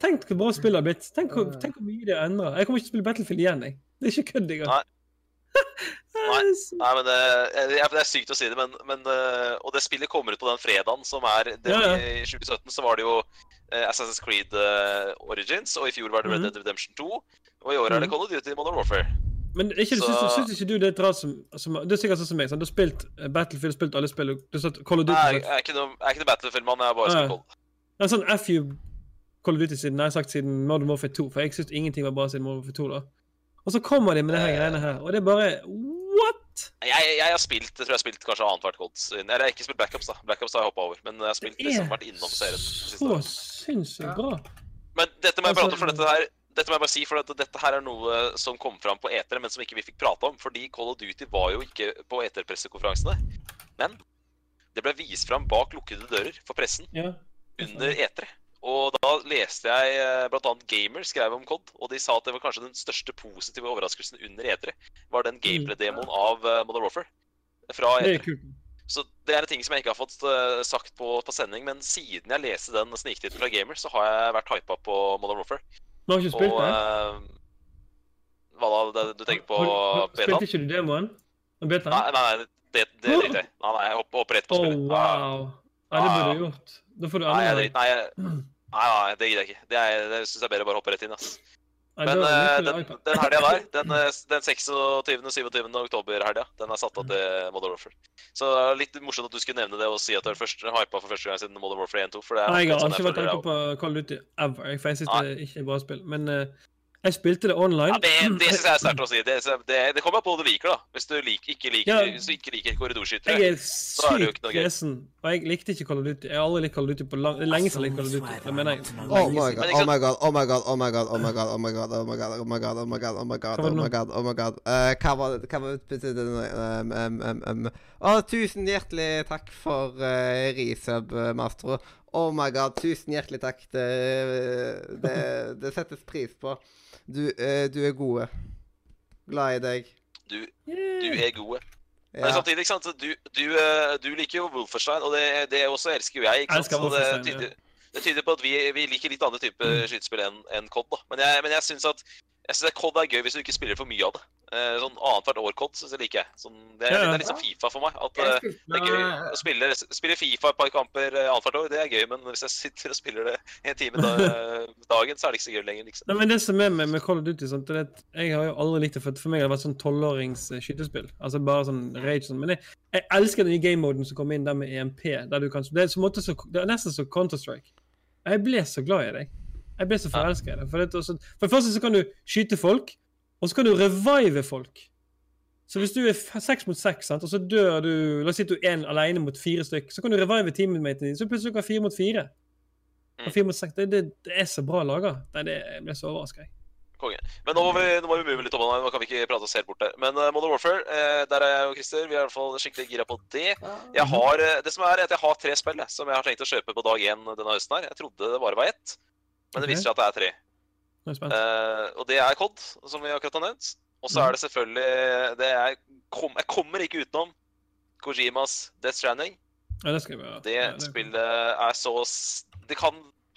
Tenk hvor bra spillet har blitt. Tenk, tenk hvor mye det har endra. Jeg kommer ikke til å spille Battlefield igjen. jeg. Det er ikke kødd engang. Nei. Nei. Nei, men det, det er sykt å si det, men, men eh, Og det spillet kommer ut på den fredagen som er det, Ja, ja. I 2017 så var det jo eh, Assassin's Creed eh, Origins, og i fjor var det Red Mhm. Dead Redemption 2. Og i år er det Mhm. Call of Duty Modern Warfare. Men ikke, Så- syns, ikke du det er et rart som, som Det er sikkert sånn som meg. Sant? Du har spilt Battlefield, spilt alle spill. Du har sett Call of Duty. Nei, jeg er ikke noe, jeg er ikke noe Battlefield-mann, jeg har bare spiller Call. Det er sånn FU Call of Duty siden har sagt siden Modern Warfare 2, for jeg syns ingenting var bra siden Modern Warfare 2. da. Og så kommer de med det her Eh. greiene her, og det er bare What?! Jeg, jeg har spilt jeg tror jeg har spilt kanskje annethvert gods. Eller jeg har ikke spilt Black Ops, da. Black Ops har jeg hoppa over. Men jeg har spilt, Det liksom, vært innom serien. så sinnssykt bra. Men dette må jeg Altså- prate om, for dette her dette må jeg bare si, for at dette her er noe som kom fram på etere, men som ikke vi fikk prate om. Fordi Call of Duty var jo ikke på eterpressekonferansene. Men det ble vist fram bak lukkede dører for pressen Ja. under etere. Og da leste jeg bl.a. blant annet Gamer skrev om COD, og de sa at det var kanskje den største positive overraskelsen under E3. Var den gameplay-demoen av eh, Modern Warfare. Fra E3. Så det er en ting som jeg ikke har fått eh, sagt på, på sending, men siden jeg leste den sniktittelen fra Gamer, så har jeg vært hypa på Modern Warfare. Du har ikke spilt Og det? eh, Hva da? Det, du tenker på betaen? Spilte ikke du demoen? Betaen? Nei, nei, det, det jeg i. Nei, nei, jeg hopper, rett på Oh, wow. Nei, det burde du gjort. Da får du Nei, jeg nei, jeg, nei, nei, det gidder jeg ikke. Det, er- det syns jeg er bedre å bare hoppe rett inn. ass. Nei, Men du den, den helga der, den, eh, den 26.-27. oktober-helga, den er satt av til Modern Warfare. Så det er litt morsomt at du skulle nevne det og si at du først hypa for første gang siden Modern Warfare 1-2. For det er Nei, jeg har sånn vært føler hypa på Call of Duty ever, jeg syns det ikke er bra spill. Men eh, jeg spilte det online. Ja, det det synes jeg er sterkt å si. Det, det, det kommer an på hva du liker, da. Hvis du lik, ikke liker, Ja. hvis du ikke liker korridorskyttere. Jeg er er det jo ikke sykt noe gøy. kresen, og jeg likte ikke Call of Duty. Jeg har aldri likt Call of Duty på lang... Det er lenge siden jeg likte Call of Duty. Det mener jeg. Oh my god, oh my god, oh my god, oh my god, oh my god, oh my god, oh my god, oh my god, oh my god, oh my god, oh my god, oh my god. Eh, Hva var det, hva betydde det? Um, um, um, um. Tusen hjertelig takk for uh, resub, eh, Mastro. Oh my god, tusen hjertelig takk. Det, det, det settes pris på. Du, eh, du er gode. Glad i deg. Du, du er gode. Men samtidig, ikke sant, du, du, eh, du liker jo Wolfenstein, og det, det også elsker jo jeg. ikke sant? Så det tyder, det tyder på at vi, vi liker litt andre type skytespill enn en COD. da. Men jeg, men jeg syns at jeg synes at COD er gøy hvis du ikke spiller for mye av det. Eh, sånn Annethvert år COD syns jeg liker jeg. Sånn, det, er, det er litt som Fifa for meg. at eh, det er gøy å spille, spille Fifa et par kamper eh, annethvert år. Det er gøy, men hvis jeg sitter og spiller det en time da, dagen, så er det ikke så gøy lenger. liksom. Nei, men det som er med, med Call of Duty sant, det er at Jeg har jo aldri likt det, for for meg har det vært sånn tolvårings skytespill. Altså bare sånn rage sånn. Men jeg, jeg elsker den nye game-moden som kom inn der med EMP. der du kan, Det er, så måte så, det er nesten som Counter-Strike. Jeg ble så glad i deg. Jeg ble så forelska i. For, det, også- for det første så kan du skyte folk, og så kan du revive folk. Så hvis du er seks mot seks, sant, og så dør du La oss si du er en alene mot fire stykk, så kan du revive teammaten din, så plutselig kan du ha fire mot fire. Og Mm. fire mot seks. Det, det, det er så bra laga. Det jeg ble så overraska. Konge. Men nå må vi, nå må vi move litt om nå kan vi ikke prate oss helt bort der. Men uh, Modern Warfare, uh, der er jeg og Christer. Vi er i hvert fall skikkelig gira på det. Jeg har, uh, det som er, er at jeg har tre spill som jeg har tenkt å kjøpe på dag én denne høsten. her. Jeg trodde det bare var ett, men det viser seg at det er tre. Er jeg. Eh, og det er COD, som vi akkurat har nevnt. Og så er det selvfølgelig det er, kom, Jeg kommer ikke utenom Kojimas Death Stranding. Ja, det skal vi gjøre. Det Ja, det- spillet er så Det kan,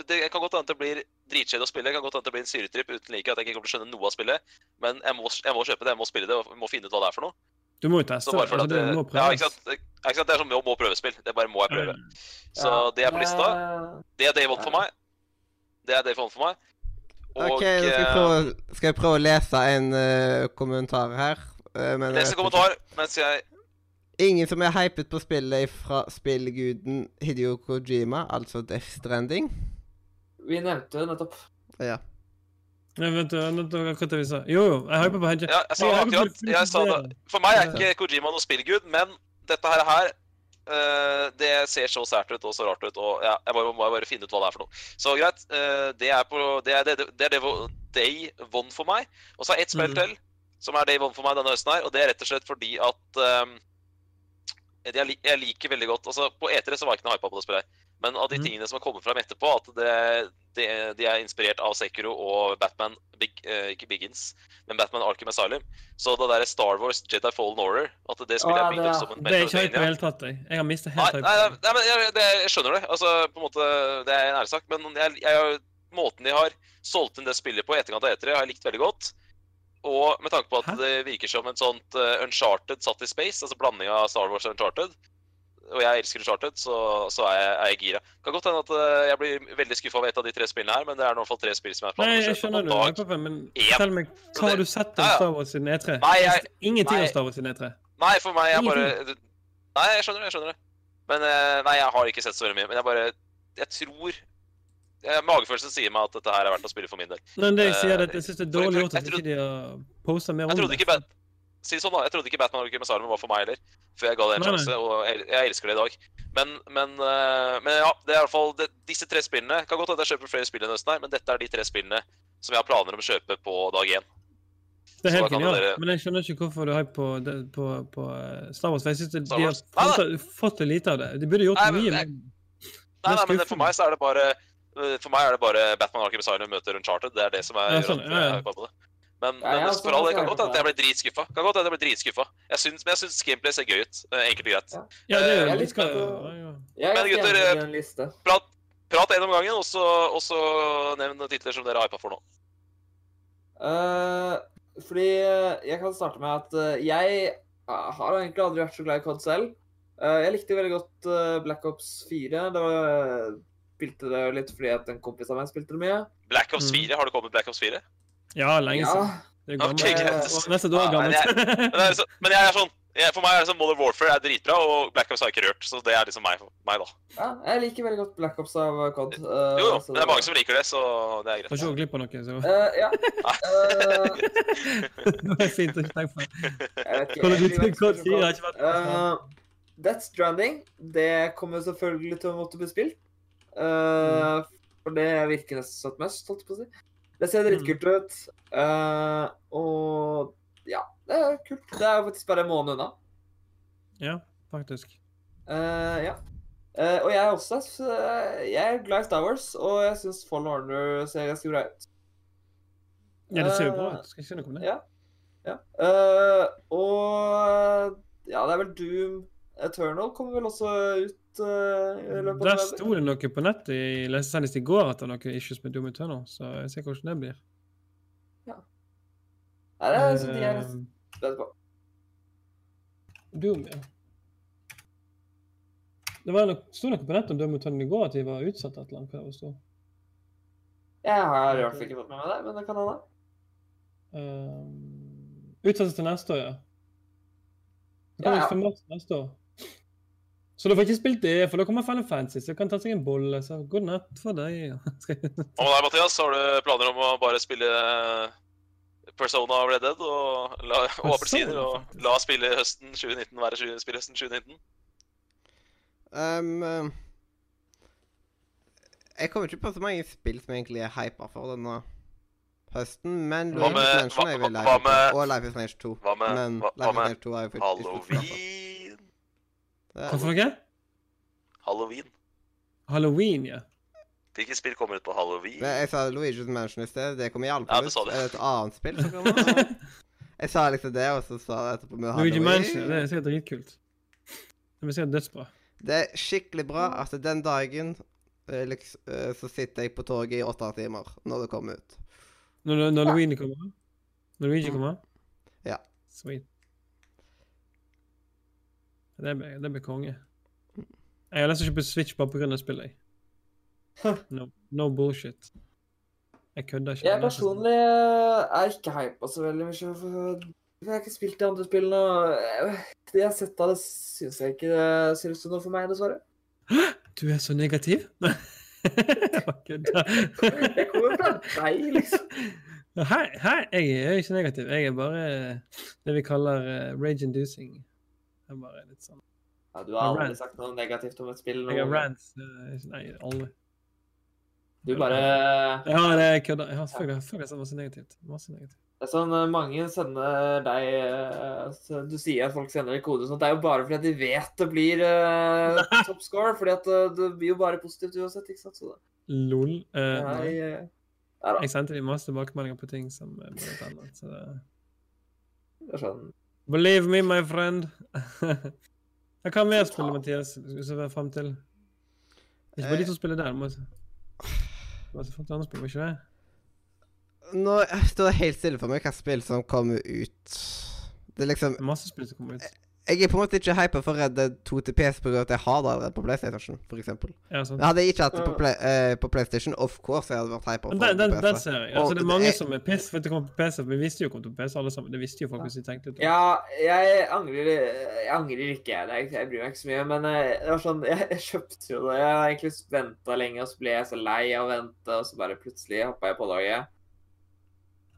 det kan godt hende det blir dritkjedelig å spille. Det kan godt hende det blir en syretripp uten like at jeg ikke kommer til å skjønne noe av spillet. Men jeg må, jeg må kjøpe det, jeg må spille det og må finne ut hva det er for noe. Du må jo teste Så det. bare for Altså, at det det, må ja, ikke sant? Det, er ikke sant? det er som å må prøvespill. Det bare må jeg prøve. Så det er på lista. Det er Day One for meg. Det er det One for meg. Og OK, skal jeg eh, prøve, skal jeg prøve å lese en uh, kommentar her. Uh, men les en kommentar mens jeg Ingen som er hypet på spillet fra spillguden Hidio Kojima, altså Death Stranding. Vi nevnte det nettopp. Ja. Jeg akkurat det vi sa. Jo, jo, jeg hyper på Hedge. Ja, jeg sa det akkurat. Jeg sa det. For meg er ikke Kojima noen spillgud, men dette her, eh, det ser så sært ut og så rart ut. Og ja, jeg må, må bare finne ut hva det er for noe. Så greit. Uh, det er på Det er det, det, er Day One for meg. Og så er ett spill mm. til som er Day One for meg denne høsten her, og det er rett og slett fordi at um, jeg, jeg liker veldig godt altså På E3 så var jeg ikke noe hypa på det spillet. her. Men av de Mhm. tingene som har kommet fram etterpå, at det, det, de er inspirert av Sekiro og Batman Big, eh, Ikke Biggins, men Batman Arkham Asylum. Så det derre Star Wars Jedi Fallen Order At det spillet ah, er bygd opp som en Det er ikke høyt på det hele tatt, jeg. Jeg har mistet Nei, helt nei, hype. nei, men jeg, det, jeg skjønner det. Altså, på en måte, Det er en ærlig. Men jeg, jeg, måten de har solgt inn det spillet på i etterkant av E3, har jeg likt veldig godt. Og med tanke på at Hæ? det virker som en sånt uh, Uncharted satt i space, altså blanding av Star Wars og Uncharted, og jeg elsker Charted, så, så er, jeg, er jeg gira. Kan godt hende at eh, jeg blir veldig skuffa over et av de tre spillene her, men det er i hvert fall tre spill som jeg planer jeg å kjøpe skjønner på dag. Jakob, men fortell meg, hva har du sett av. Star Wars siden E3? Nei, jeg- Ingenting nei. om Star Wars siden E E3. Nei, for meg jeg bare Nei, jeg skjønner det. jeg skjønner det. Men eh, Nei, jeg har ikke sett så veldig mye. Men jeg bare Jeg tror Magefølelsen sier meg at dette her er verdt å spille for min del. Men det jeg sier, er Eh, at jeg syns det er dårlig gjort at ikke de har posta mer om Bat Si det sånn, da. Jeg trodde ikke Batman Arkham Asylum var for meg heller. Før jeg ga det en sjanse, og jeg, jeg elsker det i dag. Men, men, eh, men ja, det er i hvert fall det, disse tre spillene Kan godt hende jeg kjøper flere spill enn høsten her, men dette er de tre spillene som jeg har planer om å kjøpe på dag én. Det er helt genialt, dere- men jeg skjønner ikke hvorfor du har hype på, på, på eh, Star Wars. For jeg syns Star de har fått, Nei, fått, lite av det. De burde gjort Nei, men mye. men- Nei, nei, men for meg så er det bare eh, For meg er det bare Batman Arkham Asylum møter Uncharted. Det er det som er Ja, gjør sånn, ja, ja. Det. Men, Ja, men for all del kan godt hende at jeg ble dritskuffa. Kan godt hende jeg ble dritskuffa. Jeg syns, men jeg syns gameplay ser gøy ut. eh, Enkelt og greit. Ja. Det gjør Jeg litt er Men gutter. Prat, prat en om gangen, og så, og så nevn titler som dere har hypa for nå. Uh, fordi eh, jeg kan starte med at eh, jeg eh, har egentlig aldri vært så glad i COD selv. Uh, jeg likte veldig godt eh, Black Ops 4. Det var, eh, spilte det litt fordi at en kompis av meg spilte det mye. Black Ops Mm. 4, har det kommet Black Ops 4? Ja, lenge Ja. Det er gammelt. Okay, Og Nesten et år Ja, men gammelt. Men, så, men jeg er sånn jeg, For meg er det sånn Modern Warfare er dritbra, og Black Ops har jeg ikke rørt. Så det er liksom meg, meg da. ja, jeg liker veldig godt Black Ops av COD. Uh, Jo, jo, men det er mange som liker det, så det er greit. Får ikke gå glipp av noe, så Eh, Ja. eh, det er fint å ikke tenke på. jeg vet ikke. Jeg COD 4 har ikke vært Eh, Death Stranding, det kommer selvfølgelig til å måtte bli spilt. Eh, For det virker nesten som et must, holdt jeg på å si. Det ser dritkult ut. Uh, og ja, det er kult. Det er faktisk bare en måned unna. Ja, faktisk. Uh, ja. Uh, og jeg er også Jeg er glad i Star Wars, og jeg syns Fallen Order ser ganske bra ut. Ja, det ser jo bra ut. Skal ikke si noe om det. Ja. ja. Og ja, det er vel Doom Eternal kommer vel også ut eh, av Der sto det noe på nettet i leste i går at det er noen issues med Doom Eternal, så jeg ser hvordan det blir. Nei, det er sånn de er Eh, spent på. Doom, ja. Det var noe, sto noe på nettet om Doom Eternal i går, at de var utsatt et eller annet. hva. Jeg har i hvert fall ikke fått med meg det, men det kan hende. Uh, utsatt til neste år, ja. Det kommer Ja, ja. neste år. Så du får ikke spilt det, for da kommer Final Fantasy, så du kan ta seg en bolle. Så god natt for deg. Og med deg, Mathias, har du planer om å bare spille Persona og Red Dead og, la, og appelsiner, og la spille høsten 2019 være spille høsten 2019? Um, eh, jeg kommer ikke på så mange spill som egentlig er hypa for denne høsten, men Hva med- hva, hva- hva med-. Og Life is Strange 2. Hva med, Men hva, hva Life is med Strange 2 er jeg. Halloween? Det- Hva for noe? Halloween? Halloween, ja. Hvilket spill kommer ut på halloween? Men jeg sa Luigi's Mansion i sted. Det kommer Ja, iallfall du ut. sa det. Er det et annet spill som kommer? Jeg sa liksom det, og så sa jeg etterpå med Luigi Halloween. Mansion, det er sikkert dritkult. Det blir sikkert dødsbra. Det er skikkelig bra at den dagen eh, liksom, eh, så sitter jeg på toget i åtte timer når det kommer ut. Når, når Ja. Luigi kommer? Når Luigi kommer? Ja. Sweet. Det blir, konge. Jeg har lyst til å kjøpe Switch bare pga. spillet. jeg. No, no bullshit. Jeg kødder ikke. Jeg personlig eh, er ikke hypa så veldig mye. for Jeg har ikke spilt de andre spillene. og Det jeg har sett av det, syns jeg ikke det ser ut som noe for meg, dessverre. Du er så negativ? Jeg kommer fra deg, liksom. Hei, hei, jeg er ikke negativ. Jeg er bare det vi kaller uh, rage-inducing. Jeg er bare litt sånn Ja, du har aldri sagt noe negativt om et spill. Jeg har rants. eh, Nei, aldri. Du bare Ja, det er kødda. Jeg har selvfølgelig selvfølgelig sagt masse negativt. Masse negativt. Det er sånn eh, mange sender deg eh, Du sier at folk sender deg kode og sånt. Det er jo bare fordi de vet det blir uh, top score. Fordi at det blir jo bare positivt uansett, ikke sant? Så det Lol. Uh, nei. nei. ja. Jeg sendte dem masse tilbakemeldinger på ting som ble annet. Så det... Det er sånn Believe me, my friend. Hva mer spiller Mathias? Se hva frem til? Ikke bare de som spiller der. Må... Det var så fått andre spill, var ikke det? Nå står det helt stille for meg hva spill som kommer ut. Det er liksom Masse spill som kommer ut. Jeg er på en måte ikke hypa for Red Dead 2 til PS pga. at jeg har det allerede på PlayStation, for eksempel. Ja, sant. Hadde jeg ikke hatt det på, play, uh, på PlayStation, of course jeg hadde vært hypa den, den, den på PC. ser jeg. Altså, det er mange jeg- som er piss for at det kommer på PC. Vi visste jo det kom til PC, alle sammen. Det visste jo folk hvis de tenkte ut. Ja, jeg angrer, jeg angrer ikke. Jeg, jeg, jeg bryr meg ikke så mye. Men eh, det var sånn, jeg, jeg kjøpte jo det. Jeg har egentlig venta lenge, og så ble jeg så lei av å vente, og så bare plutselig hoppa jeg på laget.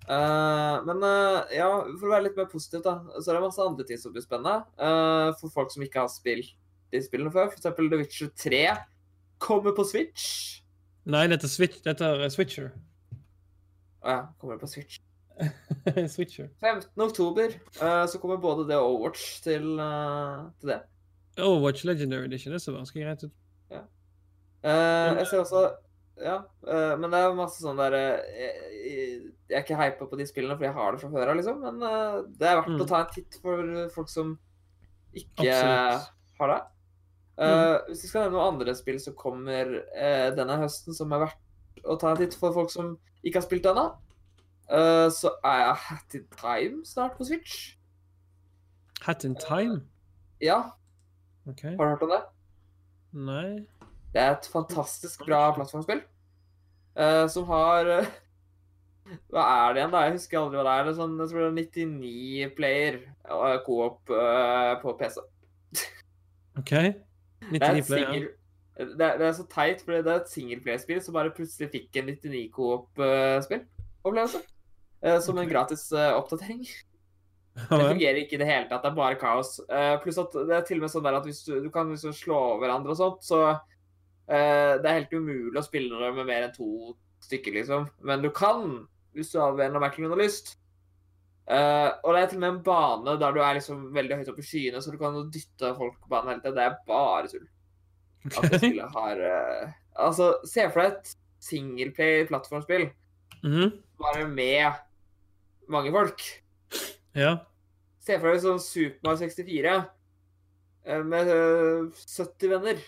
Eh, men uh, ja, for å være litt mer positiv, da, så er det masse andre ting som blir spennende. Uh, for folk som ikke har spilt de spillene før. For eksempel The Witcher 3 kommer på Switch. Nei, dette er Switch, dette er Switcher. Å ja, kommer det på Switch. Switcher. 15. oktober så kommer både det og Overwatch til, til det. Overwatch Legendary Edition, det så ganske greit ut. Eh, jeg ser også Ja, eh, men det er masse sånn der eh, jeg, jeg er ikke hypa på de spillene fordi jeg har det fra før av, liksom. Men eh, det er verdt Mm. å ta en titt for folk som ikke Absolutt. har det. Mm. Hvis vi skal nevne noen andre spill som kommer eh, denne høsten, som er verdt å ta en titt for folk som ikke har spilt det ennå, eh, så er Hat in Time snart på Switch. Hat in Time? Ja, Okay. har du hørt om det? Nei. Det er et fantastisk bra plattformspill. uh, som har uh, Hva er det igjen, da? Jeg husker aldri hva det er. Det er sånn, jeg tror det er 99 player uh, co-op uh, på PC. OK. Det er, 99 player. det, er, det er så teit, for det er et singleplayerspill som bare plutselig fikk en 99 co-op-spill. Opplevelse. Eh, som en gratis eh, oppdatering. Det fungerer ikke i det hele tatt, det er bare kaos. Eh, pluss at det er til og med sånn der at hvis du, du kan liksom slå hverandre og sånt, så eh, det er helt umulig å spille det med mer enn to stykker, liksom. Men du kan, hvis du av en eller annen og grunn har lyst. Uh, og det er til og med en bane der du er liksom veldig høyt oppe i skyene, så du kan dytte folk på banen hele tiden. Det er bare tull. At spillet har uh, Altså, se for deg et singleplay-plattformspill Mhm. bare med mange folk. Ja. Se for deg sånn Super Mario 64 uh, med eh, 70 venner.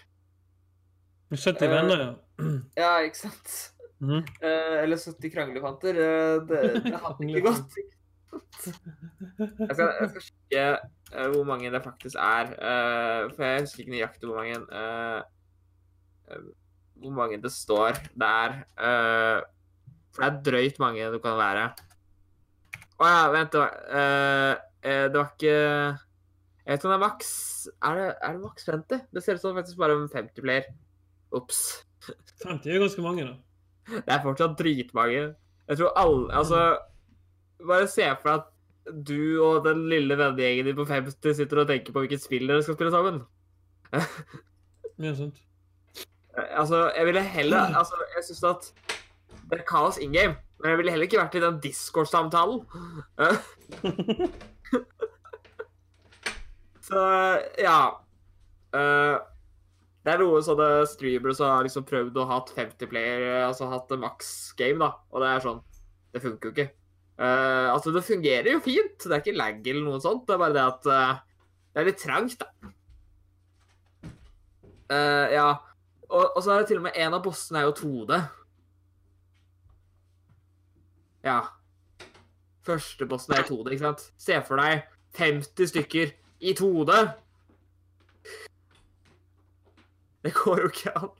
Med 70 Eh, venner, ja. Ja, ikke sant? Eh, eller 70 kranglefanter. Eh, det, det hadde ikke gått. Jeg skal, jeg skal sjekke hvor mange det faktisk er. for jeg husker ikke nøyaktig hvor mange Hvor mange det står der. for det er drøyt mange det kan være. Å ja, vent. Det var, det var ikke Jeg vet ikke om det er maks Er det, er det maks 50? Det ser ut som faktisk bare er 50 player. Ops. 50 er ganske mange, da. Det er fortsatt dritmange. Jeg tror alle Altså, bare se for deg at du og den lille vennegjengen din på 50 sitter og tenker på hvilket spill dere skal spille sammen. Ja, sant. Altså, jeg ville heller Altså, jeg syns at det er kaos in game, men jeg ville heller ikke vært i den Discord-samtalen. Så ja. Eh, det er noen sånne streamere som har liksom prøvd å ha 50 player, altså hatt maks game, da. Og det er sånn Det funker jo ikke. Uh, altså, det fungerer jo fint. Det er ikke lag eller noe sånt. Det er bare det at uh, det er litt trangt, da. Uh, ja. Og, og så er det til og med en av bossene er jo 2D. Ja. Første bossen er i 2D, ikke sant? Se for deg 50 stykker i 2D. Det går jo ikke an.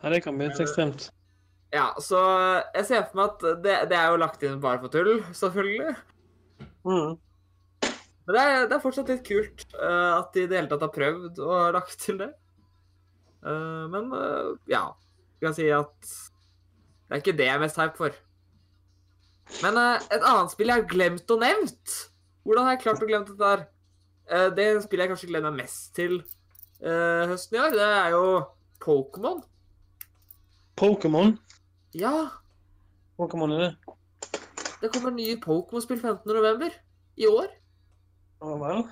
Ja, det kan bli litt ekstremt. Ja, så jeg ser for meg at det, det er jo lagt inn bare for tull, selvfølgelig. Mhm. Men det er, det er fortsatt litt kult uh, at de i det hele tatt har prøvd og lagt til det. Uh, men uh, ja, vi kan si at det er ikke det jeg er mest hype for. Men et annet spill jeg har glemt og nevnt Hvordan har jeg klart å glemme dette her? Det spillet jeg kanskje gleder meg mest til høsten i år, det er jo Pokémon. Pokémon. Ja, Pokémon er det. det kommer nye Pokémon-spill 15.11. i år. Å vel.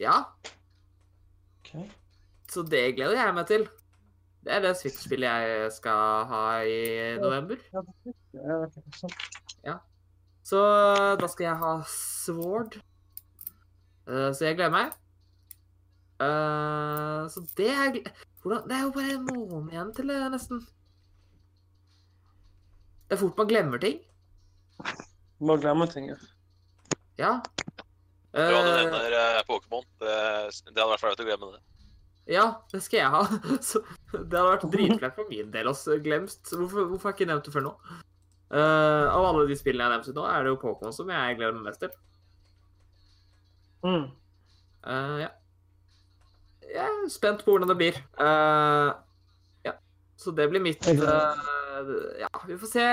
Ja, OK. så det gleder jeg meg til. Det er det Switch-spillet jeg skal ha i november. Ja. Så da skal jeg ha Sword. Eh, så jeg gleder meg. Eh, så det er Hvordan Det er jo bare en måned igjen til det, nesten. det er fort man glemmer ting. Man glemmer ting. ja. Ja. Bra du nevner Pokémon. Det, det hadde vært flaut å glemme det. ja, det skal jeg ha. Så det hadde vært dritflaut for min del også. glemst. Hvorfor, hvorfor har jeg ikke nevnt det før nå? Uh, av alle de spillene jeg har nevnt nå, er det jo Pokémon som jeg gleder meg mest til. Mm. Uh, ja. Jeg er spent på hvordan det blir. Uh, ja. Så det blir mitt uh, Ja, vi får se.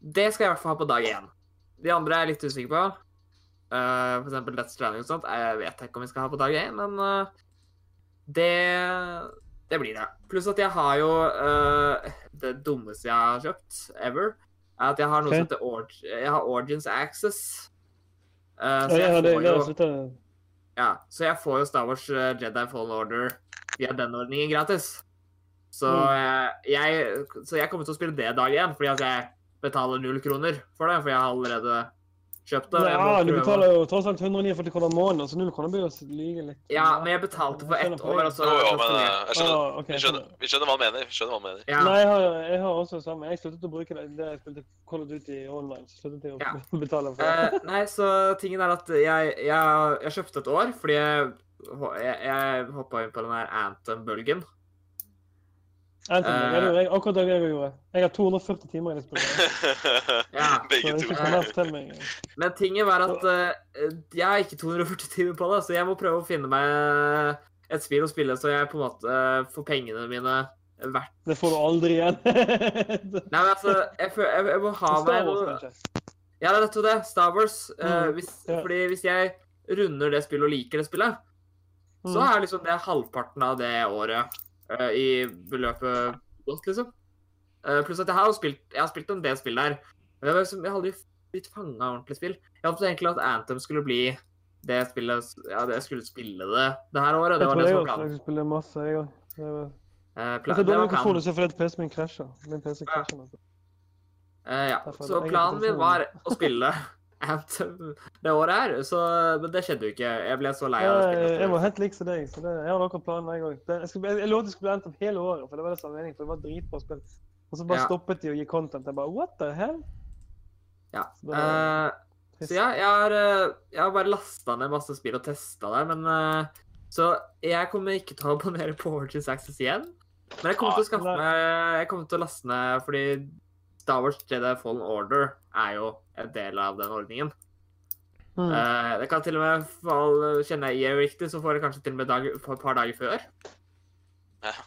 Det skal jeg i hvert fall ha på dag én. De andre er jeg litt usikker på. Uh, for eksempel Let's Stranding og sånt. Jeg vet ikke om vi skal ha på dag én, men uh, det Det blir det. Pluss at jeg har jo uh, Det dummeste jeg har kjøpt ever, er at jeg har noe okay. som heter Org Jeg har Origins Access. Uh, så Ja, jeg får det jo. Ja, så jeg får jo Star Wars eh, Jedi Fallen Order via den ordningen gratis. Så, Mm. eh, jeg, så jeg kommer til å spille det dag én, fordi at jeg betaler null kroner for det. For jeg har allerede kjøpt det. og jeg må Ja, du betaler jo tross alt 149 kroner måneden, så null kroner blir jo lyge litt. Ja, men jeg betalte for ett år, og så Jo, jo, men eh, jeg skjønner, Ah, okay, vi, skjønner, vi skjønner hva han mener. Vi skjønner hva han mener. Ja. Nei, jeg har, jeg har også det samme. Jeg sluttet å bruke det da jeg spilte Call of Duty online. så sluttet jeg å Ja. betale for det. Eh, nei, så tingen er at jeg, jeg, jeg kjøpte et år fordi jeg, jeg, jeg hoppa inn på den der Anthem-bølgen. Anthem, eh, gjorde jeg, akkurat det jeg gjorde. Jeg har 240 timer i det spillet. Ja, Begge to. jeg. Men tinget var at uh, jeg har ikke 240 timer på det, så jeg må prøve å finne meg et spill å spille så jeg på en måte eh, får pengene mine verdt. Det får du aldri igjen. Nei, men altså, jeg, jeg, jeg må ha Star meg noe kanskje. Ja, det er nettopp det. Star Wars. Eh, Mm, hvis, ja. Fordi hvis jeg runder det spillet og liker det spillet, så Mm. er liksom det halvparten av det året eh, i beløpet godt, liksom. Uh, pluss at jeg har jo spilt, jeg har spilt en del spill der. Men jeg, var liksom, jeg har aldri blitt fanga av ordentlig spill. Jeg håpet egentlig at Anthem skulle bli det spillet Ja, det jeg skulle spille det det her året. Det var det som var planen. jeg spiller masse, jeg òg. Jeg Eh, har pla dårlig det var planen. så fordi PC-en min krasjer. Min PC Ja. krasjer. nå. Eh, ja. Så planen min var å spille Anthem det året her, så, men det skjedde jo ikke. Jeg ble så lei av det Jeg, jeg var helt lik som deg. så det, Jeg hadde akkurat planen, jeg òg. Jeg, jeg, jeg lovte det skulle bli Anthem hele året, for det var det som var meningen. For det var dritbra spill. Og så bare Ja. stoppet de å gi content. Jeg bare What the hell? Ja. Så det var Eh. Så ja, jeg har, eh, jeg har bare lasta ned masse spill og testa det, men uh, Så jeg kommer ikke til å abonnere på Origins Access igjen. Men jeg kommer til å skaffe meg Jeg kommer til å laste ned fordi Star Wars Jedi Fallen Order er jo en del av den ordningen. Mm. Eh, det kan til og med fall, Kjenner jeg er riktig, så får det kanskje til og med dag, et par dager før. Ja.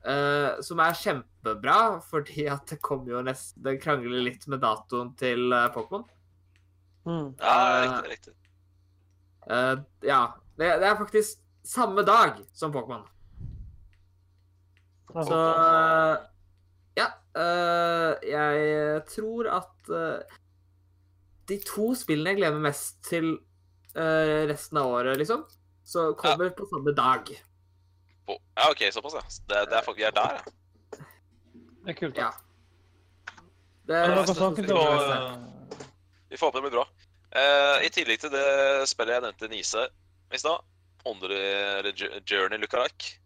Uh, som er kjempebra, fordi at det kommer jo nesten Det krangler litt med datoen til uh, Pokémon. Mm. Ja, riktig. riktig. Eh, ja. Det, det er faktisk samme dag som Pokémon. Så ja. eh, jeg tror at de to spillene jeg gleder meg mest til uh, resten av året, liksom, så kommer på samme dag. Oh, Ja, OK, såpass, ja. Det, det er faktisk vi er der, ja. Det er kult. Ja. da. Det er dere nesten snakket så om eh, Vi får håpe det blir bra. Uh, I tillegg til det spillet jeg nevnte Nise i stad, Journey Lookalike,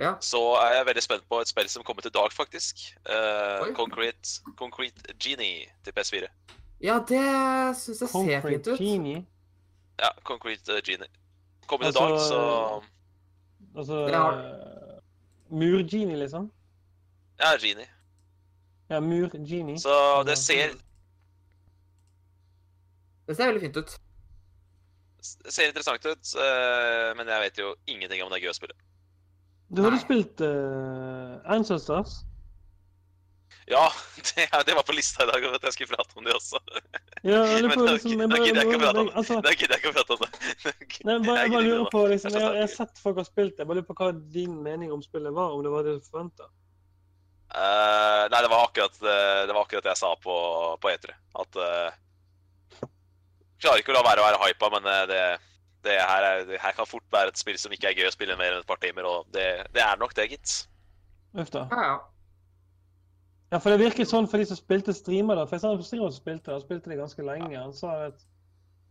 Ja. så er jeg veldig spent på et spill som kommer til dag, faktisk. Uh, Concrete, Concrete Genie til PS4. Ja, det syns jeg ser fint Concrete ut. Genie. Ja, Concrete eh, Genie. Kommer til Altså, dag, så Altså ja. har- eh, Mur-genie, liksom? Ja, Genie. Ja, mur-genie. Så det ser, Det ser veldig fint ut. det ser interessant ut, eh, men jeg vet jo ingenting om det er gøy å spille. Du hadde Nei. spilt uh, Ancestors? Ja, det, det var på lista i dag, og at jeg skulle prate om det også. Ja, eller Men på liksom jeg da gidder jeg ikke å prate om bare- altså, Da gidder jeg ikke å prate om det. Nei, bare, jeg bare lurer på, liksom, jeg, jeg har sett folk har spilt det. Jeg bare lurer på hva din mening om spillet var, om det var det du forventa. Uh, nei, det var akkurat eh, det var akkurat det jeg sa på, på E3. At uh, Klarer ikke å la være å være hypa, men eh, det, det, her er, det her kan fort være et spill som ikke er gøy å spille mer enn et par timer, og det, det er nok det, gitt. Uff da. Ja, ja. Ja, for det virket sånn for de som spilte streamer da. For jeg sa en streamer som spilte, og spilte det ganske lenge. Han sa at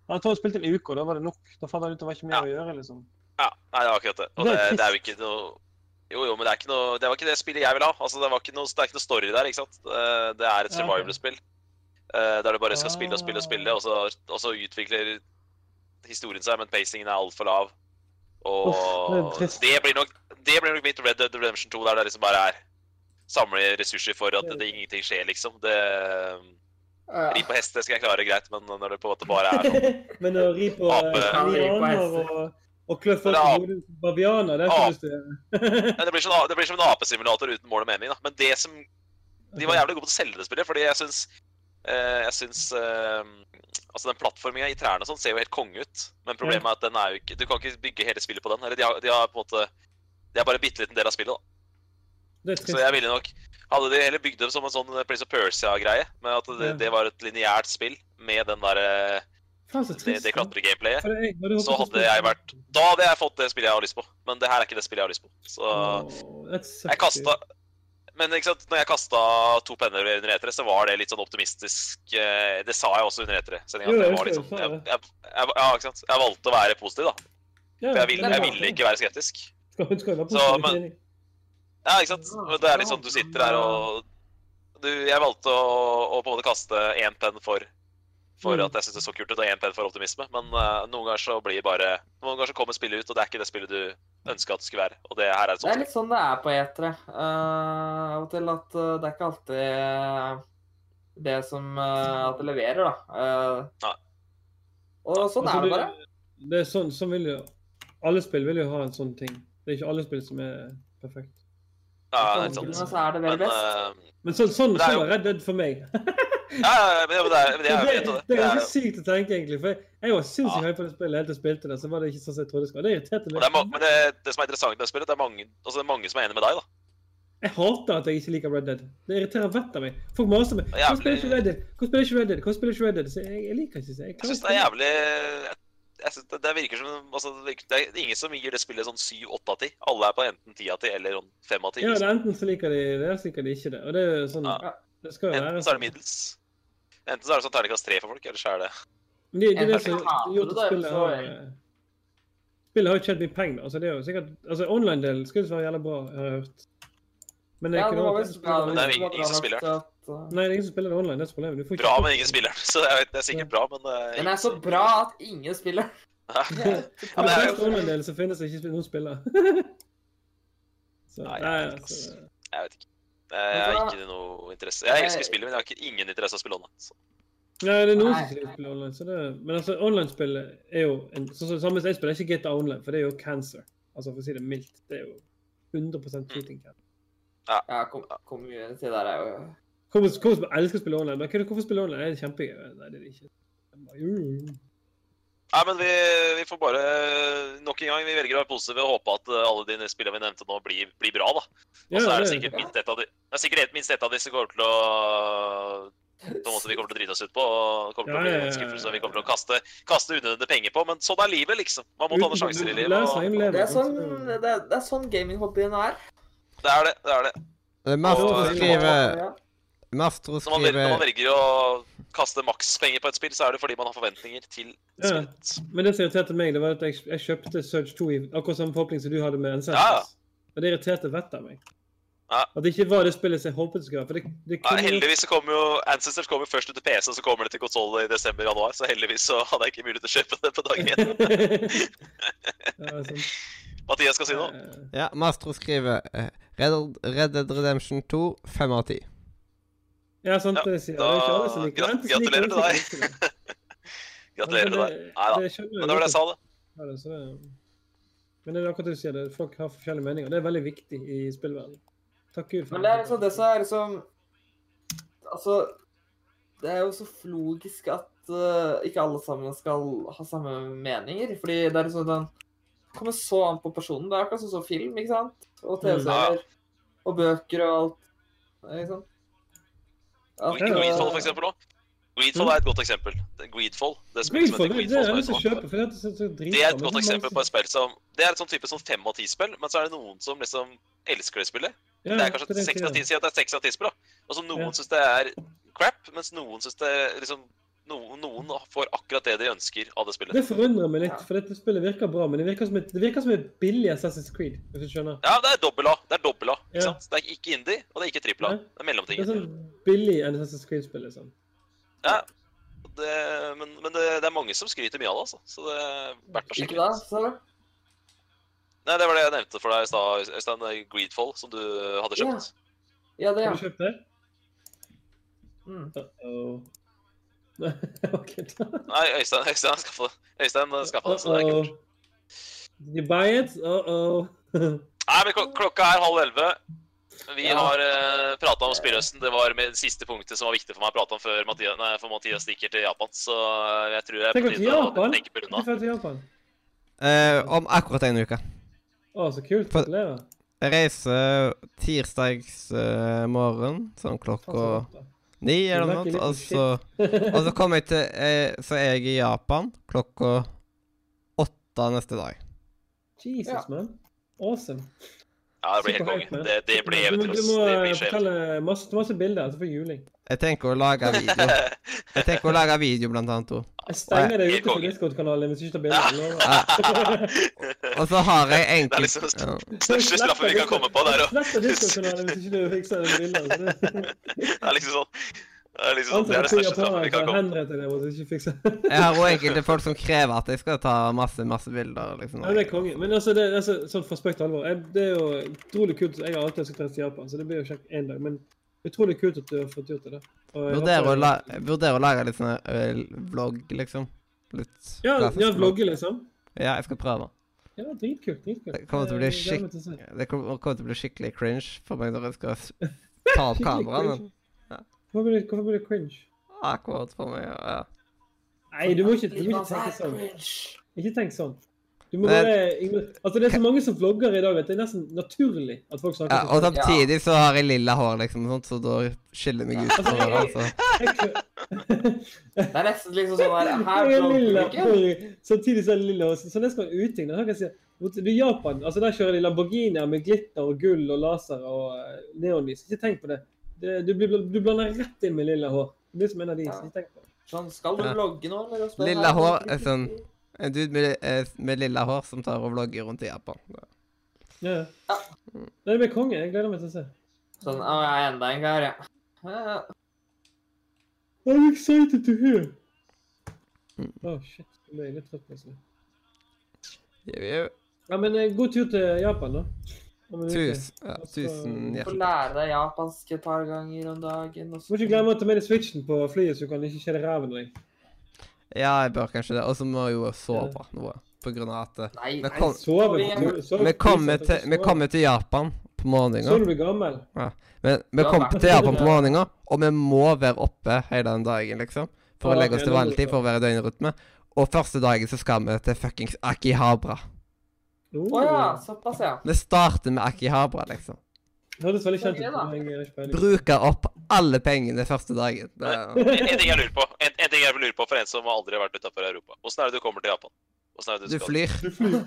han tror han spilte en uke, og da var det nok. Da fant han ut det var ikke mer Ja. å gjøre, liksom. Ja, nei, det var akkurat det. Og Det det, er det, er jo ikke noe Jo, jo, men det er ikke noe Det var ikke det spillet jeg ville ha. Altså, det, var ikke noe, det er ikke noe story der, ikke sant. Det, er et survival-spill. eh, der du bare skal spille og spille og Ah. spille, og så, og så utvikler historien seg, men pacingen er altfor lav. Og Uff, det er det blir nok det blir nok mitt Red Dead Redemption 2, der det liksom bare er samle ressurser for at det, ingenting skjer, liksom. Det Ja. Ri på hest, det skal jeg klare greit, men når det på en måte bare er sånn Men å ri på eh, hester. og, og klø folk i hodet bavianer, det er du. Men det blir, sånn, det blir som en apesimulator uten mål og mening, da. Men det som De var jævlig gode på å selge det spillet, fordi jeg syns eh, Jeg syns eh, Altså, den plattforminga i trærne og sånn ser jo helt konge ut, men problemet er at den er jo ikke Du kan ikke bygge hele spillet på den. Eller de har, de har på en måte Det er bare en bitte liten del av spillet, da. Så jeg ville nok Hadde de heller bygd det som en sånn Prince of Persia-greie, med at det, det var et lineært spill med den derre Det, det klatre-gameplayet, så hadde jeg vært Da hadde jeg fått det spillet jeg har lyst på. Men det her er ikke det spillet jeg har lyst på. Så Jeg kasta Men ikke sant, når jeg kasta to penner under etere, så var det litt sånn optimistisk eh, Det sa jeg også under etere-sendinga. Husker sånn, jeg, jeg, jeg, ja, ikke sant? jeg valgte å være positiv, da. For jeg ville, jeg ville ikke være skeptisk. Så, men-. Ja, ikke sant? Det er litt sånn du sitter her og du, Jeg valgte å, å på en måte kaste én penn for for Mm. at jeg syns det så kult ut, og én penn for optimisme. Men uh, noen ganger så blir bare Noen ganger så kommer spillet ut, og det er ikke det spillet du ønska at det skulle være. Og det her er et sånt. Det er litt sånn det er på E3. Eh, av og til at uh, det er ikke alltid det som at det leverer, da. Eh, Nei. og sånn Altså, er det bare. Det er sånn, sånn vil jo Alle spill vil jo ha en sånn ting. Det er ikke alle spill som er perfekt. Ja, det er sant. så er det Men, best. eh, Men sånn, sånn, Det er sånn jo- var Red Dead for meg. ja, ja, men det, er, det er, det, jo det. det er ganske sykt å tenke, egentlig. For jeg, var sinnssykt høy på det spillet helt til jeg spilte det. Så var det ikke sånn som jeg trodde det skulle. Det irriterte meg. det er, ma- men det, det som er interessant med det spillet, det er mange, altså det er mange som er enig med deg. da. Jeg hater at jeg ikke liker Red Dead. Det irriterer vettet av meg. Folk maser meg. Hvorfor spiller ikke Red Dead? Hvorfor spiller ikke Red Dead? Hvorfor spiller ikke Red Dead? Så jeg, jeg liker ikke det. Jeg Jeg syns det er jævlig det, det virker som altså, det, virker, det er ingen som gir det spillet sånn 7-8 av 10. Alle er på enten 10 av 10 eller sånn 5 av 10. Ja, det er enten så liker de det, eller så liker de ikke det. Og det er jo sånn Ja. Det skal jo være Enten så er det sånn. middels. Enten så er det sånn terningkast 3 for folk, eller så er det Men det, det er det Enten som så har hater gjort at spillet har eh, Spillet har jo tjent mye penger. Altså, det er jo sikkert Altså, online-delen skulle være jævla bra, jeg har jeg hørt. Men det er Ja, ikke noe det, det er ingen- som spiller. Til eh, Nei, det er ingen som spiller det online. Det er problemet. Du får ikke bra, men ingen spiller. Så jeg vet, det er sikkert bra, men uh, Den er så bra at ingen spiller. Ja. men det er jo online-delen så finnes det ikke noen spiller. så, Nei, nei, jeg altså, Jeg vet ikke. Jeg har ikke noe interesse. Jeg elsker spillet, men jeg har ikke ingen interesse av å spille online. Så. Nei, det er noen Nei. som ikke spiller online. Så det, men altså, online-spillet er jo en, så, så, Samme som jeg spiller ikke GTA Online, for det er jo cancer. Altså, for å si det mildt. Det er jo 100 cheating. Mm. Ja, kom, community der er jo Kommer som elsker å spille online. Men hvorfor spille online? Det er kjempegøy. Nei, det er det ikke. Bare. Nei, men vi, vi får bare Nok en gang, vi velger å være positive og håpe at eh, alle de spillene vi nevnte nå, blir, blir bra, da. Og så er det sikkert minst ett av de Det er sikkert et- minst ett av disse kommer til å på en måte vi kommer til å drite oss ut på. og kommer til å bli en skuffelse vi kommer til å kaste, kaste unødvendige penger på. Men sånn er livet, liksom. Man må ta noen sjanser i livet. Og å Det er sånn, sant? det er, det er sånn gaminghobbyen er. det er det. det er det. Det er mest Og- skriver Ja. skriver... Når man, velger, når man velger å kaste makspenger på et spill, så er det fordi man har forventninger til Ja. spillet. Men det som irriterte meg, det var at jeg, jeg kjøpte Surge 2 i akkurat samme forhåpning som du hadde med Ancestors. Ja, ja. Og det irriterte vettet av meg. Ja. At det ikke var det spillet som jeg håpet det skulle være. Det, det kunne ja, heldigvis så kommer jo Ancestors kommer først ut til PC, og så kommer det til konsoll i desember-januar. Så heldigvis så hadde jeg ikke mulighet til å kjøpe det på dag én. ja, sånn. Mathias skal si noe. Ja, Mastro skriver eh, Red, Red Dead Redemption 2, fem av ti. Ja, sant Ja, det jeg sier. Det er ikke alle som liker det. Gratulerer til de, så liker de ikke det. Gratulerer til deg. Nei da. det Men det var det jeg sa, det. Ja, det, så ja. men det er akkurat det du sier, det. folk har forskjellige meninger. Det er veldig viktig i spillverdenen. Takk Gud for Men det er liksom det som er liksom Altså, det er jo så logisk at uh, ikke alle sammen skal ha samme meninger. Fordi det er liksom den kommer så an på personen. Det er akkurat sånn som film, ikke sant? Og TV-serier. Og bøker og alt. Ikke sant? Greedfall, for eksempel. Greedfall er et godt eksempel. Greedfall. Det Greedfall, det, er Det er et godt eksempel på et spill som Det er et sånn type sånn fem av ti-spill, men så er det noen som liksom elsker det spillet. Ja, Det er kanskje seks av ti, si at det er seks av ti spill, da. Og så noen Ja. syns det er crap, mens noen syns det liksom noen, noen får akkurat det de ønsker av det spillet. Det forundrer meg litt, for dette spillet virker bra, men det virker som et, det virker som et billig Assassin's Creed, hvis du skjønner. Ja, det er dobbel A. Det er dobbel A. Ikke Ja. sant? Det er ikke indie, og det er ikke trippel A. Det er Det er sånn billig Assassin's Creed-spill, liksom. Ja. Det, men men det, det er mange som skryter mye av det, altså. Så det er verdt å Ikke sjekke da, det, så... Nei, det var det jeg nevnte for deg i stad, Øystein. Greedfall, som du hadde kjøpt. Ja, det, Har ja. du kjøpt det? Mm. Ok. da. Nei, Øystein Øystein har skaffa det. Øystein har skaffet det, så det er kult. You buy it? Uh-oh. Nei, men klok klokka er halv elleve. Vi Ja. har uh, prata om spillhøsten. Det var med det siste punktet som var viktig for meg å prate om før Mathias, nei, for Mathias stikker til Japan. Så eh, jeg tror jeg er på tide å Japan? tenke på unna. Japan? Eh, om akkurat en uke. Å, så kult. Gratulerer. Jeg reiser tirsdags uh, morgen, sånn klokka. Ni eller noe. sånt. Og så, og så kommer jeg til eh, Så er jeg i Japan klokka åtte neste dag. Jesus, Ja. man. Awesome. Ja, det blir helt konge. Det, det blir eventyr. Du må fortelle masse, masse bilder, altså for juling. Jeg tenker å lage video. Jeg tenker å lage video, blant annet. også. Jeg stenger deg ute fra. Discord-kanalen hvis du ikke tar bilder. Ja. Og så har jeg Det er enkelt liksom største straffen vi kan komme på. der er, å, Discord-kanalen hvis ikke du fikser så det- det er liksom sånn Det er liksom sånn, det er det største straffen de kan komme Jeg har òg enkelte folk som krever at jeg skal ta masse, masse bilder. liksom. Ja, det er konge. Men altså, det, altså sånn for spøk til alvor. Jeg, det er jo utrolig kult. Jeg har alltid ønsket å reise til Japan, så det blir jo kjekt én dag. Men utrolig kult at du har fått gjort det. Vurderer å, la, vurderer å lage litt sånn eh, vlogg, liksom. Litt Ja, ja vlogge, liksom. Ja, jeg skal prøve. Ja, dritkult. dritkult. Det kommer til å bli skik til å. Det kommer kommer til å bli skikkelig cringe for meg når jeg skal ta opp kameraet. Hvorfor blir det- Hvorfor blir det cringe? akkurat for meg, ja. Nei, du må ikke, du må ikke tenke sånn. Ikke tenk sånn. Du må Men- bare Altså, det er så mange som vlogger i dag vet du. det er nesten naturlig at folk snakker ja. Og sånn. samtidig så har jeg lilla hår, liksom, sånt, så da skiller jeg meg ut. Altså, jeg, det, altså. Jeg Det er nesten liksom sånn her, Her Jeg er lilla hår, samtidig så er det lilla hår. Så det skal være uting. Da kan jeg si, du i Japan, altså der kjører de Lamborghinier med glitter og gull og laser og eh, neonlys. Ikke tenk på det. Det du, blir, du blander rett inn med lilla hår. Det er som en av de. som Ikke tenker på. Sånn, skal du vlogge nå? eller? Lilla hår er sånn? En dude med, eh, med lilla hår som tar og vlogger rundt i Japan. Ja. Ja. Det blir konge. Jeg gleder meg til å se. Sånn, å, jeg er enda en kar, ja. Ja, I'm excited to hear. Mm. Oh, shit. Jeg ble litt trøtt plutselig. Jau. Ja, men eh, god tur til Japan, da. Tusen, ja, tusen hjertelig. Du får lære deg japansk et par ganger om dagen. Og Du må ikke glemme å ta med deg switchen på flyet, så du kan ikke kjede ræven av deg. Ja, jeg bør kanskje det. Og så må jeg jo sove noe, på grunn av at eh, Nei, Men nei, kom- Sove vi- sove vi kommer til, så vi kommer til Japan på morgenen. Så du blir gammel. Ja. Men vi kommer til Japan på morgenen, og vi må være oppe hele den dagen, liksom. For å legge oss til vanlig tid, for å være i døgnrytme. Og første dagen så skal vi til fuckings Akihabra. Å Oh. ja, såpass, ja. Vi starter med Akihabra, liksom. Det høres veldig kjent ut. da. jeg har ikke peiling. Bruke opp alle pengene første dagen. Det, En, en ting jeg lurer på en, en ting jeg lurer på for en som aldri har vært utenfor Europa. Åssen er det du kommer til Japan? Er det du skal? flyr. Du flyr.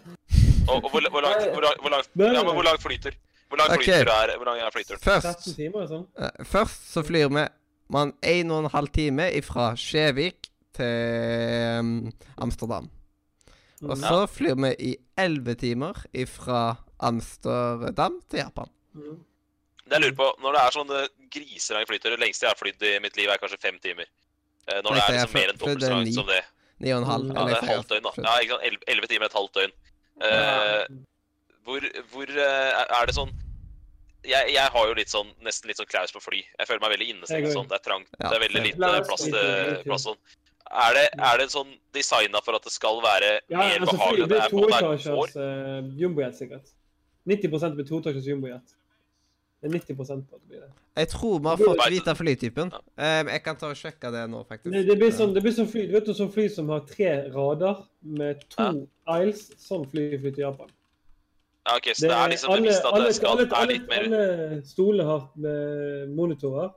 Og, og hvor, hvor, langt, hvor, langt- hvor, langt, ja, men hvor langt flyter? Hvor lang okay. flyter er, hvor lang er flyturen? Først, timer sånn. eh, først så flyr vi man en og en halv time fra Skjevik til um, Amsterdam. Og så så flyr vi i elleve timer fra Amsterdam til Japan. Mm. Det jeg lurer på, Når det er sånne griserang flyturer Det lengste jeg har flydd i mitt liv, er kanskje fem timer. Eh, Når det er liksom mer enn dobbelt så langt som det. Ni og en halv. Mm. Ja, eller det er jeg halvt døgn, da. Ja, ikke sant? Elleve- Elleve timer er et halvt døgn. Eh, hvor hvor eh, er det sånn jeg, jeg har jo litt sånn, nesten litt sånn klaus på fly. Jeg føler meg veldig innestengt. Sånn. Det er trangt. Ja, det er veldig lite plass til plass sånn. Er det, er det sånn designa for at det skal være Ja, mer altså, behagelig? det blir er er toetasjers uh, jumbojet, sikkert. 90% blir toetasjers jumbojet. Det er 90 på at det blir det. Jeg tror vi har fått vite flytypen. Ja. Um, jeg kan ta og sjekke det nå, faktisk. Det, det, blir sånn, det blir sånn fly, du vet du, sånn fly som har tre rader med to aisles. Sånn fly flyr til Japan. Ja, ok, Så det er liksom alle, bevisst at alle, det skal alle, er alle, litt mer alle stoler har med monitorer.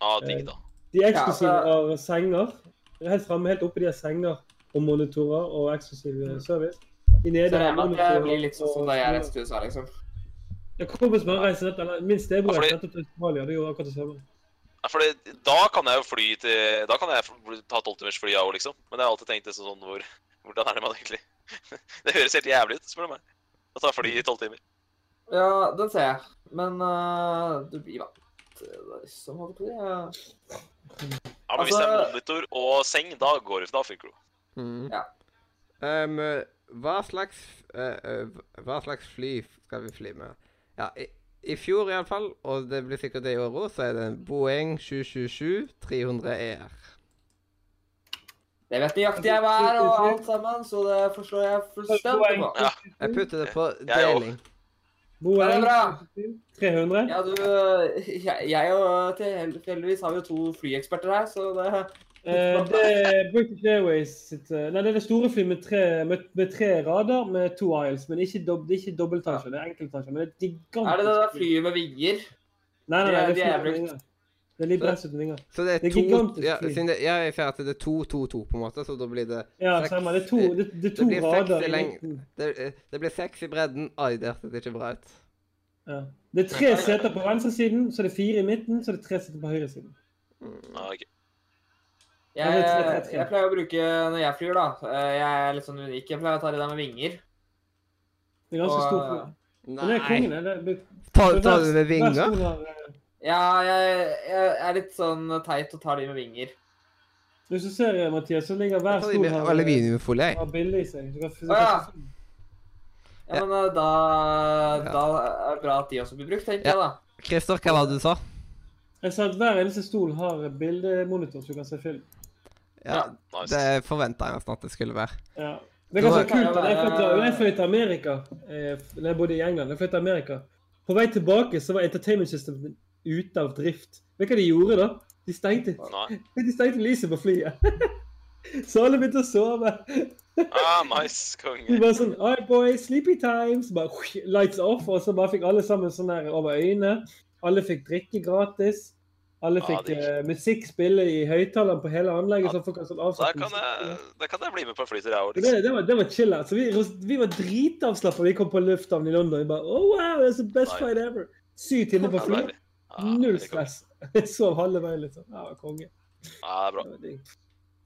ah, digg, da. De eksklusive Ja, altså- har senger. Helt framme, helt oppe de har senger og monitorer og eksklusiv eh, service. I nede Så det, er at det blir litt sånn som da jeg reiste til USA, liksom. Ja, kompisen min reiser nettopp, eller min stebror reiste nettopp til Australia. Det gjorde akkurat det samme. Ja, for det, da kan jeg jo fly til Da kan jeg ta tolvtimersfly, fly av òg, liksom. Men jeg har alltid tenkt det sånn hvor Hvordan er det man egentlig Det høres helt jævlig ut, spør du meg. Å ta fly i tolv timer. Ja, den ser jeg. Men uh, du blir vant til det, liksom. holdt på å si. Ja. men men Hvis det er Altså- monitor og seng, da går det. Da funker det. Mm. Ja. Um, hva slags uh, uh, Hva slags fly skal vi fly med? Ja, i, i fjor iallfall, og det blir sikkert det i år òg, så er det en Boeing 777 300 ER. Det vet nøyaktig jeg hva er, og alt sammen, så det forstår jeg fullstendig. Ja. Jeg putter det på Jeg òg. deling. Det er bra. 300. Ja, du Jeg, jeg og tilfeldigvis har vi jo to flyeksperter her, så det Eh, det er British Airways sitt eh, Nei, det er det store fly med tre, med, med tre rader med to aisles. Men ikke dob, det er ikke dobbeltasje, det er enkeltasje, Men det er gigantisk Er det det der fly. flyet med vinger? Nei, nei, nei, det, det de er. Det er litt bra uten. Så det er Det er to gigantisk ja, siden det, ja, Jeg ser at det er to, to, to, på en måte, så da blir det Ja, Seks- stemmer. Det er to, det, det er to det rader i i leng- Det, eh, det blir seks i bredden. Ai, det hørtes ikke bra ut. Ja. Det er tre seter på venstresiden, så det er det fire i midten, så det er det tre seter på høyresiden. Mm, okay. Jeg, det jeg pleier å bruke når jeg flyr, da. eh, Jeg er litt sånn unik. Jeg pleier å ta de der med vinger. Det er ganske stort Nei! Det er kongen, det. det. det- Ta, ta hver- det med vinger? Ja, jeg, jeg er litt sånn teit og tar de med vinger. Hvis du ser, Mathias, så ligger hver stol her med aluminiumfolie. jeg. har bilde i seg. Kan, ja. kan, Ja, Ja. men eh, da, da er det bra at de også blir brukt, tenker Ja. jeg da. Christer, hva var det du sa? jeg sa at hver eneste stol har bildemonitor, så du kan se film. Ja. Det forventa jeg nesten at det skulle være. Ja. Det er ganske Da- kult. Jeg flyttet til- jeg fløy Amerika eh, jeg bodde i England. Jeg fløy til Amerika. På vei tilbake så var entertainment systemet ute av drift. Vet du hva de gjorde da? De stengte, de stengte lyset på flyet. Så alle begynte å sove. Ah, nice. De bare sånn Alright, boys, sleepy times. Bare lights off. Og så bare fikk alle sammen sånn her over øynene. Alle fikk drikke gratis. Alle Ja, fikk digg. uh, musikk spille i høyttaleren på hele anlegget. så folk sånn Da kan jeg, da kan jeg bli med på flytur, jeg òg. Det, Liksom. det, var, det var chill. Altså. Vi, vi var dritavslappa. Vi kom på lufthavnen i London. Vi bare, oh wow, that's the best Nei. fight ever. Syv timer på fly. Null stress. Jeg sov halve veien, liksom. Ja, konge. Ja, det er bra. Det var digg.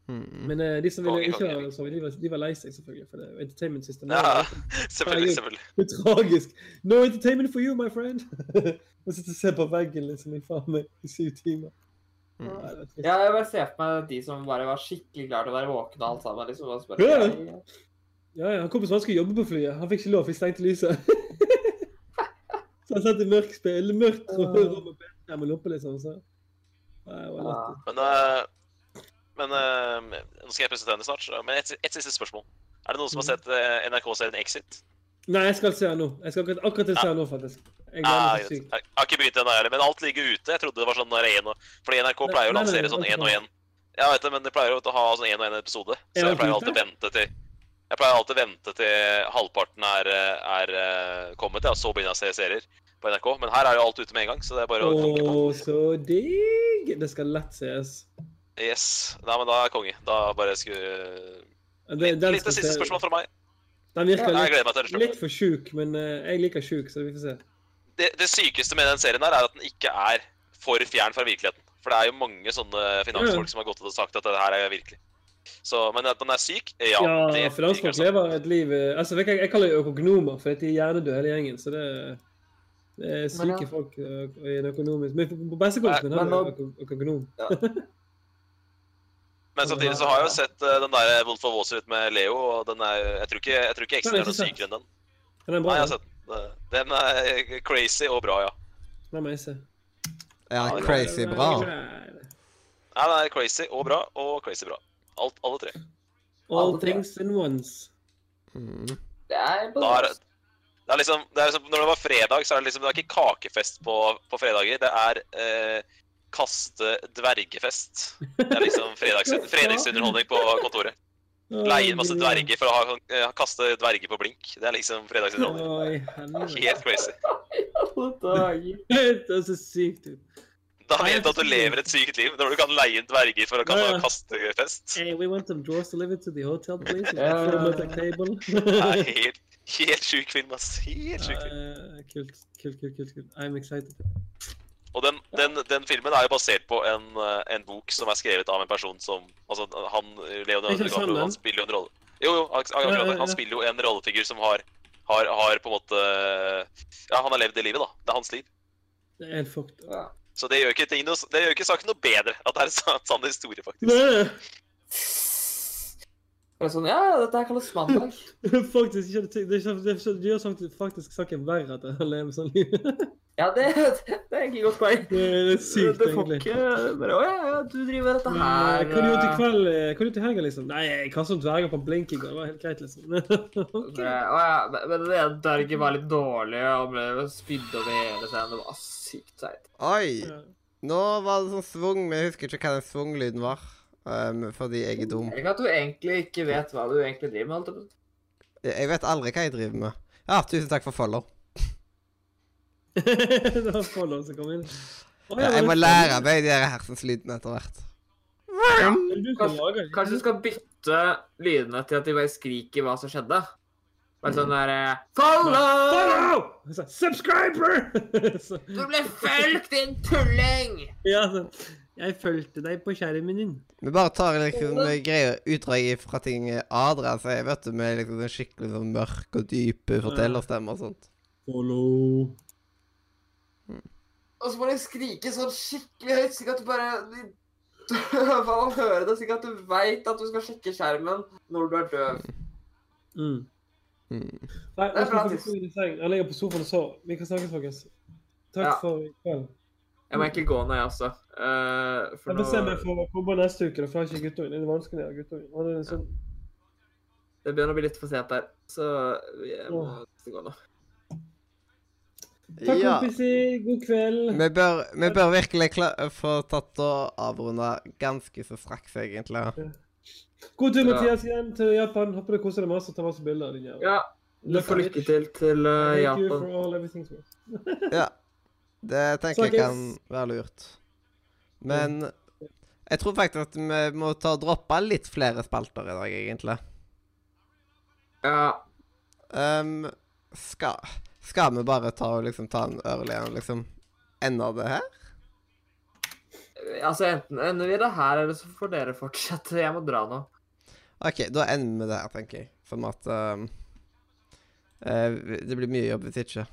Mm. Men uh, de som ville Konge, ikke konge. ha sove, de var, de var lei seg, selvfølgelig. For det er entertainment system. Ja, selvfølgelig, selvfølgelig. Det er tragisk. No entertainment for you, my friend. Å sitte og se på veggen liksom i faen meg i syv timer. Mm. Ja. Jeg bare ser for meg de som bare var skikkelig glad til å være våkne alt sammen. liksom. Og spørre, Ja. Ja, ja, han kom han skulle jobbe på flyet. Han fikk ikke lov, for de stengte lyset. Så han satt i mørk spill, mørkt rom med med loppe, liksom. Så. Nei, Ja. Men, uh, men uh, nå skal jeg presentere henne snart. så- Men et, et siste spørsmål. Er det noen som har sett uh, NRK-serien Exit? Nei, jeg skal se den nå. Jeg skal akkurat, akkurat se han nå, faktisk. Jeg Ah, jeg, har ikke begynt ennå, heller, men alt ligger ute. Jeg trodde det var sånn der én og Fordi NRK pleier å lansere sånn én og én. Ja, vet du, men de pleier jo å ha sånn én og én episode. Så jeg pleier alltid å vente til Jeg pleier alltid å vente til halvparten er, er eh, kommet, ja, så begynner jeg å se serier på NRK. Men her er jo alt ute med en gang, så det er bare å trykke på. Så digg! Det skal lett ses. Yes. Nei, men da er jeg konge. Da bare skulle Litt, litt siste spørsmålet fra meg. Den virker ja, litt, litt for sjuk, men eh, jeg liker sjuk, så vi får se. det, det sykeste med den serien her er at den ikke er for fjern fra virkeligheten. For det er jo mange sånne finansfolk som har gått ut og sagt at det her er virkelig. Så, men at den er syk? Ja. Ja, det finansfolk lever et liv eh, Altså, hva, Jeg kaller det økonomer, for de er hjernedøde hele gjengen. Så det, det er syke ja. folk eh, i en økonomisk Men på bestekompisen min Men er nå- økonom. Men samtidig så har jeg jo sett eh, den der Wolf of Wall Street med Leo, og den er Jeg tror ikke, jeg tror ikke eksen er jeg noe sykere enn den. Den er Nei, jeg har sett den. Den er crazy og bra, ja. Den er meise. se. Ja, Ja, crazy bra. Nei, den er crazy og bra, og crazy bra. Alt, alle tre. All Alle tre. things in ones. Mm. Det er på Da er, det er liksom, det er liksom Når det var fredag, så er det liksom Det er ikke kakefest på, på fredager. Det er eh, kaste dvergefest. Det er liksom fredags, fredagsunderholdning på kontoret. Leie inn masse dverger for å ha, ha, kaste dverger på blink. Det er liksom fredagsunderholdning. Helt crazy. Det er så sykt ut. Da vet du at du lever et sykt liv når du kan leie inn dverger for å kan Ja, ha kastefest. Hey, we want some drawers delivered to the hotel, please. Er helt, helt sjuk film, ass. Helt sjuk film. Eh, Kult, kult, kult, kult. kult. I'm excited. Og den, den, den filmen er jo basert på en, eh, en bok som er skrevet av en person som Altså, han Leonardo DiCaprio, han spiller jo en rolle Jo, jo, ja. Han spiller jo en rollefigur som har, har, har på en måte Ja, han har levd det livet, da. Det er hans liv. Det er helt fucked. Så det gjør ikke, noe, det gjør ikke saken noe bedre at det er en sann historie, faktisk. Nei, Det er sånn, ja, ja, dette her kalles mandag. faktisk ikke. Det, det, det, det, det gjør faktisk- faktisk saken verre at jeg lever sånn liv. Ja, det, det er egentlig godt poeng. Det er sykt, det får egentlig. ikke bare Å ja, ja, du driver dette Men, her. eh, Hva har du til eh, kveld? eh, Hva du gjort i helga, liksom? Nei, jeg kastet dverger på blink i går. Det var helt greit, liksom. Ok. Å ja, men- det det dverget var litt dårlig og ble spydd over hele scenen. Det var sykt teit. Oi! Ja. Nå var det sånn svung, men jeg husker ikke hva den svunglyden var. Um, fordi jeg er dum. Ikke at du egentlig ikke vet hva du egentlig driver med? alt jeg vet aldri hva jeg driver med. Ja, tusen takk for follow. det var follow som kom inn. Å, Ja, jeg må lære meg de der hersenslydene etter hvert. Ja. Kanskje- lage. Kanskje du skal bytte lydene til at de bare skriker hva som skjedde? Bare sånn der eh, Follow! Follow! Subscriber! Du ble fulgt, din tulling! ja, så, jeg fulgte deg på skjermen din. Vi bare tar liksom greier utdrag fra ting Adrian sier, vet du, med liksom den skikkelig sånn mørk og dype fortellerstemme og sånt. Follow. Og så må de skrike sånn skikkelig høyt, slik at du bare å høre det, slik at du veit at du skal sjekke skjermen når du er døv. Mm. Mm. Nei, Det er bra jeg i seng. Jeg ligger på sofaen og sover. Vi kan snakkes, folkens. Takk Ja. for i kveld. Jeg må egentlig gå nå, jeg også. Uh, for Jeg bestemmer jeg nå får jobbe neste uke, for jeg har ikke guttungen. Det er vanskelig å ha guttungen. Han er sånn Det begynner å bli litt for sent der, så jeg må nesten gå nå. Takk, Ja. kompiser. God kveld. Vi bør, vi bør virkelig kla- få tatt og avrunda ganske så straks, egentlig. God tur, Mathias, igjen til Japan. Håper du koser deg masse og tar masse bilder. Ja, du får lykke til til Japan. Thank you for all everything. Ja. Det tenker jeg kan være lurt. Men jeg tror faktisk at vi må ta og droppe litt flere spalter i dag, egentlig. Ja, Um, skal, skal vi bare ta og liksom ta en ørlig en, liksom? Ender det her? altså enten ender vi det her, eller så får dere fortsette. Jeg må dra nå. OK, da ender vi det her, tenker jeg. Sånn at um, uh, Det blir mye jobb hvis ikke.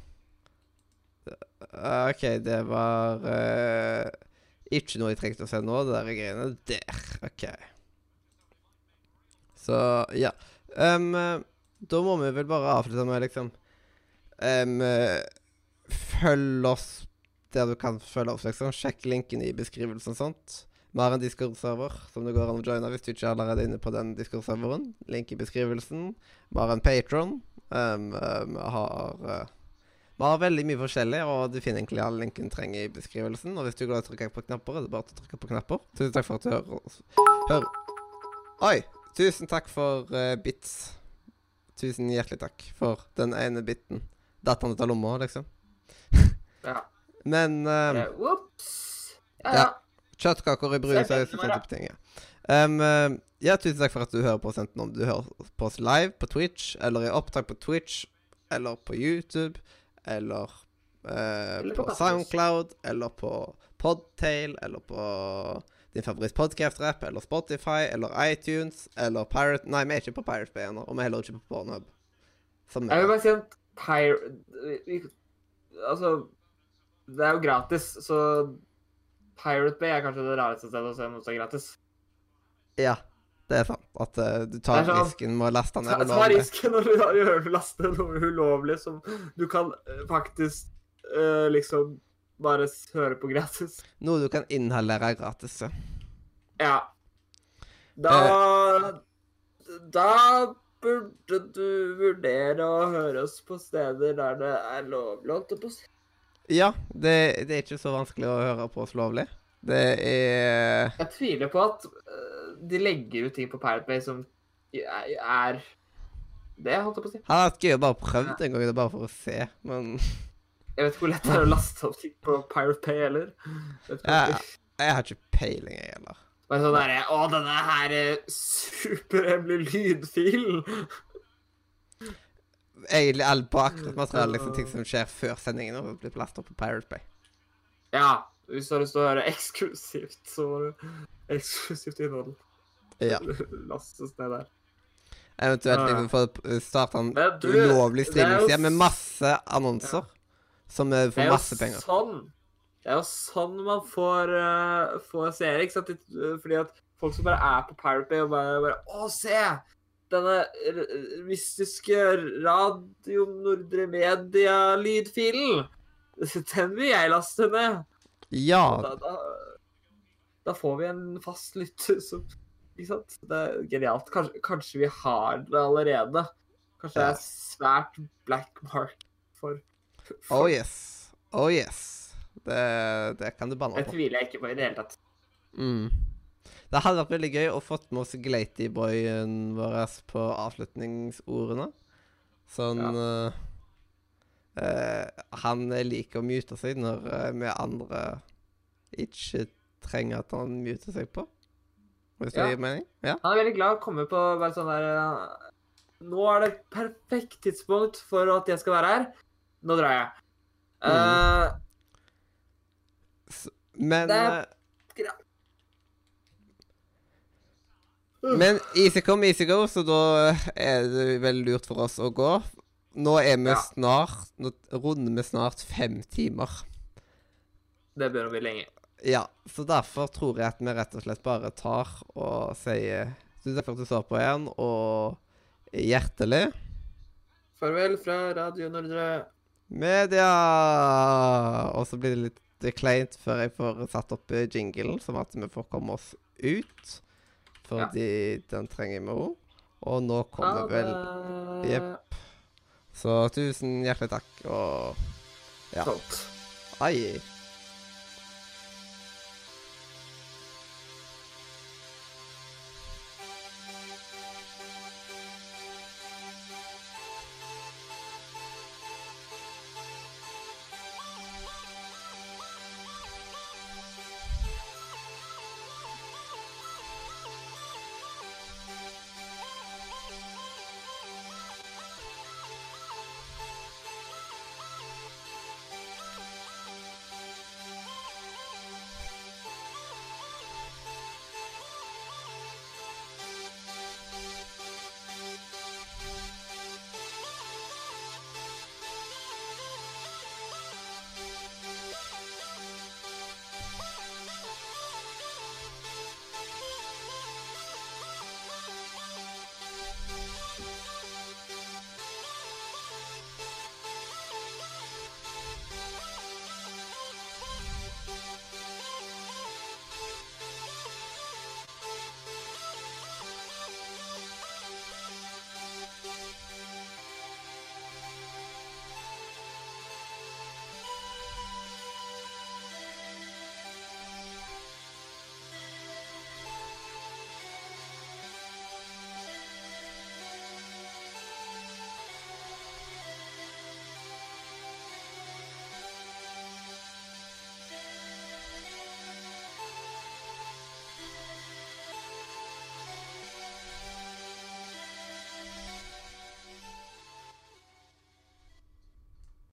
Eh, OK, det var uh, ikke noe jeg trengte å se nå, det der greiene der. OK. Så ja. Um, da må vi vel bare avslutte med liksom um, Følg oss der du kan følge oss, liksom. Sjekk linken i beskrivelsen og sånt. Vi har en Discord-server som det går an å joine hvis du ikke allerede er inne på den Discord-serveren. Link i beskrivelsen. Vi har en Patron. Um, vi har uh, Vi har veldig mye forskjellig, og du finner egentlig all linken du trenger i beskrivelsen. Og hvis du er glad i å trykke på knapper, er det bare å trykke på knapper. Tusen takk for at du hører. Hør. Oi! Tusen takk for uh, bits. Tusen hjertelig takk for den ene biten. Datt han ut av lomma, liksom. Ja. Men um, Eh, Ops. Ja, Ja. Kjøttkaker i Se og sånne type ting. Ja. Um, ja, tusen takk for at du hører på oss, enten om du hører på oss live på Twitch, eller i opptak på Twitch, eller på YouTube, eller, eh, Eller på på Soundcloud, eller på Podtail, eller på din favoritt-podcast-rapp, eller Spotify, eller iTunes, eller Pirate Nei, vi er ikke på Pirate Bay ennå, og vi er heller ikke på Pornhub. Som Jeg vil bare si at Pirate Altså, det er jo gratis, så Pirate Bay er kanskje det rareste stedet å se noe som er gratis. Ja, det er sant. At uh, du tar sånn- risken med å laste Ta, ulovlig. ta risken når du har- laste noe ulovlig som du kan eh, faktisk uh, liksom bare høre på gratis. Noe du kan inhalere gratis. ja. Ja. Da Da burde du vurdere å høre oss på steder der det er lovlig. Ja, det, det er ikke så vanskelig å høre på oss lovlig. Det er Jeg tviler på at de legger ut ting på Pirate Bay som er, det, holdt jeg på å si. Vært gøy å bare prøve en gang, det er bare for å se, men Jeg vet ikke hvor lett det er å laste opp ting på Pirate Bay heller. Jeg, ikke Ja. jeg har ikke peiling, jeg heller. Bare sånn derre Å, denne her eh, superhemmelige lydfilen. Egentlig alt bakgrunnsmateriale, liksom ting som skjer før sendingen, og blir plastet opp på Pirate Bay. Ja. Hvis du har lyst til å høre eksklusivt, så eksklusivt innhold Ja. lastes ned der. Eventuelt Ja, ja. liksom få starta en du, ulovlig streamingside med masse annonser. Som eh, Det får masse penger. sånn Det er jo sånn man får, uh, får seere, ikke sant? Fordi at folk som bare er på Pirate Bay og bare, bare Å, se! Denne mystiske Radio Nordre Media-lydfilen! Den vil jeg laste ned. Ja. Da, da, da får vi en fast lytter som Ikke sant? Det er genialt. Kanskje, kanskje vi har det allerede. Kanskje det er svært black mark for, for Oh yes. Oh yes. Det, det kan du banne Det på. tviler jeg ikke på i det hele tatt. Mm. Det hadde vært veldig gøy å fått med oss Glatyboyen vår på avslutningsordene. Sånn ja. uh, uh, Han liker å mute seg når eh, vi andre ikke trenger at han muter seg på. Hvis det Ja. gir mening? Ja. Han er veldig glad å komme på bare sånn der uh, Nå er det et perfekt tidspunkt for at jeg skal være her. Nå drar jeg. Mm. Eh, Men Det er eh, Men easy come, easy go, så da er det vel lurt for oss å gå. Nå er vi snart Nå runder vi snart fem timer. det bør bli lenge. Ja, så derfor tror jeg at vi rett og slett bare tar og sier Tusen takk for at du så på igjen, og hjertelig Farvel fra Radio Nordre. media! Og så blir det litt kleint før jeg får satt opp jinglen, sånn at vi får komme oss ut. Fordi den trenger vi òg. Og nå kommer vel Jepp. Så tusen hjertelig takk, og ja. Stolt. Ai.